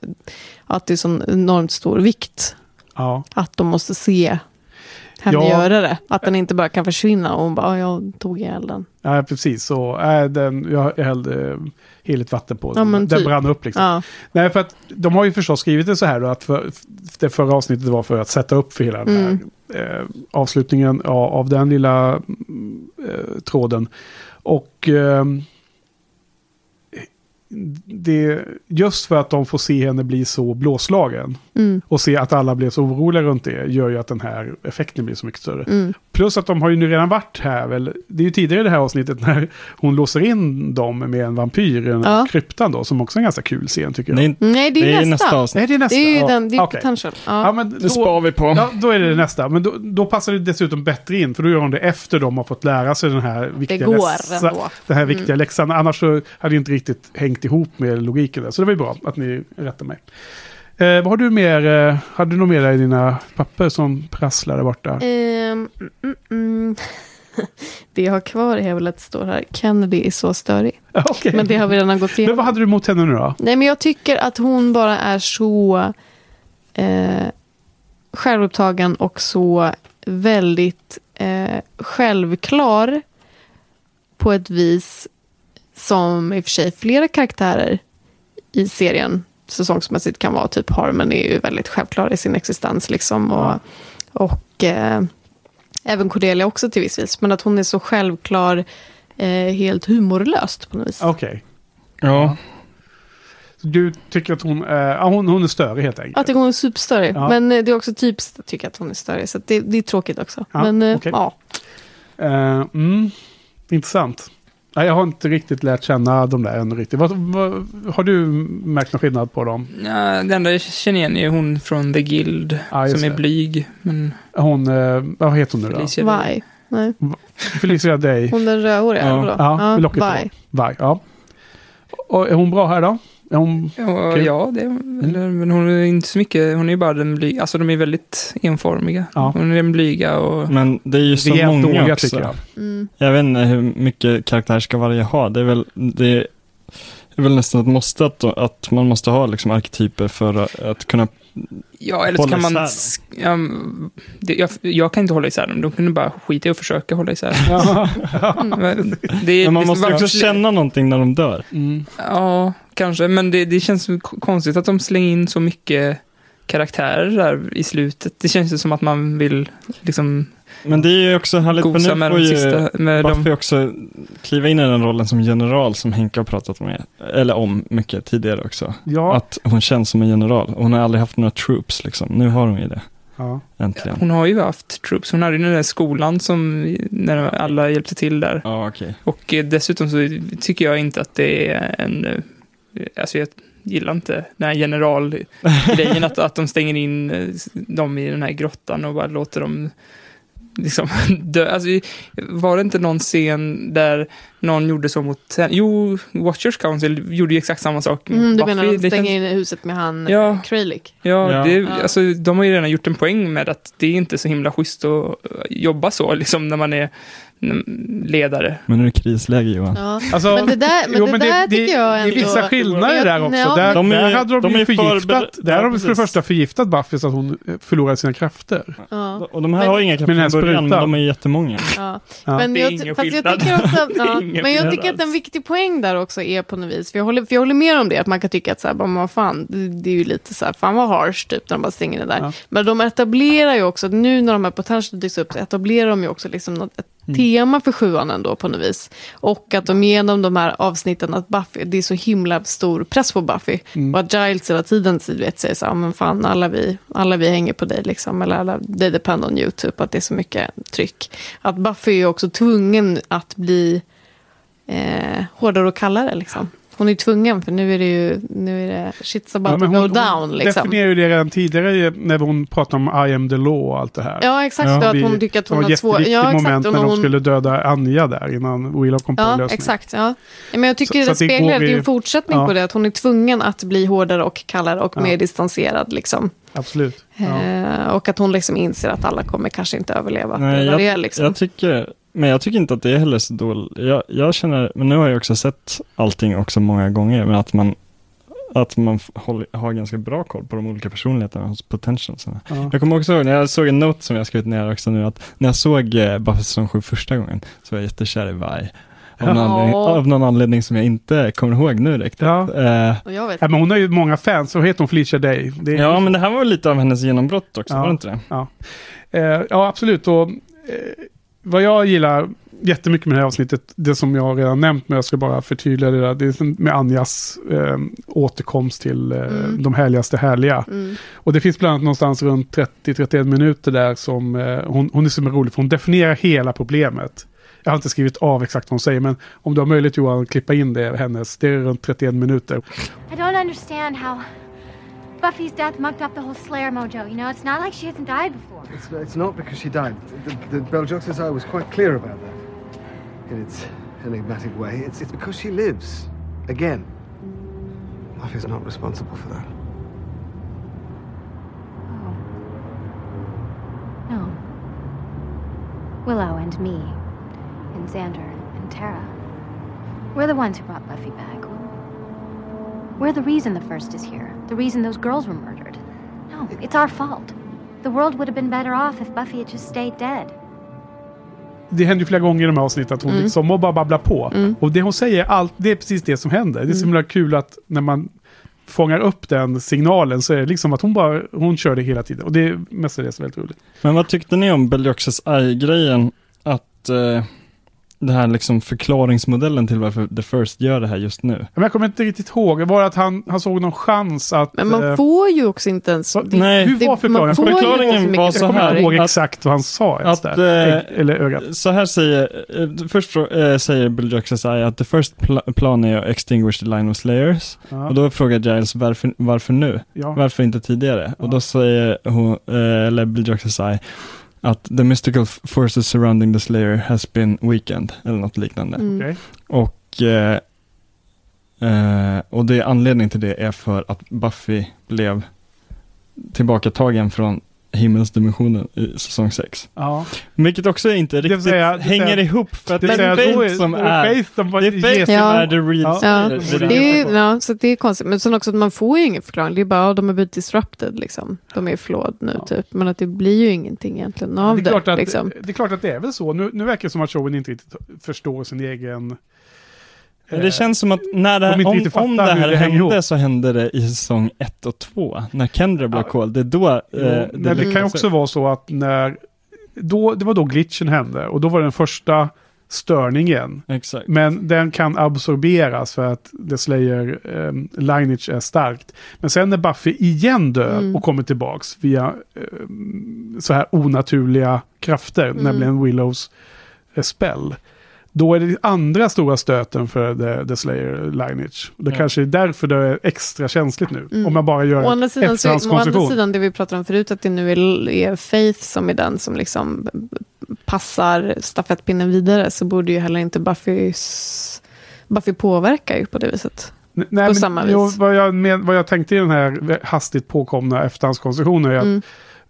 att det är sån enormt stor vikt. Ja. Att de måste se henne Ja. göra det. Att den inte bara kan försvinna och hon bara, "Ja, jag tog ihjäl den. ja, precis. Så äh, den, jag hällde eh, heligt vatten på. Ja, den typ. brann upp liksom. Ja, Nej, för att de har ju förstås skrivit det så här då, att för, det förra avsnittet var för att sätta upp för hela den här eh, avslutningen ja, av den lilla mm, eh, tråden. Och ehm, det, just för att de får se henne bli så blåslagen mm, och se att alla blev så oroliga runt det gör ju att den här effekten blir så mycket större. mm. Plus att de har ju nu redan varit här väl. Det är ju tidigare i det här avsnittet när hon låser in dem med en vampyr i den Ja. kryptan då. Som också är en ganska kul scen tycker jag. Det är, Nej, det är, det är nästa. nästa avsnitt. Nej, det är nästa. Det är ju den, det är okej. potential. Ja. Ja, men Det då, spar vi på. ja, då är det nästa. Men då, då passar det dessutom bättre in. För då gör hon det efter de har fått lära sig den här det viktiga, går läxa, den här viktiga läxan. Annars så hade det inte riktigt hängt ihop med logiken där. Så det var ju bra att ni rättade mig. Eh, vad har du mer? Eh, hade du något mer i dina papper som prasslar där borta? Ehm, mm, mm. Det jag har kvar är väl att det står här, Kennedy är så störig. Okej. Men det har vi redan gått Men igenom. vad hade du emot henne nu då? Nej, men jag tycker att hon bara är så eh, självupptagen och så väldigt eh, självklar på ett vis som i och för sig flera karaktärer i serien säsongsmässigt kan vara. Typ Harmon är ju väldigt självklar i sin existens liksom. Och, och eh, även Cordelia också till viss vis. Men att hon är så självklar, eh, helt humorlöst på något vis. Okej. Ja, Du tycker att hon, eh, hon, hon är störig helt enkelt? Jag tycker hon är superstörig. Ja. Men eh, det är också typiskt att tycka att hon är störig. Så det, det är tråkigt också. Ja, men eh, okej. ja. Eh, mm, intressant. Nej, jag har inte riktigt lärt känna de där än riktigt. Vad, vad, har du märkt någon skillnad på dem? Ja, det enda jag känner igen är hon från The Guild, Ja, just som är det. blyg. Men Hon, eh, vad heter hon nu då? Felicia Vai. Nej. Felicia Day. Hon den rödhåriga, Ja. Ja, med locket Vai. på. Vai, ja. Och är hon bra här då? Är hon, Ja, Kul. ja det, eller, men hon är inte så mycket, hon är ju bara den blyga, alltså de är väldigt enformiga. Ja. Hon är den blyga och... men det är ju så många dåliga också. tycker jag. Mm. Jag vet inte hur mycket karaktär ska varje ha. Det är väl, det är väl nästan ett måste att, att man måste ha liksom arketyper för att kunna Ja, eller så kan man... mm, det, jag, jag kan inte hålla isär dem. De kunde bara skita i att försöka hålla isär. Ja. Men det Men man måste bara- också känna någonting när de dör. Mm. Ja, kanske. Men det, det känns konstigt att de slänger in så mycket karaktärer där i slutet. Det känns ju som att man vill liksom Men det är ju också härligt, för nu med får ju sista. Med Buffy också kliva in i den rollen som general som Henke har pratat med, eller om mycket tidigare också. Ja. Att hon känns som en general. Hon har aldrig haft några troops liksom. Nu har hon ju det, ja. äntligen. hon har ju haft troops. Hon hade ju den där skolan som när alla hjälpte till där. Ja, okej. Och eh, dessutom så tycker jag inte att det är en... eh, Alltså jag gillar inte den här generalgrejen att, att de stänger in eh, dem i den här grottan och bara låter dem liksom dö. Alltså, var det inte någon scen där någon gjorde så mot henne? Jo, Watchers Council gjorde ju exakt samma sak. Mm, du Buffy, menar de stänger känns- in i huset med han Ja. Kralik? Ja, Ja. Det, Ja. Alltså, de har ju redan gjort en poäng med att det är inte så himla schysst att jobba så, liksom när man är ledare. Men nu är det krisläge Johan. Ja. Alltså, Men det där, men jo, det men där det, tycker jag det är ändå... vissa skillnader där också. ja, där, De är- där hade de, de ju är förgiftat. förbered- Där har de Ja, för det första förgiftat Buffy så att hon förlorar sina krafter. Ja. Och de här Men- har inga krafter i början, de är jättemånga. Ja. Ja. Men, Det är jag, ingen fast jag tycker också Det ja, men jag tycker att en viktig poäng där också är på något vis, för jag håller, för jag håller med om det, att man kan tycka att så här, bara, vad fan, det, det är ju lite så här, fan vad harsh typ, när de bara stänger det där. Ja. Men de etablerar ju också, nu när de här potential dyks upp, så etablerar de ju också liksom något, ett. Tema för sjuan ändå på något vis. Och att de genom de här avsnitten, att Buffy, det är så himla stor press på Buffy. Mm. Och att Giles hela tiden vet, säger så här, men fan alla vi, alla vi hänger på dig liksom, eller alla, they depend on you, typ, att det är så mycket tryck. Att Buffy är också tvungen att bli eh, hårdare och kallare liksom. Hon är tvungen, för nu är det ju, nu är det shit's about Ja, to hon, go down hon liksom. definierar ju det redan tidigare när hon pratade om I am the law och allt det här. Ja, exakt. Ja. och att Vi- hon tycker att det hon har svårt... jätteviktigt Ja, exakt. moment när de hon, skulle döda Anja där innan Willow kom på Ja, exakt. Ja. Men jag tycker Så- så det att det speglar, det är en fortsättning ja. på det, att hon är tvungen att bli hårdare och kallare och Ja. mer distanserad. Liksom. Absolut. Ja. Eh, och att hon liksom inser att alla kommer kanske inte överleva. Nej, det jag, det liksom. jag tycker, men jag tycker inte att det är heller så dåligt. Jag, jag känner, men nu har jag också sett allting också många gånger, men att man, att man håller, har ganska bra koll på de olika personligheterna hos potentialsarna. Ja. Jag kommer också ihåg, när jag såg en note som jag skrivit ner också nu, att när jag såg eh, Buffy säsong 7 första gången, så var jag jättekär i Vi. Av, någon Ja. anledning, av någon anledning som jag inte kommer ihåg nu riktigt. Ja. Eh. Ja, men hon har ju många fans, så heter hon Felicia Day. Det är, ja, men det här var lite av hennes genombrott också, Ja. var det inte det? Eh, ja, absolut. Och, eh, vad jag gillar jättemycket med det här avsnittet, det som jag redan nämnt, men jag ska bara förtydliga det där, det är med Anjas eh, återkomst till eh, Mm. de härligaste härliga. Mm. Och det finns bland annat någonstans runt 30-31 minuter där som eh, hon, hon är så rolig, för hon definierar hela problemet. Jag har inte skrivit av exakt vad hon säger, men om du har möjlighet Johan, att klippa in det, hennes, det är runt 31 minuter. I don't understand how Buffy's death mucked up the whole Slayer mojo. You know, it's not like she hasn't died before. It's, it's not because she died. The, the eye was quite clear about that. In its enigmatic way. It's, it's because she lives. Again. Buffy's not responsible for that. Oh. No. Willow and me, and Xander and Tara. We're the ones who brought Buffy back. We're the reason the first is here. The reason those girls were murdered. No, it's our fault. The world would have been better off if Buffy had just stayed dead. det händer ju flera gånger i de här avsnitten att hon Mm. liksom bara babblar på. Mm. Och det hon säger, allt, det är precis det som händer. Det är så Mm. himla kul att när man fångar upp den signalen så är det liksom att hon bara, hon kör det hela tiden. Och det är mestadels väldigt roligt. Men vad tyckte ni om Beljoxes Eye-grejen? Att eh, det här liksom förklaringsmodellen till varför The First gör det här just nu. Men jag kommer inte riktigt ihåg, var det att han, han såg någon chans att... Men man eh, får ju också inte ens... Va- det- nej, hur det- var förklaringen? man får ju Förklaringen så var så jag kommer här, inte ihåg att- exakt vad han sa att, där. eh, eller ögat. Så här säger, eh, först eh, säger Beljoxes Eye att the first pl- plan är att extinguish the line of slayers. Ja. Och då frågar Giles varför, varför nu? ja. Varför inte tidigare? Ja. Och då säger hon, eh, eller Beljoxes Eye, att the mystical forces surrounding the slayer has been weakened, eller något liknande. Mm. Och, eh, eh, och det anledningen till det är för att Buffy blev tillbakatagen från himmelsdimensionen i säsong 6. Ja. Vilket också inte riktigt säga- det hänger säga- ihop för att Det det är Faith som är, det Faith som the real Ja. Ja. Det är Det det. så det är konstigt. Men sen också att man får ju ingen förklaring. Det är bara, ja, de har blivit disrupted liksom. De är flawed nu Ja. typ. Men att det blir ju ingenting egentligen av det, det. är klart att, liksom. det är klart att det är väl så. Nu, nu verkar det som att showen inte riktigt förstår sin egen... Men Det känns som att när det, Om inte om, det här det hände ihop. så hände det i säsong 1 och 2. När Kendra blev Ja. called. Det är då eh, Jo, men det, kan också vara så att när... Då, det var då glitchen hände och då var den första störningen. Exakt. Men den kan absorberas för att The Slayer um, lineage är starkt. Men sen när Buffy igen dör Mm. och kommer tillbaks via ehm, så här onaturliga krafter, Mm. nämligen Willows eh, spell. Då är det andra stora stöten för The, the Slayer lineage. Det Ja. kanske är därför det är extra känsligt nu. Mm. Om man bara gör Å andra, sidan, så, å andra efterhandskonstruktion. sidan, det vi pratade om förut, att det nu är, är Faith som är den som liksom passar stafettpinnen vidare, så borde ju heller inte Buffys... Buffy påverkar ju på det viset. Nej, på men, samma jo, vad, jag men, vad jag tänkte i den här hastigt påkomna efterhandskonstruktionen är att Mm.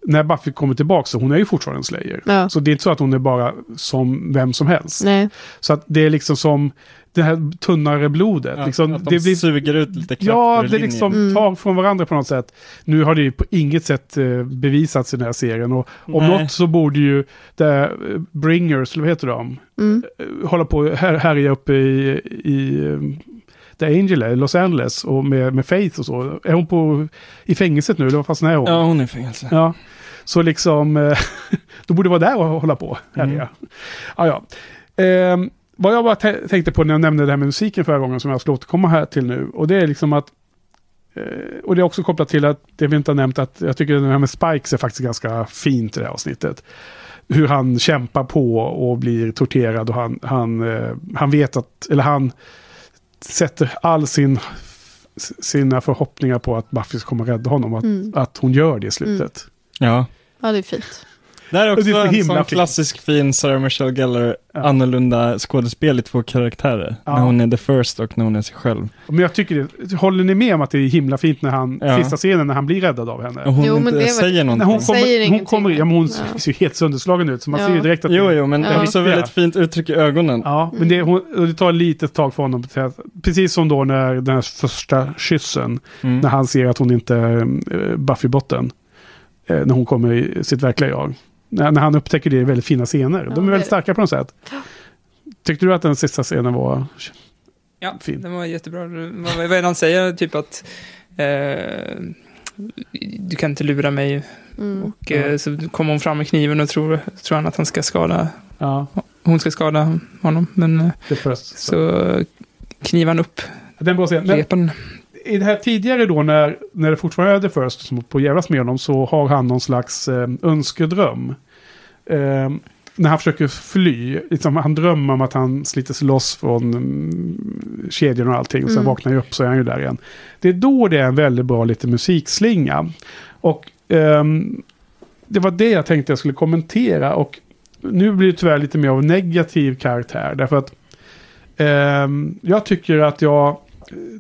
När Buffy kommer tillbaka så hon är ju fortfarande en Slayer. Ja. Så det är inte så att hon är bara som vem som helst. Nej. Så att det är liksom som det här tunnare blodet. Ja, liksom, att de det blir, suger ut lite kraft ja, det linjen. liksom Mm. tar från varandra på något sätt. Nu har det ju på inget sätt eh, bevisats i den här serien. Och om Nej. något så borde ju the eh, Bringers, eller vad heter de, Mm. eh, hålla på här, härja uppe i, i The Angel, är, Los Angeles, och med, med Faith och så. Är hon på, i fängelset nu, eller vad fasen är hon? Ja, hon är i fängelse. Ja, så liksom, eh, då borde vara där och hålla på. Mm. Mm. Ja, ja. Ehm, vad jag bara tä- tänkte på när jag nämnde det här med musiken förra gången, som jag ska återkomma här till nu, och det är liksom att, eh, och det är också kopplat till att, det vi inte har nämnt, att jag tycker det här med Spikes är faktiskt ganska fint i det här avsnittet. Hur han kämpar på och blir torterad och han, han, eh, han vet att, eller han sätter all sin sina förhoppningar på att Buffy ska komma och rädda honom. Att, Mm. att hon gör det i slutet. Ja. Ja, det är fint. Det här är också det är en himla sån fint. klassisk fin Sarah Michelle Gellar Ja. annorlunda skådespel i två karaktärer. Ja. När hon är the first och när hon är sig själv. Men jag tycker det, håller ni med om att det är himla fint när han, Ja. sista scenen när han blir räddad av henne? Och hon Jo, men inte säger När någonting. hon kommer, Säger hon kommer, ja, men hon Ja. ser ju helt sönderslagen ut, så man Ja. ser ju direkt att Jo, jo, men det är också väldigt fint uttryck i ögonen. Ja, men det, hon, och det tar ett litet tag för honom. Precis som då när den här första kyssen, Mm. när han ser att hon inte är Buffy-botten. eh, när hon kommer i sitt verkliga jag. När, när han upptäcker det är väldigt fina scener. Ja, De är väldigt starka på något sätt. Tyckte du att den sista scenen var... Ja, Fin. den var jättebra. Vad är det han säger? Typ att eh, du kan inte lura mig. Mm. Och eh, så kommer hon fram med kniven och tror, tror han att han ska skada, Ja, hon ska skada honom. Men eh, det först. så knivar han upp Den bra scen. I det här tidigare då när, när det fortfarande är The First som på jävlas med honom så har han någon slags eh, önskedröm. Eh, när han försöker fly, liksom, han drömmer om att han sliter sig loss från mm, kedjorna och allting. Och sen Mm. vaknar han upp så är han ju där igen. Det är då det är en väldigt bra lite musikslinga. Och ehm, det var det jag tänkte jag skulle kommentera. Och nu blir det tyvärr lite mer av negativ karaktär. Därför att ehm, jag tycker att jag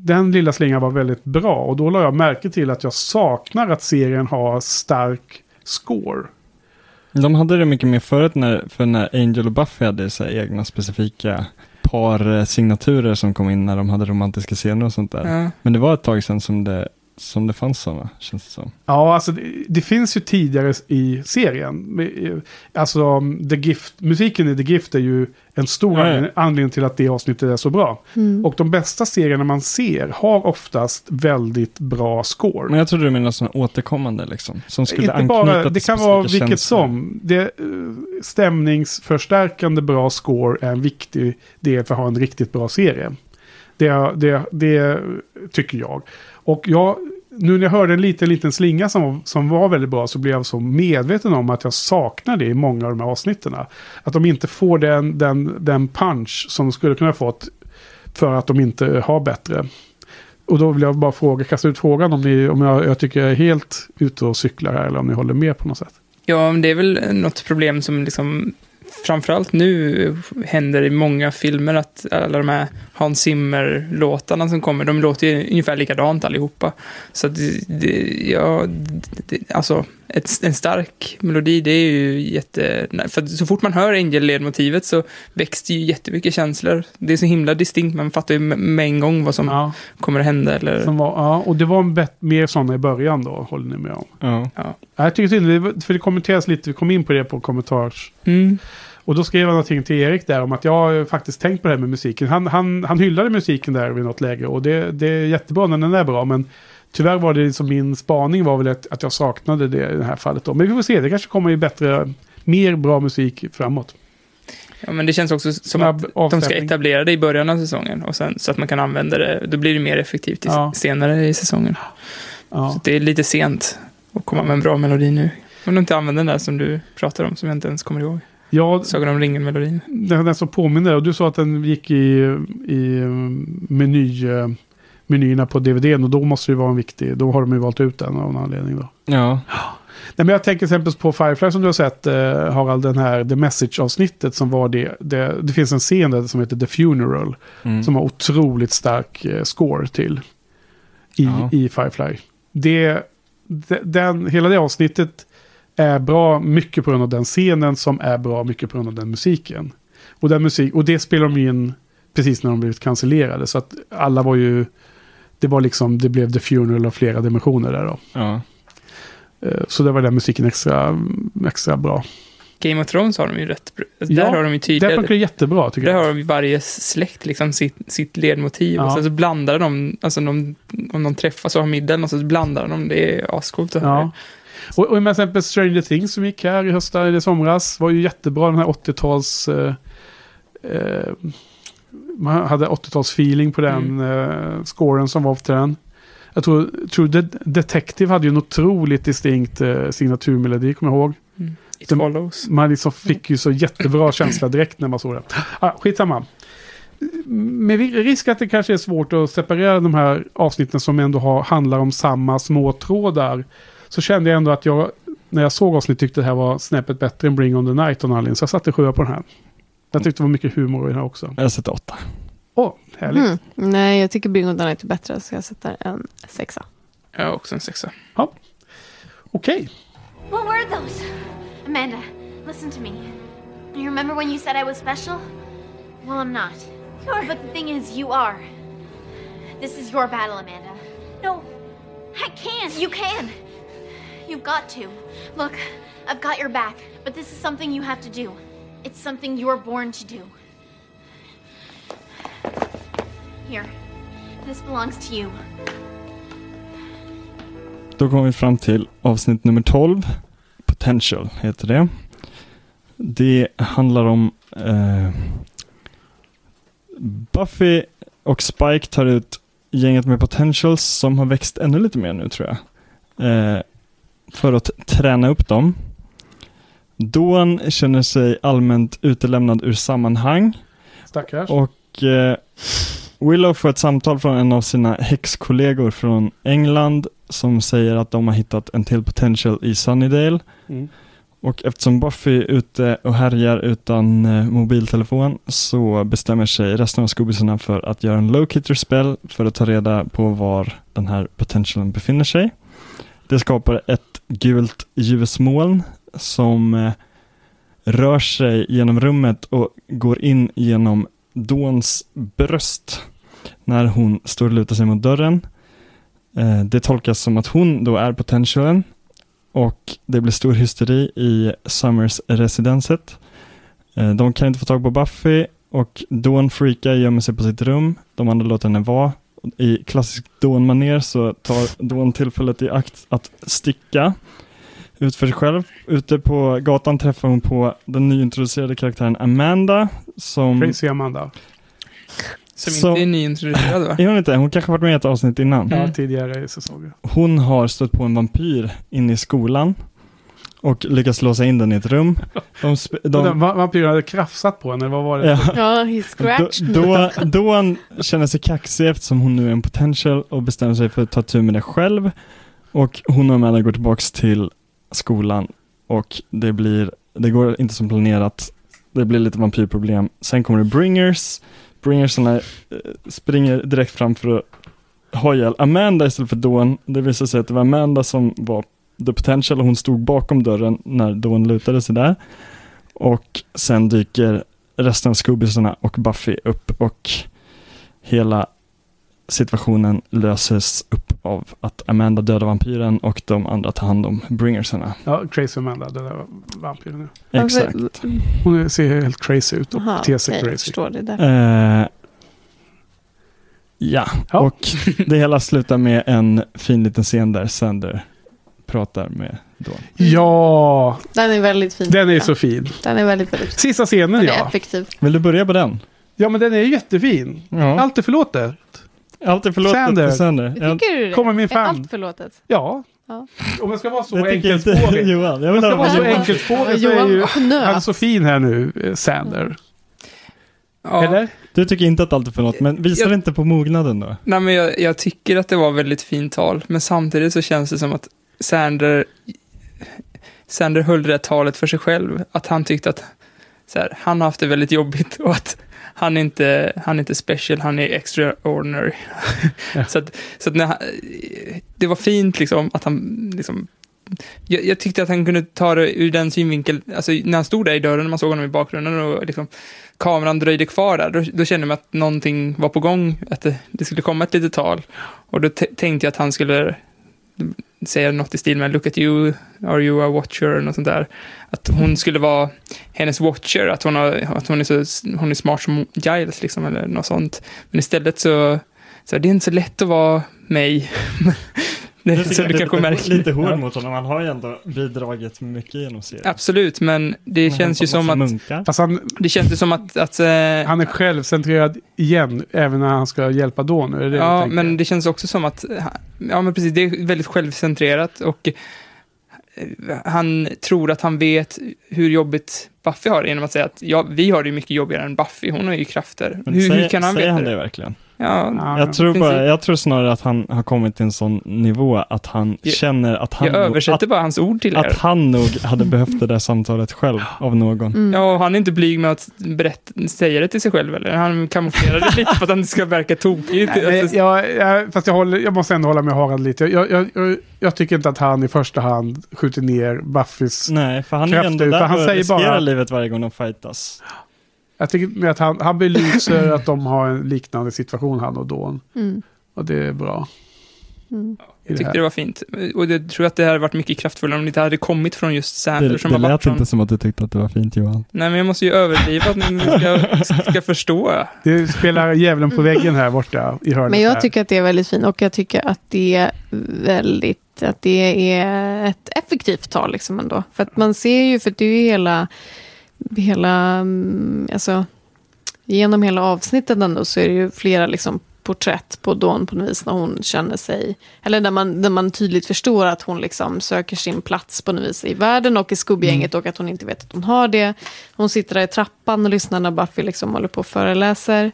den lilla slingan var väldigt bra och då la jag märke till att jag saknar att serien har stark score. De hade det mycket mer förut när, för när Angel och Buffy hade så här egna specifika par eh, signaturer som kom in när de hade romantiska scener och sånt där. Ja. Men det var ett tag sedan som det, som det fanns sådana, känns det som. Ja, alltså det, det finns ju tidigare i serien. Alltså The Gift, musiken i The Gift är ju en stor ja. anledning- till att det avsnittet är så bra. Mm. Och de bästa serierna man ser har oftast väldigt bra score. Men jag trodde du menade sådana återkommande liksom. Som skulle Inte anknyta bara, till det kan vara vilket känslor. som. Det, eh, stämningsförstärkande bra score är en viktig del för att ha en riktigt bra serie. Det, det, det tycker jag. Och jag, nu när jag hörde en liten, liten slinga som, som var väldigt bra så blev jag så medveten om att jag saknar det i många av de här avsnitten. Att de inte får den, den, den punch som de skulle kunna ha fått för att de inte har bättre. Och då vill jag bara fråga, kasta ut frågan om, ni, om jag, jag tycker jag är helt ute och cyklar här eller om ni håller med på något sätt. Ja, men det är väl något problem som liksom framförallt nu händer i många filmer att alla de här Hans Zimmer-låtarna som kommer, de låter ju ungefär likadant allihopa. Så att det, det, ja, det, alltså, ett, en stark melodi, det är ju jätte... För så fort man hör Angel-ledmotivet så väcks det ju jättemycket känslor. Det är så himla distinkt, man fattar ju med- en gång vad som Ja, kommer att hända. Eller... som var, ja, och det var en bet- mer sådana i början då, håller ni med om? Ja. Ja, Jag tycker var- för det kommenteras lite, vi kom in på det på kommentars. Mm. Och då skrev jag någonting till Erik där om att jag har ju faktiskt tänkt på det här med musiken. Han, han, han hyllade musiken där vid något läge och det, det är jättebra när den är bra. Men tyvärr var det som min spaning var väl att, att jag saknade det i det här fallet då. Men vi får se, det kanske kommer ju bättre, mer bra musik framåt. Ja, men det känns också som Snabb att de ska avstämning. etablera det i början av säsongen och sen, så att man kan använda det. Då blir det mer effektivt i, Ja. senare i säsongen. Ja. Så det är lite sent att komma med en bra melodi nu. Om du inte använder den där som du pratar om, som jag inte ens kommer ihåg. Ja, Sagan om ringen-melodin. den, den som påminner, och du sa att den gick i, i um, meny, eh, menyerna på DVDn och då måste det ju vara en viktig, då har de ju valt ut den av någon anledning då. Ja. Nej, men jag tänker exempel på Firefly som du har sett, eh, Harald, den här The Message-avsnittet som var det, det. Det finns en scen där som heter The Funeral. Mm. Som har otroligt stark eh, score till. I, Ja. i Firefly. Det, de- den, hela det avsnittet är bra mycket på grund av den scenen som är bra mycket på grund av den musiken. Och, den musik, och det spelar de in precis när de blivit cancellerade. Så att alla var ju... Det var liksom, det blev The Funeral av flera dimensioner där då. ja. Eh, Så där var den musiken extra, extra bra. Game of Thrones har de ju rätt bra. Alltså, Ja, där har de ju Det tydliga... funkar jättebra tycker Där jag. har de ju varje släkt liksom sitt, sitt ledmotiv. Ja. Och sen så blandar de, alltså de, om de träffas och har middag och så blandar de. Det är ascoolt att höra. Ja. Och, och med exempel Stranger Things som gick här i höstas eller somras var ju jättebra den här 80-tals... Eh, eh, man hade 80-tals-feeling på den eh, scoren som var till den. Jag tror, tror De- Detective hade ju en otroligt distinkt eh, signaturmelodi, kommer jag ihåg. It De- follows. Man liksom fick ju så jättebra känsla direkt när man såg det. Ah, skitsamma. Med risk att det kanske är svårt att separera de här avsnitten som ändå har, handlar om samma små trådar. Så kände jag ändå att jag, när jag såg avsnitt, tyckte det här var snäppet bättre än Bring on the Night och. Så jag satte sjua på den här. Jag tyckte det var mycket humor i den här också. Jag sätter åtta. Åh, härligt. Mm. Nej, jag tycker Bingo Night är bättre, så jag sätter en sexa. Jag har också en sexa. Okej. What were those? Amanda, listen to me. You remember when you said I was special? Well, I'm not. But the thing is, you are. This is your battle, Amanda. No, I can't. You can. You've got to. Look, I've got your back, but this is something you have to do. It's something you're born to do. Here, this belongs to you. Då kommer vi fram till avsnitt nummer 12. Potential heter det. Det handlar om eh, Buffy och Spike tar ut gänget med potentials som har växt ännu lite mer nu tror jag. Eh, för att träna upp dem. Dawn känner sig allmänt utelämnad ur sammanhang. Stackars. Och eh, Willow får ett samtal från en av sina häxkollegor från England som säger att de har hittat en till potential i Sunnydale. Mm. Och eftersom Buffy är ute och härjar utan eh, mobiltelefon så bestämmer sig resten av skobisarna för att göra en locator spell för att ta reda på var den här potentialen befinner sig. Det skapar ett gult ljusmoln som eh, rör sig genom rummet och går in genom Dawns bröst när hon står och lutar sig mot dörren. Eh, det tolkas som att hon då är potentialen och det blir stor hysteri i Summers residenset. Eh, de kan inte få tag på Buffy och Dawn freakar gömmer sig på sitt rum. De andra låter henne vara. I klassisk Dawn-manér så tar Dawn tillfället i akt att sticka ut för sig själv. Ute på gatan träffar hon på den nyintroducerade karaktären Amanda som... Crazy Amanda. Som Så- inte är nyintroducerad va? Är hon inte? Hon kanske varit med i ett avsnitt innan. Ja, Mm. tidigare i säsonger. Hon har stött på en vampyr inne i skolan och lyckats låsa in den i ett rum. De, De, de, va- vampyren hade krafsat på henne, vad var det? ja, Ja, he scratched då, me. då, då han känner sig kaxig eftersom hon nu är en potential och bestämmer sig för att ta tur med det själv. Och hon och Amanda går tillbaks till skolan och det blir, det går inte som planerat. Det blir lite vampyrproblem. Sen kommer det Bringers. Bringersarna eh, springer direkt fram för att ha ihjäl Amanda istället för Dawn. Det visar sig att det var Amanda som var The Potential och hon stod bakom dörren när Dawn lutade sig där. Och sen dyker resten av Scoobisarna och Buffy upp och hela situationen löses upp av att Amanda dödar vampyren och de andra tar hand om bringersarna. Ja, Crazy Amanda, den där vampyren. Exakt. Hon ser helt crazy ut och Aha, ter sig jag crazy. förstår det. Där. Eh, ja, Ja. och det hela slutar med en fin liten scen där Sander pratar med Dawn. Ja, Den är väldigt fin. den är Ja. så fin. Den är väldigt, väldigt fin. Sista scenen Den ja. effektiv. Vill du börja på den? Ja, men den är jättefin. Ja. Allt är förlåtet. Allt är förlåtet Sander. för Sander. Jag, Tycker du det? kommer min Är fan. allt förlåtet? Ja. Ja. Om jag ska vara så enkelspårig. Johan. Jag Om vill jag ska vara så enkelspårig så är Johan ju han så fin här nu, eh, Sander. Ja. Eller? Du tycker inte att allt är förlåt, men visar Jag- det inte på mognaden då? Nej, men jag, jag tycker att det var väldigt fint tal, men samtidigt så känns det som att Sander, Sander höll det talet för sig själv. Att han tyckte att så här, han har haft det väldigt jobbigt och att han inte, han är inte special, han är extraordinary. Ja. så att, så att när han, det var fint liksom att han liksom jag, jag tyckte att han kunde ta det ur den synvinkeln, alltså när han stod där i dörren, man såg honom i bakgrunden och liksom kameran dröjde kvar där, då, då kände man att någonting var på gång, att det, det skulle komma ett litet tal. Och då tänkte jag att han skulle säga något i stil med Look at you, are you a watcher, eller något sånt där. Att hon skulle vara hennes watcher, att hon, har, att hon, är, så, hon är smart som Giles, liksom, eller något sånt. Men istället så, så det är inte så lätt att vara mig. det så du det kanske lite, märker. lite hård mot honom. Han har ju ändå bidragit mycket genom serien. Absolut, men det Han känns ju som att. Fast han, det känns ju som att, att eh, han är självcentrerad igen, även när han ska hjälpa Dawn. Är det det Ja, tänker? men det känns också som att, ja men precis, det är väldigt självcentrerat och eh, han tror att han vet hur jobbigt Buffy har det genom att säga att ja, vi har det ju mycket jobbigare än Buffy, hon har ju krafter. Men Hur, säger, hur kan han säger veta han det? det verkligen? Ja, Ja, jag, tror bara, jag tror snarare att han har kommit till en sån nivå att han Jag- känner att han, jag nog, översätter att, bara hans ord till er. att han nog hade behövt det där samtalet själv av någon. Mm. Ja, och han är inte blyg med att berätta, säga det till sig själv eller? Han kamouflerar det lite för att han inte ska verka tokig. Nej, Alltså, jag, jag, fast jag, håller, jag måste ändå hålla med Harald lite. Jag, jag, jag, jag tycker inte att han i första hand skjuter ner Buffys... Nej, för han är ändå där han och säger riskerar bara- livet varje gång de fightas. Jag tycker med att han, han belyser att de har en liknande situation, han och Dawn. Mm. Och det är bra. Mm. jag det tyckte det var fint. Och jag tror att det hade varit mycket kraftfullare om det inte hade kommit från just Sander Det, som det lät från... inte som att du tyckte att det var fint Johan. Nej, men jag måste ju överdriva att ni ska, ska förstå. Det spelar djävulen på väggen här borta i hörnet. Men jag här. tycker att det är väldigt fint och jag tycker att det är väldigt, att det är ett effektivt tal liksom ändå. För att man ser ju, för det är ju hela, hela, mm, alltså genom hela avsnittet ändå så är det ju flera liksom porträtt på Dawn på något vis när hon känner sig, eller där man, där man tydligt förstår att hon liksom söker sin plats på något vis i världen och i skuggänget och att hon inte vet att hon har det. Hon sitter där i trappan och lyssnar när Buffy liksom håller på och föreläser.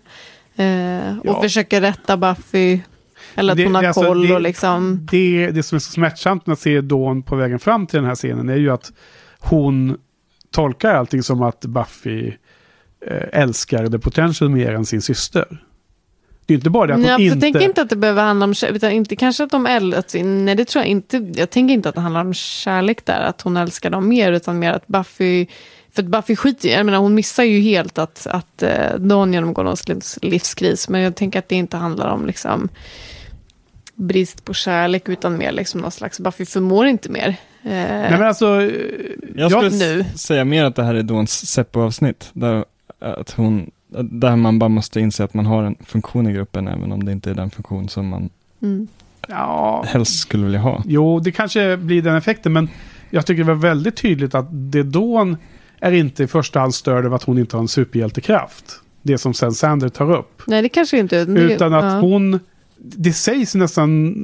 Eh, och Ja. försöker rätta Buffy. Eller att Det- hon har alltså, koll det- och liksom... det, det som är så smärtsamt med att se Dawn på vägen fram till den här scenen är ju att hon tolkar allting som att Buffy eh, älskar The Potential mer än sin syster. Det är inte bara det att hon Nej, jag inte... tänker inte att det behöver handla om kärlek, utan inte kanske att de älskar, nej det tror jag inte, jag tänker inte att det handlar om kärlek där, att hon älskar dem mer, utan mer att Buffy, för att Buffy skiter jag menar hon missar ju helt att, att uh, Dawn genomgår någon slags livskris, men jag tänker att det inte handlar om liksom brist på kärlek, utan mer liksom någon slags, Buffy förmår inte mer. Eh, Nej men alltså... eh, Jag jag- skulle nu. säga mer att det här är Dawns Seppo-avsnitt. Där, att hon, där man bara måste inse att man har en funktion i gruppen, även om det inte är den funktion som man mm. ja, helst skulle vilja ha. Jo, det kanske blir den effekten, men jag tycker det var väldigt tydligt att det Dawn är inte i första hand störd av att hon inte har en superhjältekraft. Det som sen Sander tar upp. Nej, det kanske inte. det- Utan att ja. hon... Det sägs nästan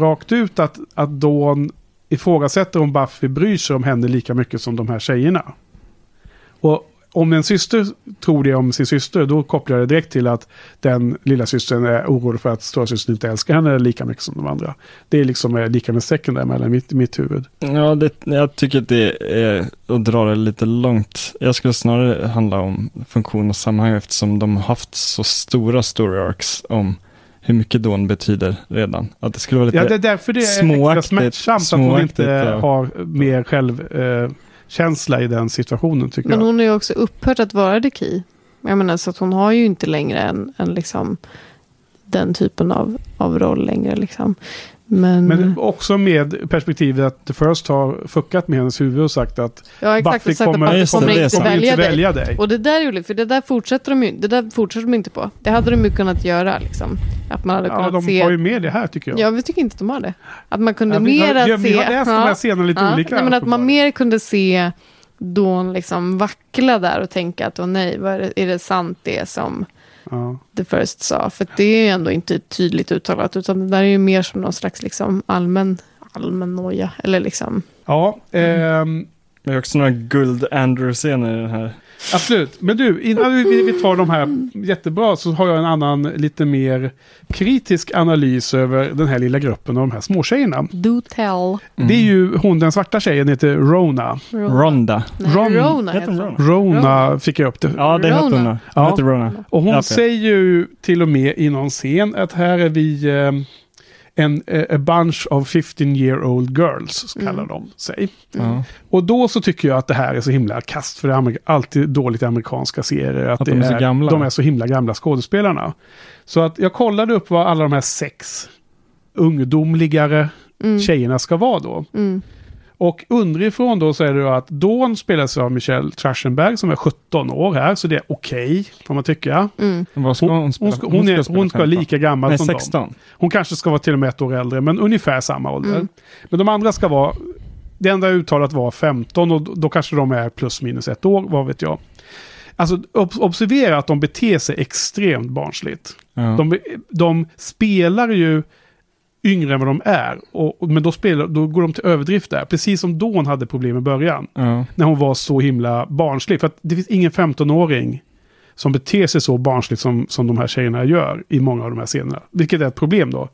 rakt ut att, att Dawn ifrågasätter om Buffy bryr sig om henne lika mycket som de här tjejerna. Och om en syster tror det om sin syster, då kopplar jag det direkt till att den lilla systern är orolig för att storasystern inte älskar henne lika mycket som de andra. Det är liksom eh, lika med strecken där mellan mitt, mitt huvud. Ja, det, jag tycker att det är att dra det lite långt. Jag skulle snarare handla om funktion och sammanhang eftersom de har haft så stora story arcs om hur mycket Dawn betyder redan. Att det skulle vara lite... Ja, det är därför det är extra småaktigt- smärtsamt att hon inte och- har mer självkänsla eh, i den situationen tycker Men jag. hon har ju också upphört att vara the key. Jag menar, så att hon har ju inte längre en, en liksom, den typen av, av roll längre. Liksom. Men, Men också med perspektivet att The First har fuckat med hennes huvud och sagt att ja, exakt, Buffy sagt att kommer, Buffy kommer inte kommer välja inte dig. välja dig. Och det där är roligt, för det där fortsätter de ju det där fortsätter de inte på. Det hade de ju kunnat göra. Liksom. Att man hade Ja, kunnat de se... har ju med det här tycker jag. Ja, vi tycker inte de har det. Att man kunde Ja, vi, mera vi, vi, se... har läst de här Ja. scenerna lite Ja, olika. nej, men att man mer kunde se Dawn liksom vackla där och tänka att åh nej, vad är, det, är det sant det som Ja. The First sa? För det är ju ändå inte tydligt uttalat, utan det där är ju mer som någon slags liksom allmän, allmän noja. Eller liksom, Ja, ehm, Det är också några guld-Andrew-scener i den här. Absolut. Men du, innan vi, vi tar de här jättebra så har jag en annan lite mer kritisk analys över den här lilla gruppen av de här småtjejerna. do tell. Det är ju hon, den svarta tjejen heter Rona. Ronda. Nej, Ron- Rona Heter hon. Rona fick jag upp det. Ja, det hette hon. Ja. Heter Rona. Och hon Ja, okej. säger ju till och med i någon scen att här är vi eh, en eh, a bunch of 15 year old girls, kallar Mm. de sig. Ja. Och då så tycker jag att det här är så himla kast, för det är alltid dåligt i amerikanska serier. Att, Att det de är så gamla. De är så himla gamla skådespelarna. Så att jag kollade upp vad alla de här sex ungdomligare Mm. tjejerna ska vara då. Mm. Och underifrån då så är det då att Dawn spelas av Michelle Trachtenberg som är 17 år här, så det är okej, får man tycka. Mm. Vad ska hon, Hon, spela? hon, ska, hon, är, hon ska vara 15. lika gammal Nej, som 16. dem. Hon kanske ska vara till och med ett år äldre, men ungefär samma ålder. Mm. Men de andra ska vara, det enda uttalat var 15 och då kanske de är plus minus ett år, vad vet jag. Alltså ob observera att de beter sig extremt barnsligt. Ja. De, de spelar ju yngre än vad de är, och, men då, spelar, då går de till överdrift där. Precis som Dawn hade problem i början Ja. när hon var så himla barnslig. För att det finns ingen 15-åring som beter sig så barnsligt som, som de här tjejerna gör i många av de här scenerna. Vilket är ett problem då.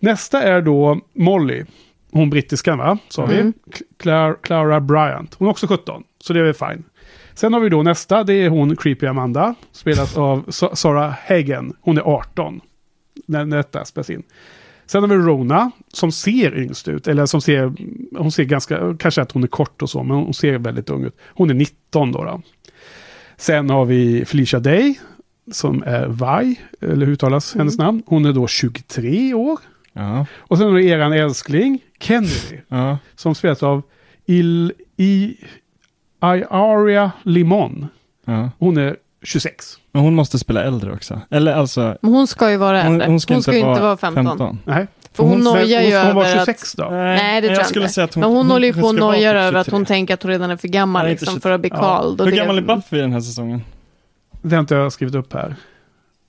Nästa är då Molly. Hon brittiskan va? Sa vi. Mm. Clara, Clara Bryant. Hon är också 17. Så det är väl fine. Sen har vi då nästa. Det är hon Creepy Amanda. Spelas av Sa- Sarah Hagen. Hon är 18. När, när detta spelas in. Sen har vi Rona som ser yngst ut. Eller som ser, hon ser ganska, kanske att hon är kort och så, men hon ser väldigt ung ut. Hon är 19 då. då. Sen har vi Felicia Day som är Vi, eller hur uttalas hennes namn? Hon är då 23 år. Ja. Och sen har vi eran älskling Kennedy Ja. som spelas av Il, I, Iaria Limon. ja. Hon är 26. Men hon måste spela äldre också. Eller alltså... Men hon ska ju vara Hon, äldre. hon ska, inte, ju vara inte vara 15. 15. Nej. För hon, Men nojar ju hon, hon var över 26 då. Nej, det tror jag skulle inte. säga att hon, Men hon, håller ju på och ska vara nojar över att 23. hon tänker att hon redan är för gammal Nej, liksom, 23. för att bli Ja. kald. och Hur det- gammal är Buffy i den här säsongen? Det har inte jag skrivit upp här.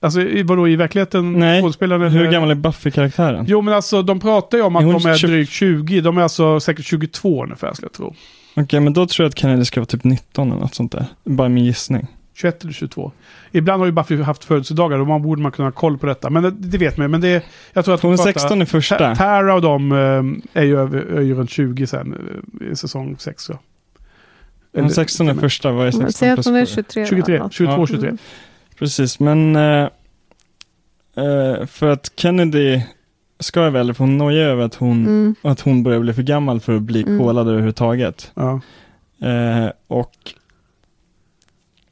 Alltså vadå i verkligheten? Nej, skådespelaren- Hur gammal är Buffy-karaktären? Jo men alltså de pratar ju om Är att hon de är 20? drygt 20. De är alltså säkert 22 ungefär skulle jag tro. Okej, men då tror jag att Kennedy ska vara typ 19 eller något sånt där. Bara min gissning. 21 eller 22. Ibland har ju Buffy haft födelsedagar och man borde man kunna ha koll på detta. Men det, det vet man. Men det, jag tror att Hon är de pratar- 16 i första. Ta- Tara och de eh, är ju, över, är ju runt 20 sen eh, i säsong 6. Så. Hon är 16 i första, vad är Men 16 Säg att plus hon är sju? 23. då, 23, ja. 22, Ja. 23. Precis, men eh, eh, för att Kennedy ska jag väl, för hon nojar över att hon, Mm. att hon börjar bli för gammal för att bli Mm. kolad överhuvudtaget. Ja. Eh, och,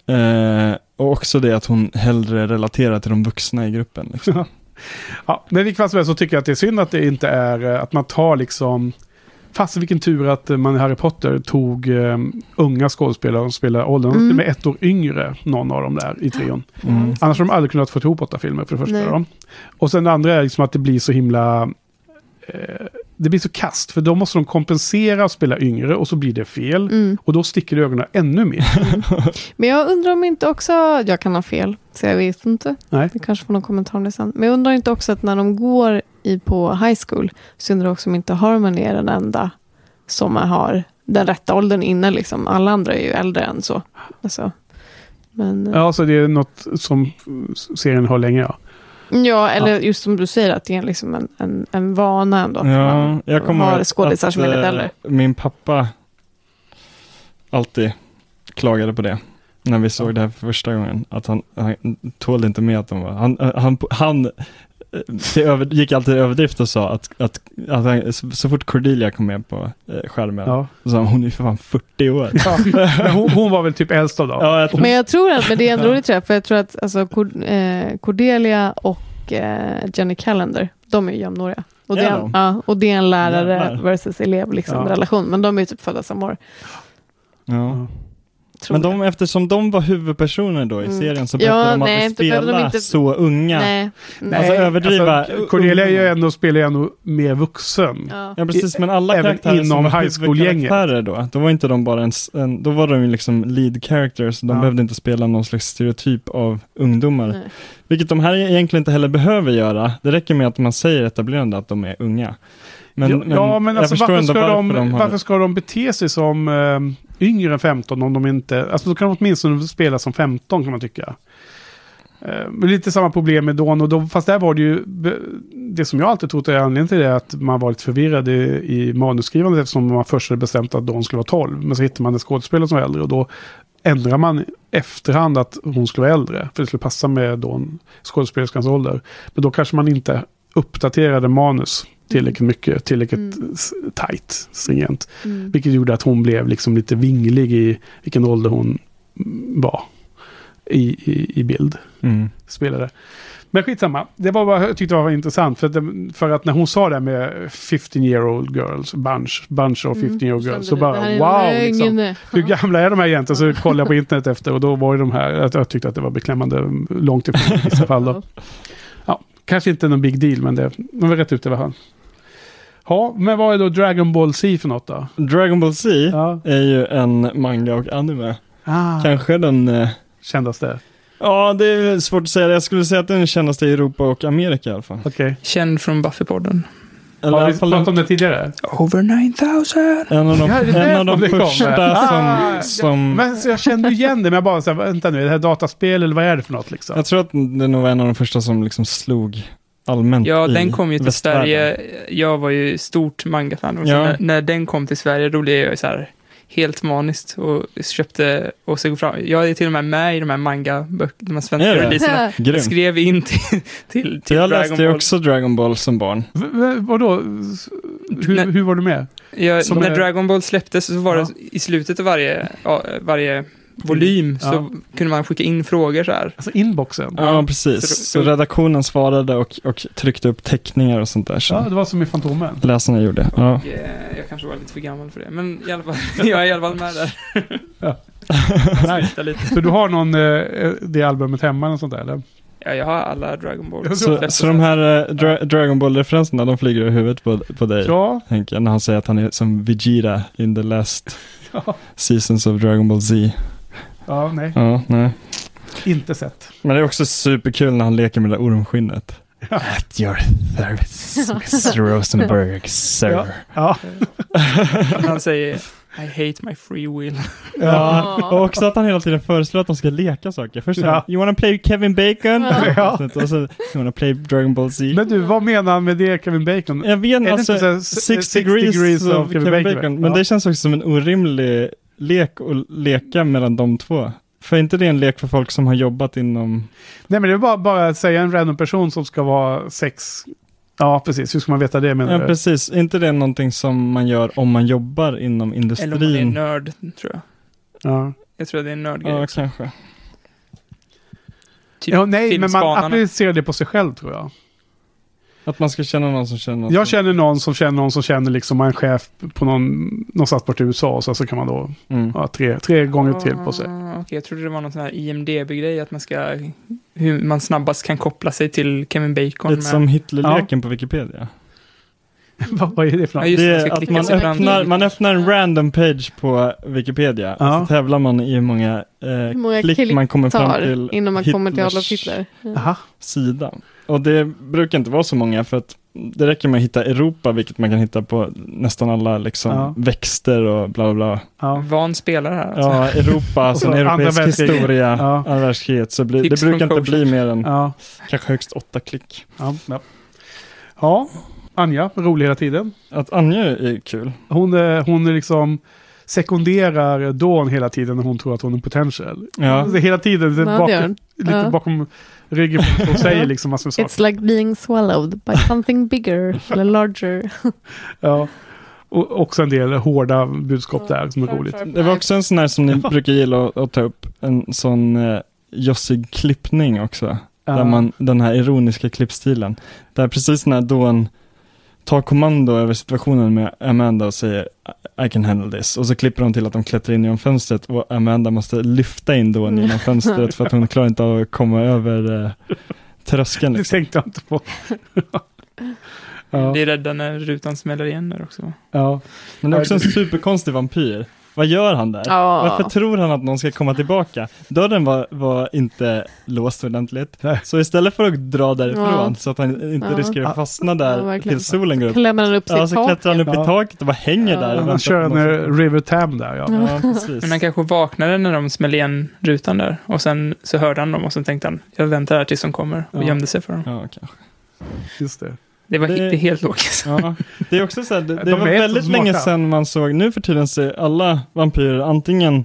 eh, och också det att hon hellre relaterar till de vuxna i gruppen. Liksom. ja, men i vilket fall som helst så tycker jag att det är synd att det inte är eh, att man tar liksom Fast vilken tur att eh, man i Harry Potter tog eh, unga skådespelare och spelade åldern. De är Mm. med ett år yngre, någon av dem där i trion. Mm. Annars har de aldrig kunnat få ihop åtta filmer för det första. Och sen det andra är liksom att det blir så himla... Eh, det blir så kast, för då måste de kompensera och spela yngre och så blir det fel. Mm. Och då sticker ögonen ännu mer. Men jag undrar om inte också, jag kan ha fel, så jag vet inte. Nej. Vi kanske får någon kommentar om det sen. Men jag undrar inte också att när de går i, på high school, så undrar jag också om inte Harmony är den enda som har den rätta åldern inne. Liksom. Alla andra är ju äldre än så. Alltså. Men, Ja, så det är något som serien har länge, ja. Ja, eller just som du säger, att det är liksom en, en, en vana ändå. Ja, jag kommer har skådisar som är eh, äldre. Min pappa alltid klagade på det. När vi såg det här för första gången. Att han, han tålde inte med att de var... Han, han, han det över, gick alltid i överdrift och sa att, att, att han, så, så fort Cordelia kom med på eh, skärmen, Ja. så sa han, hon är för fan 40 år. Ja. Men hon, hon var väl typ äldst av dem? Ja, jag tror, Men jag tror att, men det är en rolig träff, för jag tror att alltså, Cord, eh, Cordelia och eh, Jenny Callender, de är ju jämnåriga. Och det, Är de? ja, och det är en lärare Jävlar. versus elev liksom, Ja. relation, men de är ju typ födda samma år. ja. Men jag. de, eftersom de var huvudpersoner då i Mm. serien så Ja, behövde de nej, då behövde de spela inte- så unga. Nej. Nej, Alltså, överdriva- alltså, Cordelia är ju ändå, spelar ju ändå mer vuxen. Ja. Ja precis, men alla Även karaktärer som inom var high school-gänget. huvudkaraktärer då, då var inte de bara en, en då var de ju liksom lead characters, de Ja. behövde inte spela någon slags stereotyp av ungdomar. Nej. Vilket de här egentligen inte heller behöver göra, det räcker med att man säger etablerande att de är unga. Men, ja, ja, men jag alltså, varför, ska de, de har... varför ska de bete sig som eh, yngre än 15 om de inte... Alltså då kan de åtminstone spela som 15 kan man tycka. Eh, men lite samma problem med Dawn och då, fast där var det ju... Det som jag alltid trott är anledningen till det är att man var lite förvirrad i, i manusskrivandet eftersom man först hade bestämt att Dawn skulle vara 12. Men så hittar man en skådespelare som var äldre och då ändrar man efterhand att hon skulle vara äldre. För det skulle passa med Dawn, skådespelerskans ålder. Men då kanske man inte uppdaterade manus tillräckligt mycket, tillräckligt Mm. tight, stringent. Mm. Vilket gjorde att hon blev liksom lite vinglig i vilken ålder hon mm, var i, i, i bild. Mm. Spelade. Men skitsamma. Det var vad jag tyckte var intressant. För att, det, för att när hon sa det med 15 year old girls, bunch, bunch of 15 year old girls. Så Mm. Bara wow. Liksom. Hur gamla är de här egentligen? Så kollade jag på internet efter och då var det de här. Att jag tyckte att det var beklämmande långt ifrån i vissa fall. Då. Kanske inte någon big deal men det de var rätt ut alla fall. Ja, men vad är då Dragon Ball Z för något då? Dragon Ball Z Ja. är ju en manga och anime. Ah, Kanske den... eh, kändaste. Ja, det är svårt att säga. Jag skulle säga att den är kändast i Europa och Amerika i alla fall. Okej. Känd från Buffy-podden. Har vi pratat om det tidigare? Over 9000! en av de, Ja, en av de första som... Ah, som Men så jag kände ju igen det, men jag bara så här, vänta nu, är det här dataspel eller vad är det för något liksom? Jag tror att det nog var en av de första som liksom slog allmänt Ja, den kom ju till. Sverige. Jag var ju stort manga-fan. Ja. när, när den kom till Sverige, då blev jag ju så här helt maniskt och köpte och så gå fram. Jag är till och med med i de här manga-böckerna, de här svenska Är det? releaserna. Jag skrev in till, till, till jag Dragon läste Ball. också Dragon Ball som barn. V- vadå? Hur, Nej. hur var du med? Jag, när är- Dragon Ball släpptes så var Ja. det i slutet av varje, ja, varje volym Ja. så kunde man skicka in frågor så här. Alltså inboxen? Ja, precis. Så- Så, så- redaktionen svarade och, och tryckte upp teckningar och sånt där. Så Ja, det var som i Fantomen. läsarna gjorde. Ja. Och, eh, jag kanske var lite för gammal för det, men i alla fall, jag är i alla fall med där. Lite. Så du har någon, eh, det albumet hemma eller sånt där eller? Ja, jag har alla Dragon Ball. Ja, Så, så de här eh, dra, Dragon Ball-referenserna, de flyger i huvudet på, på dig, Ja. Henke, när han säger att han är som Vegeta in the last Ja, seasons of Dragon Ball Z. ja nej. Ja, nej. Inte sett. Men det är också superkul när han leker med det där ormskinnet. At your service, Miss Rosenberg, sir. Ja. Ja. Han säger I hate my free will. Ja, och också att han hela tiden föreslår att de ska leka saker. Först Ja. you wanna play Kevin Bacon? Ja. Och så, you wanna play Dragon Ball Z? Men du, vad menar han med det, Kevin Bacon? jag vet Är det alltså, inte så här six, six degrees, degrees of of Kevin Kevin Bacon. Bacon? Men Ja. det känns också som en orimlig lek att leka mellan de två. För är inte det en lek för folk som har jobbat inom... Nej, men det är bara, bara att säga en random person som ska vara sex... Ja, precis. Hur ska man veta det menar Ja, du? precis. Är inte det någonting som man gör om man jobbar inom Eller om man är industrin? nörd, tror jag. Ja. Jag tror att det är en nördgrej Ja, också. kanske. Typ ja, nej, men man applicerar det på sig själv tror jag. Att man ska känna någon som känner någon Jag känner någon som känner någon som känner liksom en chef på någon, någonstans bort i USA och så, så kan man då Mm. ha tre, tre gånger till på sig. Ah, Okej, jag trodde det var någon sån här IMDB-grej, att man ska... Hur man snabbast kan koppla sig till Kevin Bacon. Lite med- som Hitlerleken på Wikipedia. vad, vad är det för Ja, något? just Det är att man öppnar, man öppnar en random page på Wikipedia Ja. och så tävlar man i hur många, eh, många klick man kommer fram till innan man kommer till Adolf Hitlers Hitler. Ja. Sida. Och det brukar inte vara så många för att det räcker med att hitta Europa, vilket man kan hitta på nästan alla liksom, Ja. växter och bla bla. Ja. Van spelare här. Alltså. Ja, Europa, sen europeisk historia, Ja. andra världskriget. Så blir, det brukar inte bli coachen. mer än Ja. kanske högst åtta klick. Ja. ja. Ja, Anja, rolig hela tiden. Att Anja är kul. Hon är, hon är liksom sekunderar Dawn hela tiden när hon tror att hon är potential. Ja. Alltså, hela tiden, Ja, hon. lite Ja. bakom ryggen på hon säger liksom massor med saker. It's like being swallowed by something bigger eller larger. Ja. Och också en del hårda budskap där som är roligt. Det var också en sån här som ni brukar gilla att, att ta upp, en sån eh, jossig klippning också. Där Ja. man, den här ironiska klippstilen. Där precis när Dawn tar kommando över situationen med Amanda och säger I can handle this. Och så klipper de till att de klättrar in genom fönstret och Amanda måste lyfta in Dawn genom fönstret för att hon klarar inte av att komma över eh, tröskeln. Det Liksom. tänkte jag inte på. ja. Det är rädda när rutan smäller igen där också. ja. Men det är också en superkonstig vampyr. Vad gör han där? Ja. Varför tror han att någon ska komma tillbaka? Dörren var, var inte låst ordentligt. Nej. Så istället för att dra därifrån Ja. så att han inte Ja. riskerar att fastna där tills solen går upp. Klämmer han upp sig Ja, så klättrar han upp i taket och bara hänger där. Han kör en som- River Tam där ja. Men han kanske vaknade när de smällde igen rutan där. Och sen så hörde han dem och sen tänkte han, jag väntar här tills de kommer. Och gömde sig för dem. Ja, kanske. Just det. Det var Det- helt logiskt. Ja. Det är också så här, det, det De var väldigt länge sedan man såg, nu för tiden ser alla vampyrer antingen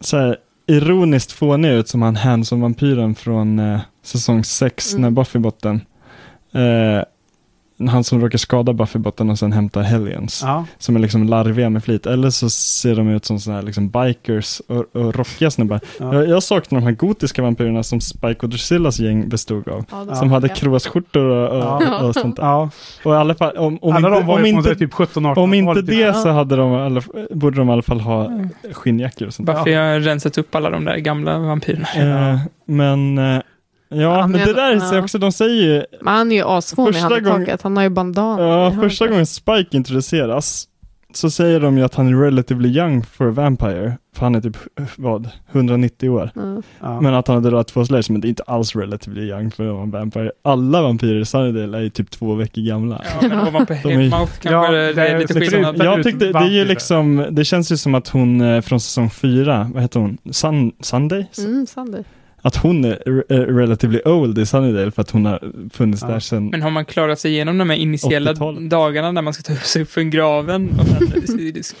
så här ironiskt fåniga ut som han Hanson-vampyren från eh, säsong 6 Mm. när Buffy botten. Eh, han som råkar skada Buffy botten och sen hämtar Hellions. Ja. Som är liksom larviga med flit. Eller så ser de ut som sådana här liksom bikers och, och rockiga snubbar. Ja. Jag, jag saknar de här gotiska vampyrerna som Spike och Drusillas gäng bestod av. Ja, Som hade ja. kråsskjortor och, och, Ja. och sånt där. ja. Och i alla fall, om, om Alla inte, de var om ju inte, typ 17-18 om inte det så hade de, alla, borde de i alla fall ha skinnjackor och sånt där. Buffy har rensat upp alla de där gamla vampyrerna. Eh, men, eh, ja, men det där ja. också, de säger ju, Men han är ju asfånig i gången- taket. Han har ju bandana. ja, första gången Spike introduceras så säger de ju att han är relatively young for a vampire. För han är typ, vad, 190 år. Ja. Men att han hade rört två slayers, men det är inte alls relatively young för en vampire. Alla vampyrer i Sunnydale är ju typ två veckor gamla. Ja, men ovanpå De är- Hemouth kanske Ja, det, det är är lite lite skillnad. ut- Jag tyckte, det är ju liksom, det känns ju som att hon eh, från säsong fyra, vad heter hon, Sun, Sunday? Mm, Sandy. Att hon är eh, relatively old i Sunnydale för att hon har funnits Ja. där sedan Men har man klarat sig igenom de här initiala 80-talet. dagarna när man ska ta upp sig upp från graven och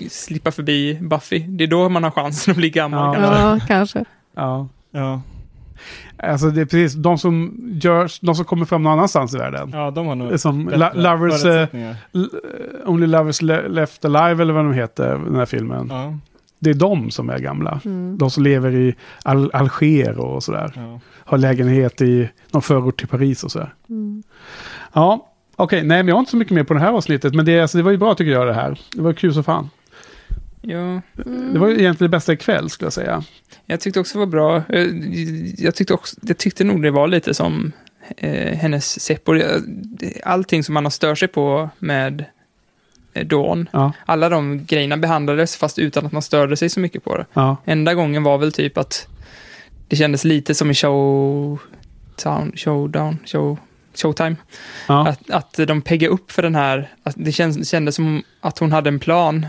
slippa förbi Buffy? Det är då man har chansen att bli gammal. Ja. kanske. Ja, kanske. ja. Ja, Alltså det är precis de som görs, de som kommer fram någon annanstans i världen. ja de har nog Som La- Lovers. L- Only Lovers Le- Left Alive eller vad de heter, den här filmen. Ja, Det är de som är gamla. Mm. De som lever i Al- Alger och sådär. ja. Har lägenhet i någon förort till Paris och sådär. Mm. Ja, okej. Nej, men jag har inte så mycket mer på det här avsnittet. Men det, alltså, det var ju bra tycker jag det här. Det var kul så fan. Ja, Det var ju egentligen det bästa ikväll skulle jag säga. jag tyckte också det var bra. Jag tyckte, också, jag tyckte nog det var lite som eh, hennes Seppo. Det- det- Allting som man har stört sig på med Dawn. Ja, Alla de grejerna behandlades fast utan att man störde sig så mycket på det. ja, Enda gången var väl typ att det kändes lite som i show... Town, showdown, show, showtime. ja. Att, att de peggade upp för den här, att det kändes, kändes som att hon hade en plan.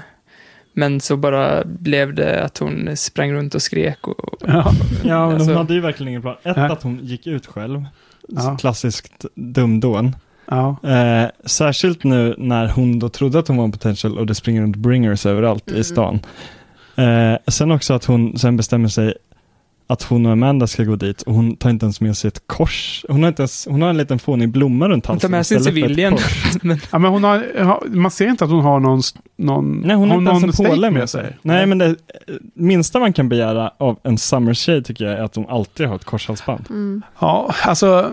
Men så bara blev det att hon sprang runt och skrek. Och, och, ja. ja men Alltså- de hade ju verkligen ingen plan. Ett, att hon gick ut själv. Ja. Klassiskt dumdån. Ja. Eh, särskilt nu när hon då trodde att hon var en potential och det springer runt bringers överallt Mm. i stan. Eh, sen också att hon sen bestämmer sig att hon och Amanda ska gå dit och hon tar inte ens med sig ett kors. Hon har, inte ens, hon har en liten fånig blomma runt hon halsen. tar med sig en istället för ett civilian. kors. men, ja men hon har, har, man ser inte att hon har någon, någon, Nej, hon har inte ens en påle med sig. Nej, men det eh, minsta man kan begära av en summer-tjej tycker jag är att hon alltid har ett korshalsband. Mm. Ja, alltså,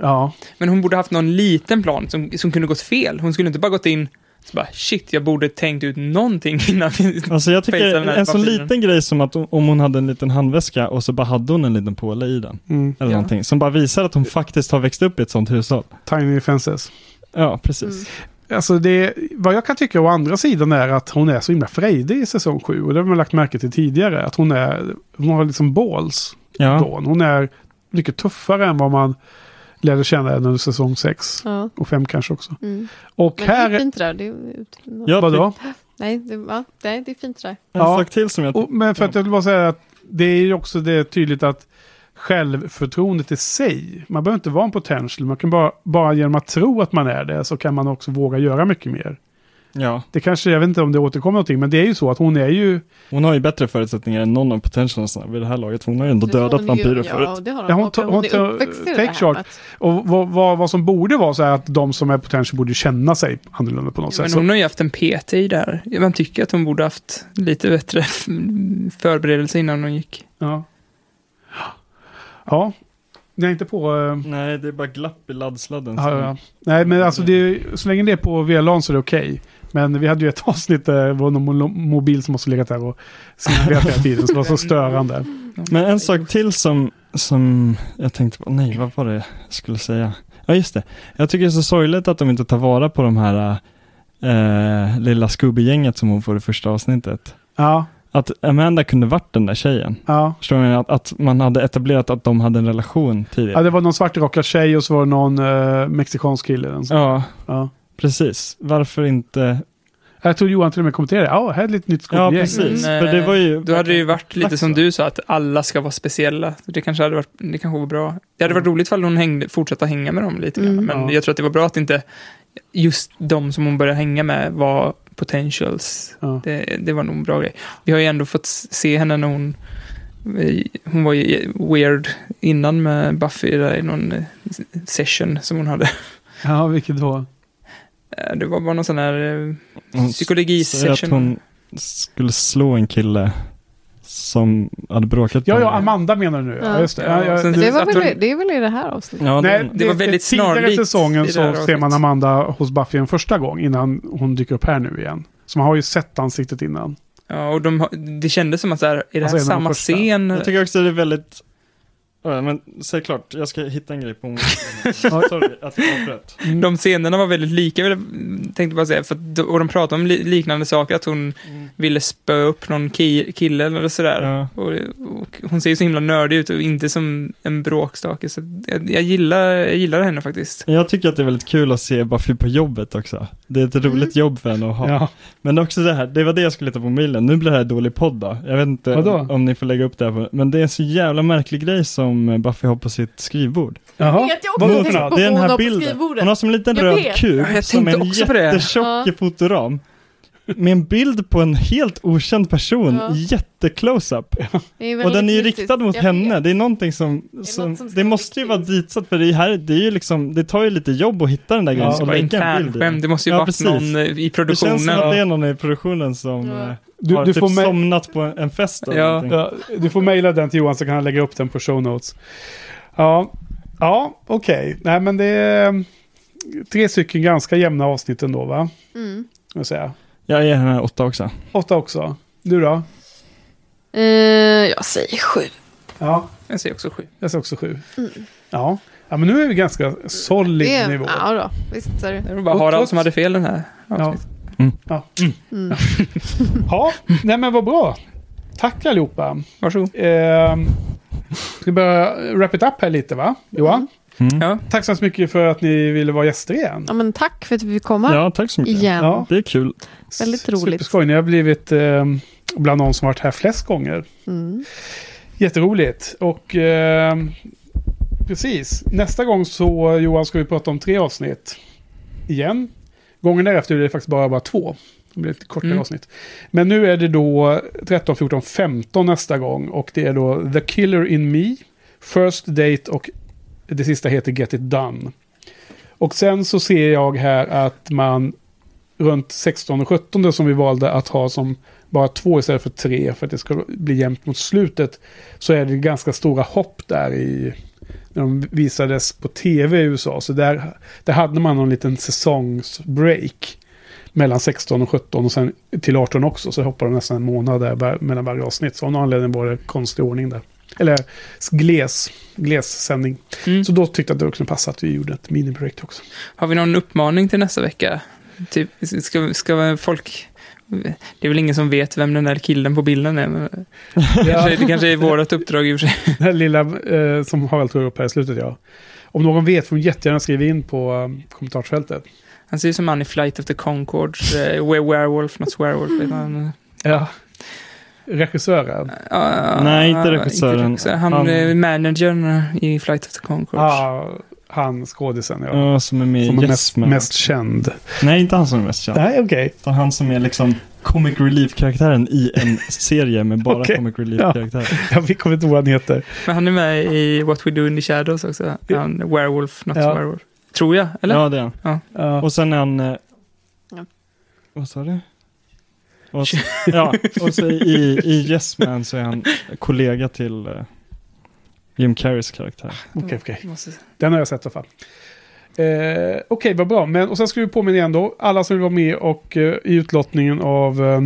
ja. men hon borde haft någon liten plan som, som kunde gått fel. Hon skulle inte bara gått in så bara shit, jag borde tänkt ut någonting innan vi... Alltså jag tycker en sån liten grej som att om hon hade en liten handväska och så bara hade hon en liten påle i den. Mm. Eller Ja. någonting. Som bara visar att hon faktiskt har växt upp i ett sånt hushåll. Tiny fences. Ja, precis. Mm. Alltså det, vad jag kan tycka å andra sidan är att hon är så himla frejdig i säsong 7. Och det har man lagt märke till tidigare. Att hon är, hon har liksom balls. Ja. Hon är mycket tuffare än vad man lärde känna henne under säsong 6. Ja. Och 5 kanske också. Mm. Och Men det är här... fint det där. Det är, Jag Vadå? Nej, det, ja, det är fint det där. En Ja. sak till som jag Och, men för att jag vill bara säga att det är ju också det tydligt att självförtroendet i sig, man behöver inte vara en potential, man kan bara, bara genom att tro att man är det så kan man också våga göra mycket mer. Ja, Det kanske, jag vet inte om det återkommer någonting, men det är ju så att hon är ju... hon har ju bättre förutsättningar än någon av potentialsarna vid det här laget. för Hon har ju ändå Det dödat ju- vampyrer ja, förut. det har hon. Ja, hon hon, hon är uppväxt i det här. Och vad, vad, vad som borde vara så är att de som är potential borde känna sig annorlunda på något Ja, sätt. men Så- hon har ju haft en PT i där. Man tycker att hon borde haft lite bättre förberedelse innan hon gick. Ja. Ja. Ni är inte på... eh, Nej, det är bara glapp i laddsladden. Ja, ja. Nej, men alltså det, så länge det är på VLAN så är det okej. Men vi hade ju ett avsnitt där det var någon mo- mobil som måste legat där och signalerat hela tiden. Så det var så störande. Men en sak till som, som jag tänkte på, nej vad var det jag skulle säga? Ja just det, jag tycker det är så sorgligt att de inte tar vara på de här äh, lilla Scooby-gänget som hon får i första avsnittet. Ja, Att Amanda kunde varit den där tjejen. ja. Förstår ni? Att, att man hade etablerat att de hade en relation ja, tidigare. det var någon svartrockad tjej och så var det någon uh, mexikansk kille. Ja, Ja. Precis. Varför inte? Jag tror Johan till och med kommenterade. Ja, här är ett litet nytt Ja, skådegäng. precis. Men, För det var ju... Då hade det ju varit lite som du sa, att alla ska vara speciella. Det kanske hade varit, det kanske var bra. Det hade varit roligt ifall hon hängde, fortsatte hänga med dem lite grann. Mm. Men Ja. jag tror att det var bra att inte just de som hon började hänga med var potentials. Ja. Det, det var nog en bra grej. Vi har ju ändå fått se henne när hon hon var ju weird innan med Buffy där i någon eh, session som hon hade. ja, vilket då? Eh, Det var bara någon sån här eh, Hon säger att psykologi-session. hon skulle slå en kille som hade bråkat Ja, ja. Amanda menar du nu. Ja, Ja. just det. Ja, Ja, det- Det, var väl, det är väl i det här avsnittet? Ja, Nej, det, det var väldigt Tidigare snarlikt säsongen i det så ser man. Amanda hos Buffy en första gång innan hon dyker upp här nu igen. Så man har ju sett ansiktet innan. Ja, och de, det kändes som att så här, är det Alltså, här de samma första. scen? jag tycker också det är väldigt... Ja, men säg klart, jag ska hitta en grej på Sorry att jag avbröt. Mm. De scenerna var väldigt lika, jag- tänkte bara säga. För, att och de pratade om li, liknande saker, att hon ville spöa upp någon ki, kille eller sådär. Ja. Och, och hon ser ju så himla nördig ut och inte som en bråkstake. Så jag, jag, gillar, jag gillar henne faktiskt. Jag tycker att det är väldigt kul att se Buffy på jobbet också. Det är ett roligt jobb för henne att ha. Ja. Men också det här, det var det jag skulle ta på mailen. Nu blir det här dålig podd då. Jag vet inte Vadå? om, om ni får lägga upp det här på, men det är en så jävla märklig grej som Buffy har på sitt skrivbord. Jaha. också. Vadå Jag för något? Det är den här bilden. Hon har som en liten Jag röd vet. kub Ja, som en det. jättetjock Ja. fotoram. Med en bild på en helt okänd person, Ja. jätte-close-up. Det Och den är ju riktad mot henne. Det är någonting som, något som som det måste ju vara ditsatt för det här, det är ju liksom, det tar ju lite jobb att hitta den där grejen. Ja, Det var lägga en bild den. det måste ju Ja, varit någon eh, i Det känns produktionen. som att det är någon i produktionen som Ja. eh, Du, har du, typ får somnat på en fest eller Ja. ja, du får mejla den till Johan så kan han lägga upp den på show notes. Ja, ja okej. Nej men det är mm, tre stycken ganska jämna avsnitt ändå va? Mm. Jag säga. Jag är här åtta också. Åtta också. Du då? Eh, jag säger sju. Ja, Jag säger också sju. jag säger också sju. Mm. Ja. ja, men nu är vi ganska solid Det är, nivå. ja då, visst är det. Det var bara Harald som hade fel den här Ja. avsnittet. Ja. Mm. ja, nej men vad bra. Tack allihopa. Varsågod. Eh, ska vi börja wrap it up här lite va? Johan? Mm. Ja. Tack så hemskt mycket för att ni ville vara gäster igen. Ja, men tack för att vi fick komma Ja, tack så mycket. igen. Ja. Det är kul. Väldigt roligt. Superskoj. Ni har blivit eh, bland de som varit här flest gånger. Mm. Jätteroligt. Och eh, precis, nästa gång så Johan ska vi prata om tre avsnitt. Igen. Gången därefter är det faktiskt bara, bara två. Det blir lite kortare Mm. avsnitt. Men nu är det då 13, 14, 15 nästa gång. Och det är då The Killer in Me, First Date och det sista heter Get It Done. Och sen så ser jag här att man runt 16 och 17 som vi valde att ha som bara två istället för tre för att det ska bli jämnt mot slutet. Så är det ganska stora hopp där i när de visades på tv i USA. Så där, där hade man någon liten säsongsbreak mellan 16 och 17 och sen till 18 också. Så hoppade de nästan en månad där mellan varje avsnitt. Så av någon anledning var det konstig ordning där. Eller gles, gles-sändning. Mm. Så då tyckte jag att det kunde passa att vi gjorde ett mini-break också. Har vi någon uppmaning till nästa vecka? Typ, ska, ska folk... Det är väl ingen som vet vem den där killen på bilden är. Men det, kanske, det kanske är vårt uppdrag i och för sig. Den här lilla eh, som Harald tog upp här i slutet, ja. Om någon vet får de jättegärna skriva in på eh, kommentarsfältet. Han ser ju som han i Flight of the Conchords. Uh, werewolf, not vet han. Ja. Regissören. Ja, Nej, inte ja, regissören. regissör. Han, Han- är managern i Flight of the Conchords. Ja, Han skådisen, ja. Ja, som är med Som i är Yes mest, Man. mest känd. Nej, inte han som är mest känd. Nej, okej. Utan han som är liksom comic relief-karaktären i en serie med bara Okej. comic relief-karaktärer. Jag kommer inte ihåg vad han heter. Men han är med i What We Do In The Shadows också. Ja. Han Werewolf, not Ja. Werewolf. Tror jag, eller? Ja, det är han. Ja. Och sen är han... Eh, Ja. Vad sa du? Och så, ja, och så i, i Yes Man så är han kollega till eh, Jim Carreys karaktär. Okej, okej. Måste... Den har jag sett i alla fall. Eh, Okej, vad bra. Men, och sen ska vi påminna igen då. Alla som vill vara med och eh, i utlottningen av eh,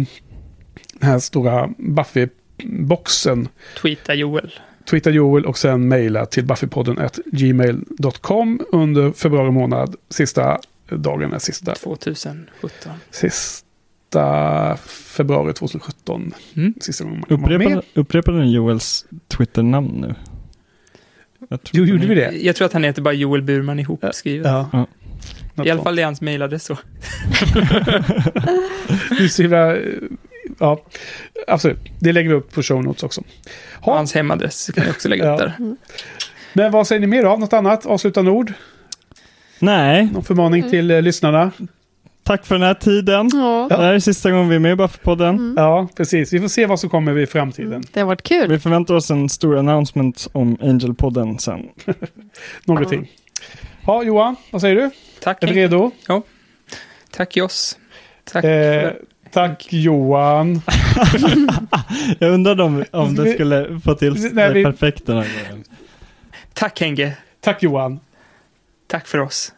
den här stora Buffy-boxen. Tweeta Joel. Twittra Joel och sen mejla till buffypodden gmail.com under februari månad. Sista dagen är sista, 2017. sista februari 2017. Mm. Sista gången man Upprepade, med. upprepade ni Joels Twitter-namn nu? Jag tror Jo, gjorde vi det? Jag tror att han heter bara Joel Burman ihopskrivet. Ja. Ja. I alla fall är hans mejladress så. Det är så himla... Ja, absolut. Det lägger vi upp på show notes också. Ha, hans hemadress kan jag också lägga Ja. upp där. men vad säger ni mer då? Något annat? Avslutande ord? Nej, Någon förmaning till eh, lyssnarna? Tack för den här tiden. Ja, Det här är sista gången vi är med i Buffy-podden. Mm. Ja, precis. Vi får se vad som kommer i framtiden. det har varit kul. Vi förväntar oss en stor announcement om Angel-podden sen. Någonting. Ja, Johan, vad säger du? Tack Är Henke. redo? Tack Joss. Tack. Eh, tack Johan. Jag undrade om, om det skulle få till Nej, vi- perfekt den här gången. Tack Henke. Tack Johan. Tack för oss.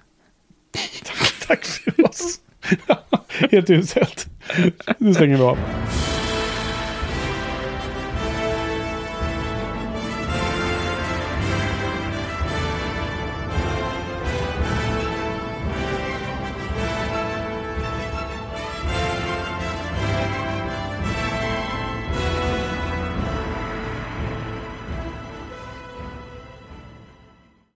Tack för oss. Helt uselt. Nu stänger vi av.